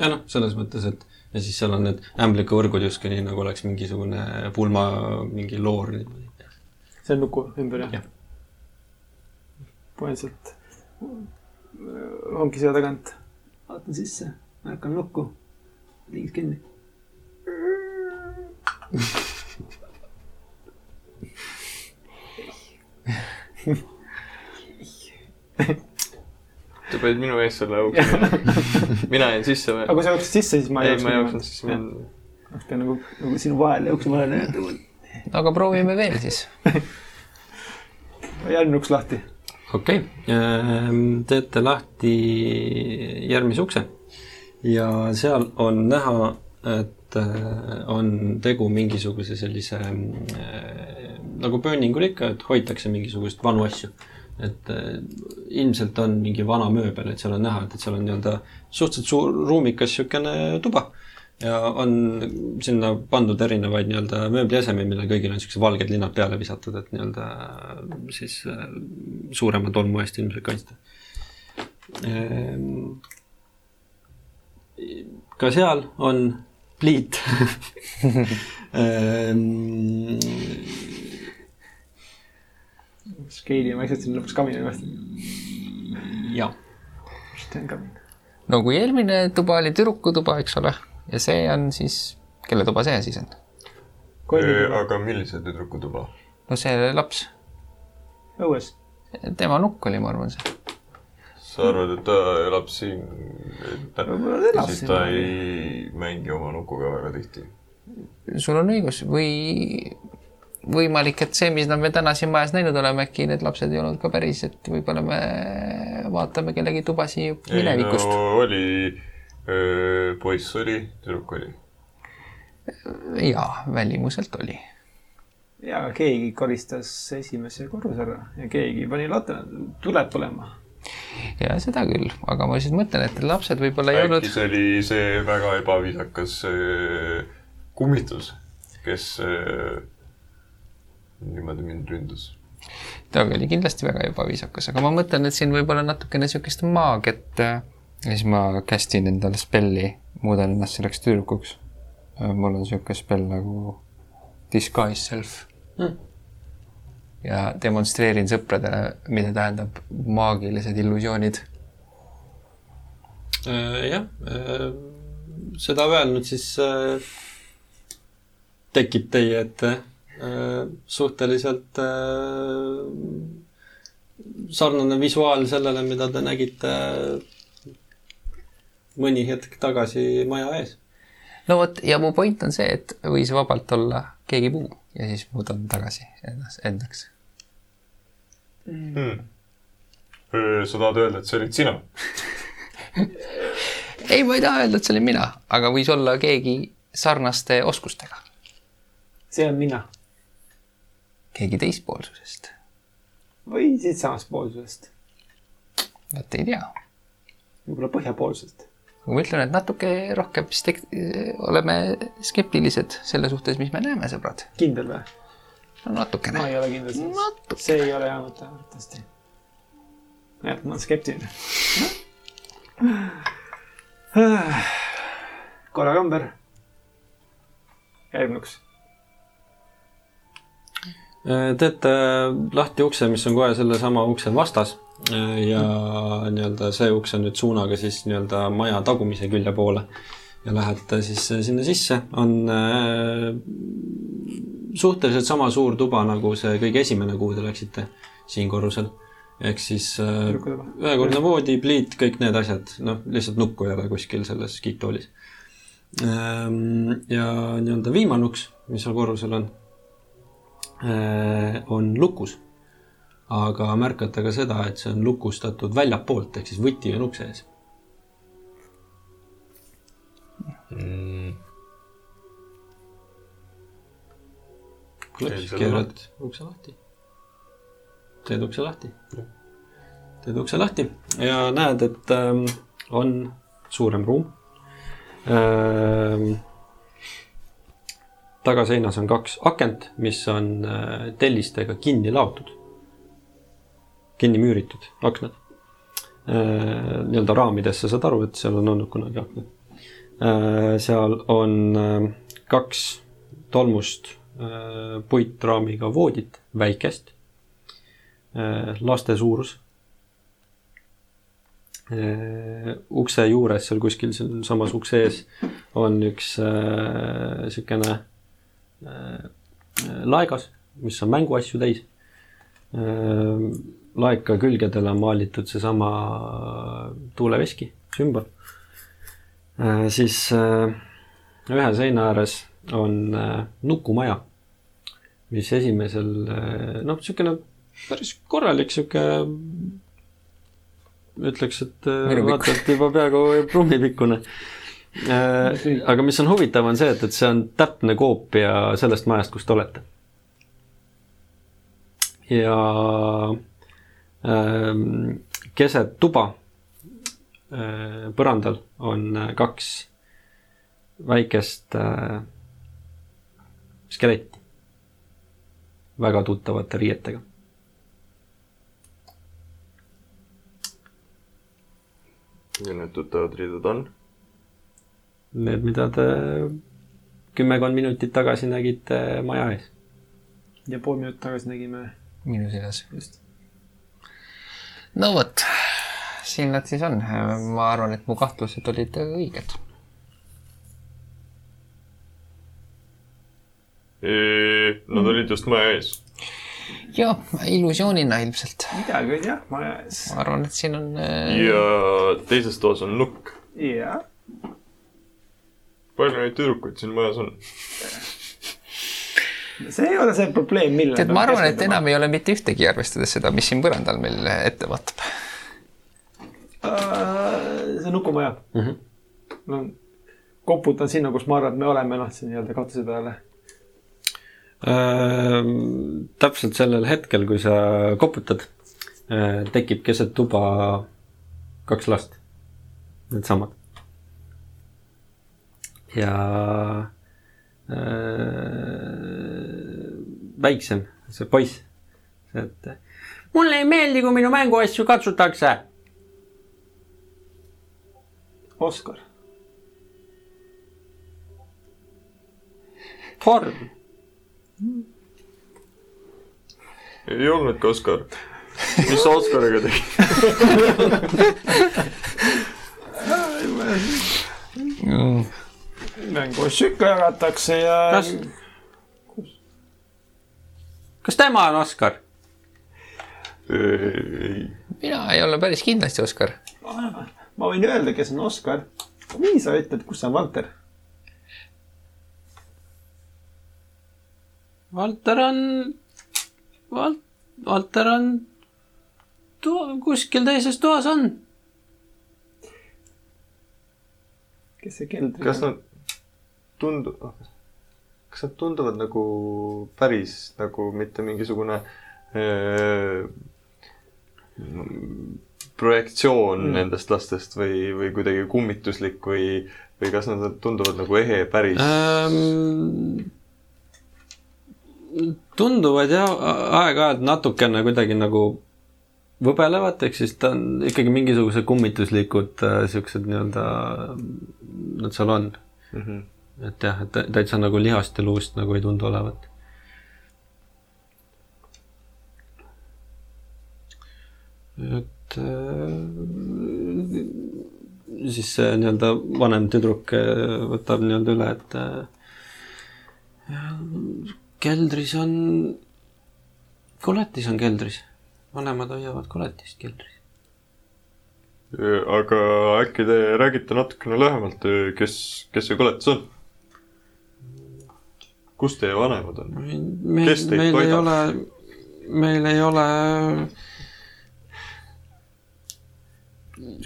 ja noh, selles mõttes, et ja siis seal on need ämblikuvõrgud justkui nii, nagu oleks mingisugune pulma mingi loor niimoodi. See on nuku ümber jah Jah.? põhimõtteliselt ongi selle tagant. vaatan sisse, märkan lukku, liigs kinni. sa panid minu ees selle ukse. mina jäin sisse või aga? kui sa jooksid sisse, siis ma ei ei, ma ei jooksnud sisse. ma pean nagu, nagu sinu vahele ja ukse vahele jääma. Aga proovime veel siis. järgmine uks lahti. okei okay., teete lahti järgmise ukse ja seal on näha, et äh, on tegu mingisuguse sellise äh, nagu pööningul ikka, et hoitakse mingisugust vanu asju. et äh, ilmselt on mingi vana mööbel, et seal on näha, et, et seal on nii-öelda suhteliselt suur ruumikas niisugune tuba ja on sinna pandud erinevaid nii-öelda mööbliesemeid, millel kõigil on niisugused valged linnad peale visatud, et nii-öelda siis äh, suurema tolmu eest ilmselt kaitsta. ka seal on pliit. skeili ma istusin lõpuks kamini vastu. ja, teen kamin. no kui eelmine tuba oli tüdrukutuba, eks ole, ja see on siis, kelle tuba see siis on? aga millise tüdruku tuba? no see laps, õues. tema nukk oli, ma arvan, see. sa arvad, et ta elab siin? Võib-olla ta elab siis siin. ta ei mängi oma nukuga väga tihti. sul on õigus või võimalik, et see, mis me täna siin majas näinud oleme, äkki need lapsed ei olnud ka päris, et võib-olla me vaatame kellegi tubasi minevikust no oli, poiss oli, tüdruk oli. jaa, välimuselt oli. ja keegi koristas esimese korruse ära ja keegi pani late, tuleb põlema. ja seda küll, aga ma lihtsalt mõtlen, et lapsed võib-olla ei äkki olnud, see oli see väga ebaviisakas kummitus, kes niimoodi mind ründas. ta oli kindlasti väga ebaviisakas, aga ma mõtlen, et siin võib olla natukene niisugust maagiat. Ja siis ma kästin endale spelli, muudan ennast selleks tüdrukuks. mul on niisugune spell nagu disguise self Hmm. ja demonstreerin sõpradele, mida tähendab maagilised illusioonid. Äh, jah, seda öelnud, siis äh, tekib teie ette äh, suhteliselt äh, sarnane visuaal sellele, mida te nägite mõni hetk tagasi maja ees. no vot, ja mu point on see, et võis vabalt olla keegi muu ja siis muudan tagasi endas, endaks. Hmm. sa tahad öelda, et see olid sina? ei, ma ei taha öelda, et see olin mina, aga võis olla keegi sarnaste oskustega, see on mina keegi teispoolsusest, või siitsamast poolsusest, vot ei tea võib-olla põhjapoolsusest. Ma ütlen, et natuke rohkem stek-, oleme skeptilised selle suhtes, mis me näeme, sõbrad. kindel või? no natukene ma. ei ole kindel selles see ei ole hea mõte arvatavasti. jah, ma olen skeptiline. korraga ümber. järgmiseks. teete lahti ukse, mis on kohe sellesama ukse vastas ja nii-öelda see uks on nüüd suunaga siis nii-öelda maja tagumise külje poole ja lähete siis sinna sisse, on äh, suhteliselt sama suur tuba nagu see kõige esimene, kuhu te läksite siin korrusel. ehk siis äh, ühekordne voodi, pliit, kõik need asjad, noh, lihtsalt nukku ei ole kuskil selles kiiktoolis. ja nii-öelda viimane uks, mis seal korrusel on, on lukus. Aga märkate ka seda, et see on lukustatud väljapoolt ehk siis võti on ukse ees. Selle keerad ukse lahti. teed ukse lahti. teed ukse lahti ja näed, et ähm, on suurem ruum ähm,. tagaseinas on kaks akent, mis on äh, tellistega kinni laotud. Kinni müüritud aknad äh,. nii-öelda raamidesse saad aru, et seal on olnud kunagi aknad äh,. seal on äh, kaks tolmust äh, puitraamiga voodit, väikest äh,, laste suurus äh,. ukse juures seal kuskil sealsamas ukse ees on üks äh, siukene äh, laegas, mis on mänguasju täis äh,. Laeka külgedele on maalitud seesama tuuleveski sümbol äh,. siis äh, ühe seina ääres on äh, nukumaja, mis esimesel äh, noh, niisugune päris korralik sihuke ütleks, et äh, vaata, et juba peaaegu prummipikkune. aga mis on huvitav, on see, et, et see on täpne koopia sellest majast, kus te olete. Ja ähm, keset tuba äh, põrandal on äh, kaks väikest äh, skeletti väga tuttavate riietega. ja need tuttavad riided on? Need, mida te kümmekond minutit tagasi nägite maja ees. ja pool minutit tagasi nägime minu just. no vot, siin nad siis on. ma arvan, et mu kahtlused olid õiged. Nad olid just maja ees. jah, illusioonina ilmselt. midagi on jah, ma, ma arvan, et siin on äh, ja teises toas on nukk. jah. palju neid tüdrukuid siin majas on? see ei ole see probleem, millele. tead, ma arvan, et enam ei ole mitte ühtegi, arvestades seda, mis siin põrandal meil ette vaatab. Äh, see nukumaja mm. -hmm. no koputan sinna, kus ma arvan, et me oleme, noh, siin nii-öelda katuse peale. Ehm, täpselt sellel hetkel, kui sa koputad, tekib keset tuba kaks last, needsamad. ja äh, väiksem, see poiss, et mulle ei meeldi, kui minu mänguasju katsutakse. Oskar, torm, ei olnudki Oskar. mis sa Oskariga tegid? mänguasju ikka jagatakse ja kas, kas tema on Oskar? ei, mina ei ole päris kindlasti Oskar. ma võin öelda, kes on Oskar. nii sa ütled, kus on Valter? Valter on, Val-, Valter on to-, kuskil teises toas on. kes see keldri kas nad tundu-, kas nad tunduvad nagu päris nagu mitte mingisugune öö, projektsioon mm. nendest lastest või, või kuidagi kummituslik või, või kas nad tunduvad nagu ehe päris ähm,? tunduvad jah, aeg-ajalt natukene kuidagi nagu võbelevad, ehk siis ta on ikkagi mingisugused kummituslikud äh, siuksed nii-öelda, nad seal on. mm? -hmm. Et jah, et tä- täitsa nagu lihast ja luust nagu ei tundu olevat. et äh, siis see nii-öelda vanem tüdruk äh, võtab nii-öelda üle, et äh, keldris on, koletis on keldris, vanemad hoiavad koletist keldris. aga äkki te räägite natukene lähemalt, kes, kes see koletis on? Kus teie vanemad on? meil Kes, teid meil ei toidab? ole, meil ei ole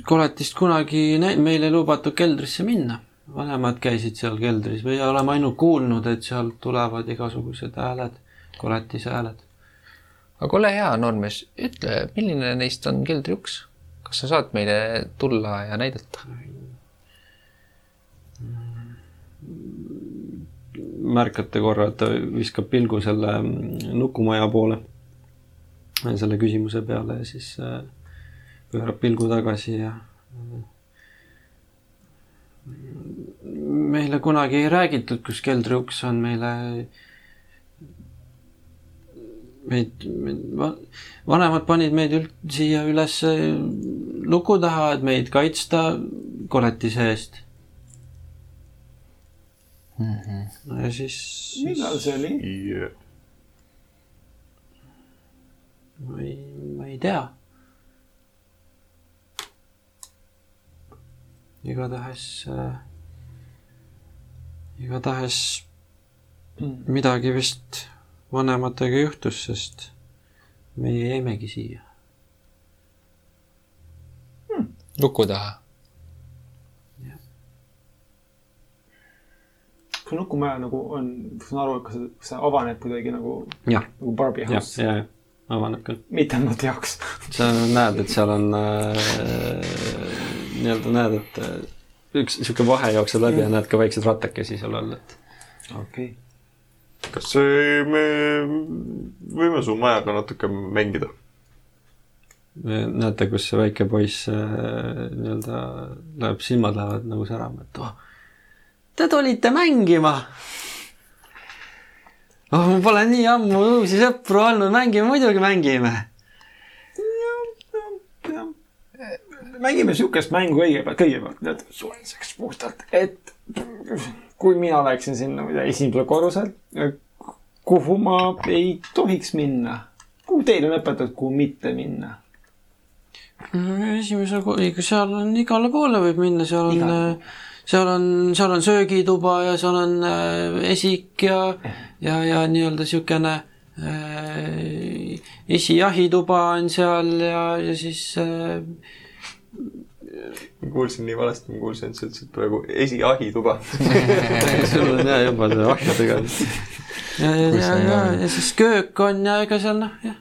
koletist kunagi nä-, meil ei lubatud keldrisse minna. vanemad käisid seal keldris või oleme ainult kuulnud, et sealt tulevad igasugused hääled, koletise hääled. aga ole hea, noormees, ütle, milline neist on keldri uks? kas sa saad meile tulla ja näidata? Märkate korra, et ta viskab pilgu selle nukumaja poole, selle küsimuse peale ja siis äh, pöörab pilgu tagasi ja meile kunagi ei räägitud, kus keldri uks on, meile meid, meid, vanemad panid meid üld-, siia üles luku taha, et meid kaitsta koletise eest. Ja siis, millal see oli? ma ei, ma ei tea. igatahes äh,, igatahes midagi vist vanematega juhtus, sest meie jäimegi siia. luku taha. Kas nukumaja nagu on, saan aru, et kas see, kas see avaneb kuidagi nagu, jah, nagu Barbi jah, house? ja, ja avaneb küll. mitmemad jaoks. sa näed, et seal on äh, nii-öelda näed, et äh, üks sihuke vahe jookseb läbi ja näed ka väikseid rattakesi seal all, et okei. kas see- me võime su majaga natuke mängida? näete, kus see väike poiss äh, nii-öelda läheb, silmad lähevad nagu särama, et oh, te tulite mängima. oh, mul pole nii ammu uusi sõpru olnud, mängime, muidugi mängime. mängime siukest mängu kõigepealt, kõigepealt nüüd suvaliseks puhtalt, et kui mina läksin sinna, ma ei tea, esimesel korrusel, kuhu ma ei tohiks minna, kuhu teil on õpetatud, kuhu mitte minna? esimesel, ega seal on igale poole võib minna, seal on seal on, seal on söögituba ja seal on äh, esik ja, ja, ja nii-öelda siukene äh, esijahituba on seal ja, ja siis äh, ma kuulsin nii valesti, ma kuulsin, et sa ütlesid praegu esiahituba. sul on jah juba see ahjadega. ja, ja, ja, ja, ja siis köök on ja ega seal noh, jah,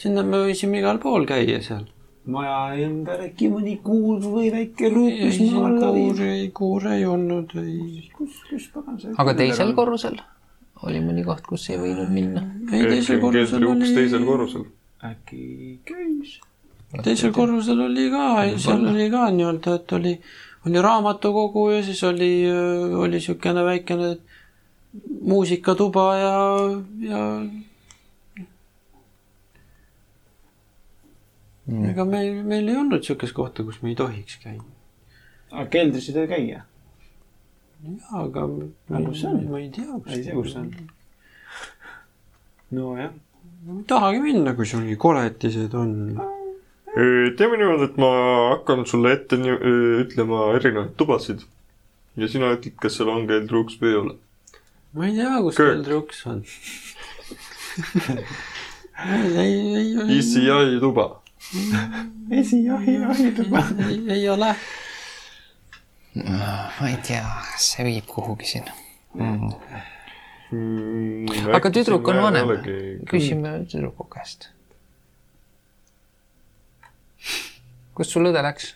sinna me võisime igal pool käia seal. Maja ümber äkki mõni kuur või väike luuk, mis maa alla viib. kuure, kuure ei olnud, ei. kus, kus pagan see. aga teisel korrusel oli mõni koht, kus ei võinud minna. ei, teisel korrusel uks teisel oli, korrusel. äkki käis. teisel korrusel oli ka, seal oli ka nii-öelda, et oli, oli raamatukogu ja siis oli, oli niisugune väikene muusikatuba ja, ja Mm. ega meil, meil ei olnud niisugust kohta, kus me ei tohiks käia. aga keldris ei tohi käia. jaa, aga Aga kus see on? ma ei tea, ei tea, kus see on. nojah. ma ei tahagi minna, kui sul nii koletised on. teeme niimoodi, et ma hakkan sulle ette nii, ütlema erinevaid tubasid ja sina ütled, kas seal on keldruuks või ei ole. ma ei tea, kus Köök. keldriuks on. ei, ei, ei, ECI tuba. esijahi, jahituba. ei, ei ole. ma ei tea, kas see viib kuhugi sinna mm.. Mm, aga tüdruk on vanem. Küsime tüdruku käest. kus sul õde läks?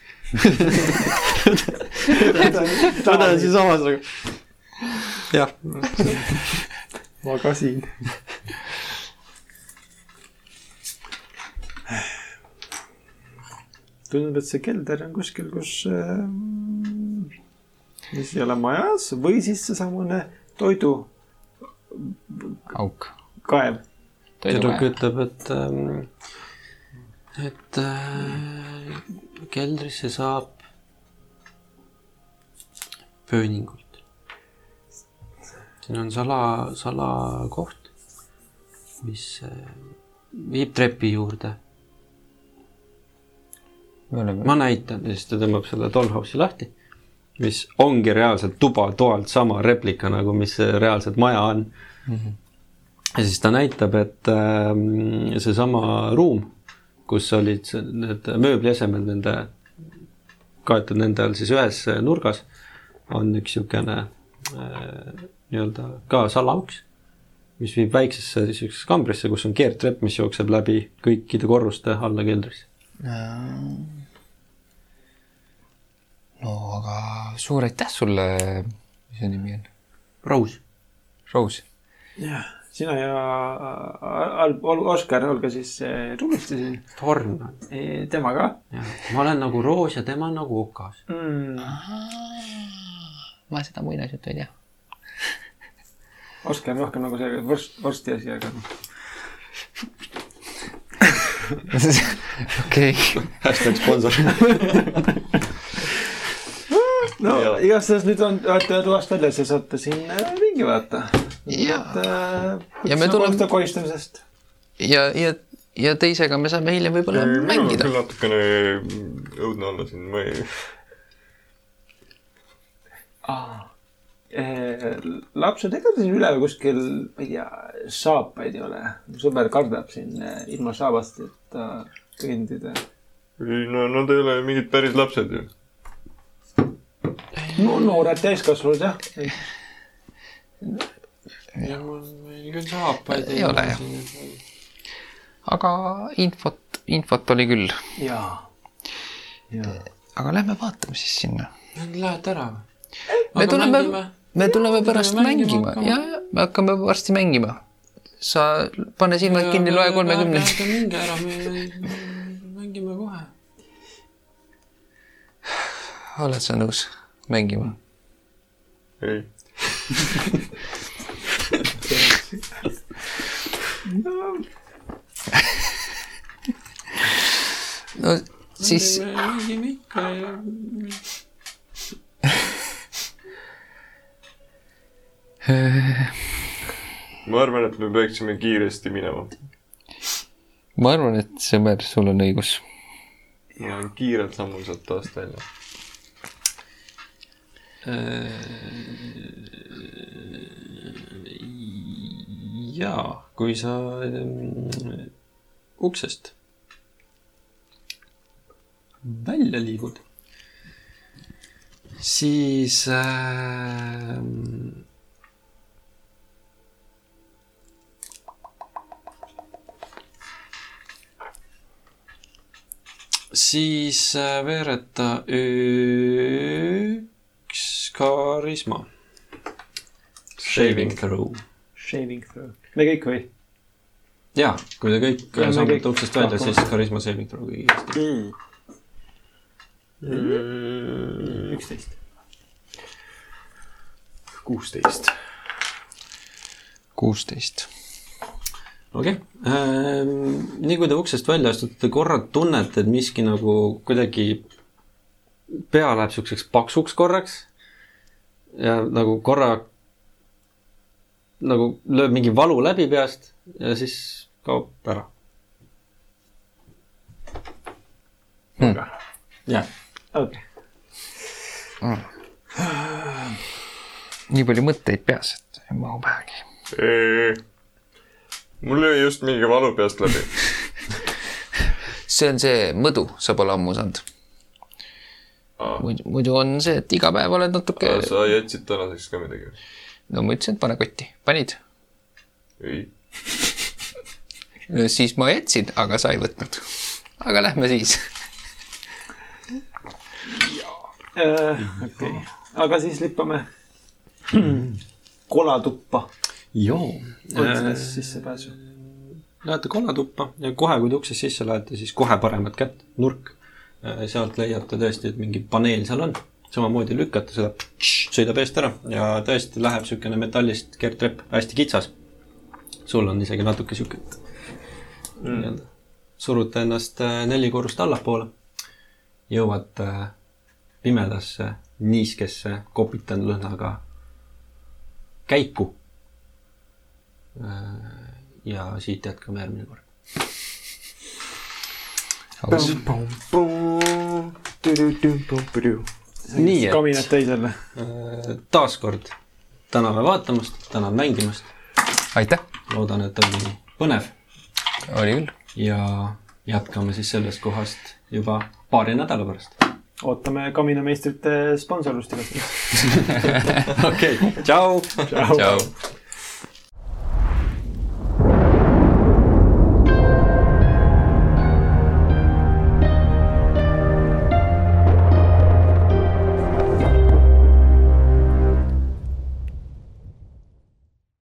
õde on siinsamas nagu. jah, magasin. tundub, et see kelder on kuskil, kus äh,, mis ei ole majas või siis seesamune toidukaev. auk. tüdruk ütleb, et, et äh, keldrisse saab pööningult. siin on sala, salakoht, mis äh, viib trepi juurde. Ma näitan ja siis ta tõmbab selle dollhouse'i lahti, mis ongi reaalselt tuba toalt sama replika nagu, mis reaalselt maja on mm. -hmm. ja siis ta näitab, et äh, seesama ruum, kus olid need mööbliesemed nende, kaetud nende all siis ühes nurgas, on üks niisugune äh, nii-öelda ka salauks, mis viib väiksesse niisugusesse kambrisse, kus on keerdtrepp, mis jookseb läbi kõikide korruste alla keldrisse. No aga suur aitäh sulle, mis su nimi on? Rose. Rose. jah, sina ja Al- Al- Oskar, olge siis äh, torn on. tema ka ma olen nagu roos ja tema on nagu okas. mm.. ma seda muinasjuttu ei tea. Oskar on rohkem nagu see vorst, vorsti asi, aga noh. okei. hashtag sponsor. No igastahes nüüd on, olete toast väljas ja saate siin äh, ringi vaadata. Jaa. Ja me tuleme- koristamisest. ja, ja, ja teisega me saame hiljem võib-olla mängida küll. natukene õudne olla siin, ma ei, lapsed, ega te siin üleval kuskil, ma ei tea, saapaid ei ole? sõber kardab siin äh, ilma saabastita kõndida. ei no nad ei ole mingid päris lapsed ju. No noored täiskasvanud jah. ja mul meil küll saapaid Ei ole, jah. aga infot, infot oli küll. jaa. jaa. aga lähme vaatame siis sinna. Lähete ära või? me tuleme, me tuleme pärast mängima mängima ja, ja me hakkame varsti mängima. sa pane silmad kinni, loe kolmekümneni. minge ära, me mängime kohe. Oled sa nõus mängima? ei, no siis, mängime ikka ja ma arvan, et me peaksime kiiresti minema. ma arvan, et sõber, sul on õigus. ma olen kiirelt sammul sealt toast välja. jaa, kui sa uksest välja liigud, siis äh, siis äh, veereta üks karisma. Shaving throw. Shaving through. me kõik või? jaa, kui te kõik kõik uksest välja, siis karisma saving throw kõigist. üksteist. kuusteist. kuusteist. okei okay., nii kui te uksest välja astute, te korra tunnete, et miski nagu kuidagi, pea läheb siukseks paksuks korraks. ja nagu korra nagu lööb mingi valu läbi peast ja siis kaob ära. jah, okei. nii palju mõtteid peas, et ei mahu pähegi. mul lõi just mingi valu peast läbi. see on see mõdu, sa pole ammu saanud. muidu, muidu on see, et iga päev oled natuke, sa jätsid tänaseks ka midagi? no ma ütlesin, et pane kotti, panid. ei. siis ma jätsin, aga sa ei võtnud. aga lähme siis. okei, aga siis lippame kolatuppa. joo. otsides sissepääsu. Lähete kollatuppa ja kohe, kui te uksest sisse lähete, siis kohe paremat kätt, nurk. Sealt leiate tõesti, et mingi paneel seal on. samamoodi lükkate seda, sõidab eest ära ja tõesti läheb niisugune metallist kergtrepp, hästi kitsas. sul on isegi natuke sihuke nii-öelda, surute ennast äh, neli korrust allapoole, jõuate äh, pimedasse, niiskesse, kopitan lõhnaga käiku. ja siit jätkame järgmine kord. Nii, et- kaminad. Äh, taaskord täname vaatamast, tänan mängimast, aitäh, loodan, et oli põnev oli küll. ja jätkame siis sellest kohast juba paari nädala pärast. ootame kaminameistrite sponsorlust igatahes. okei, tšau. tšau.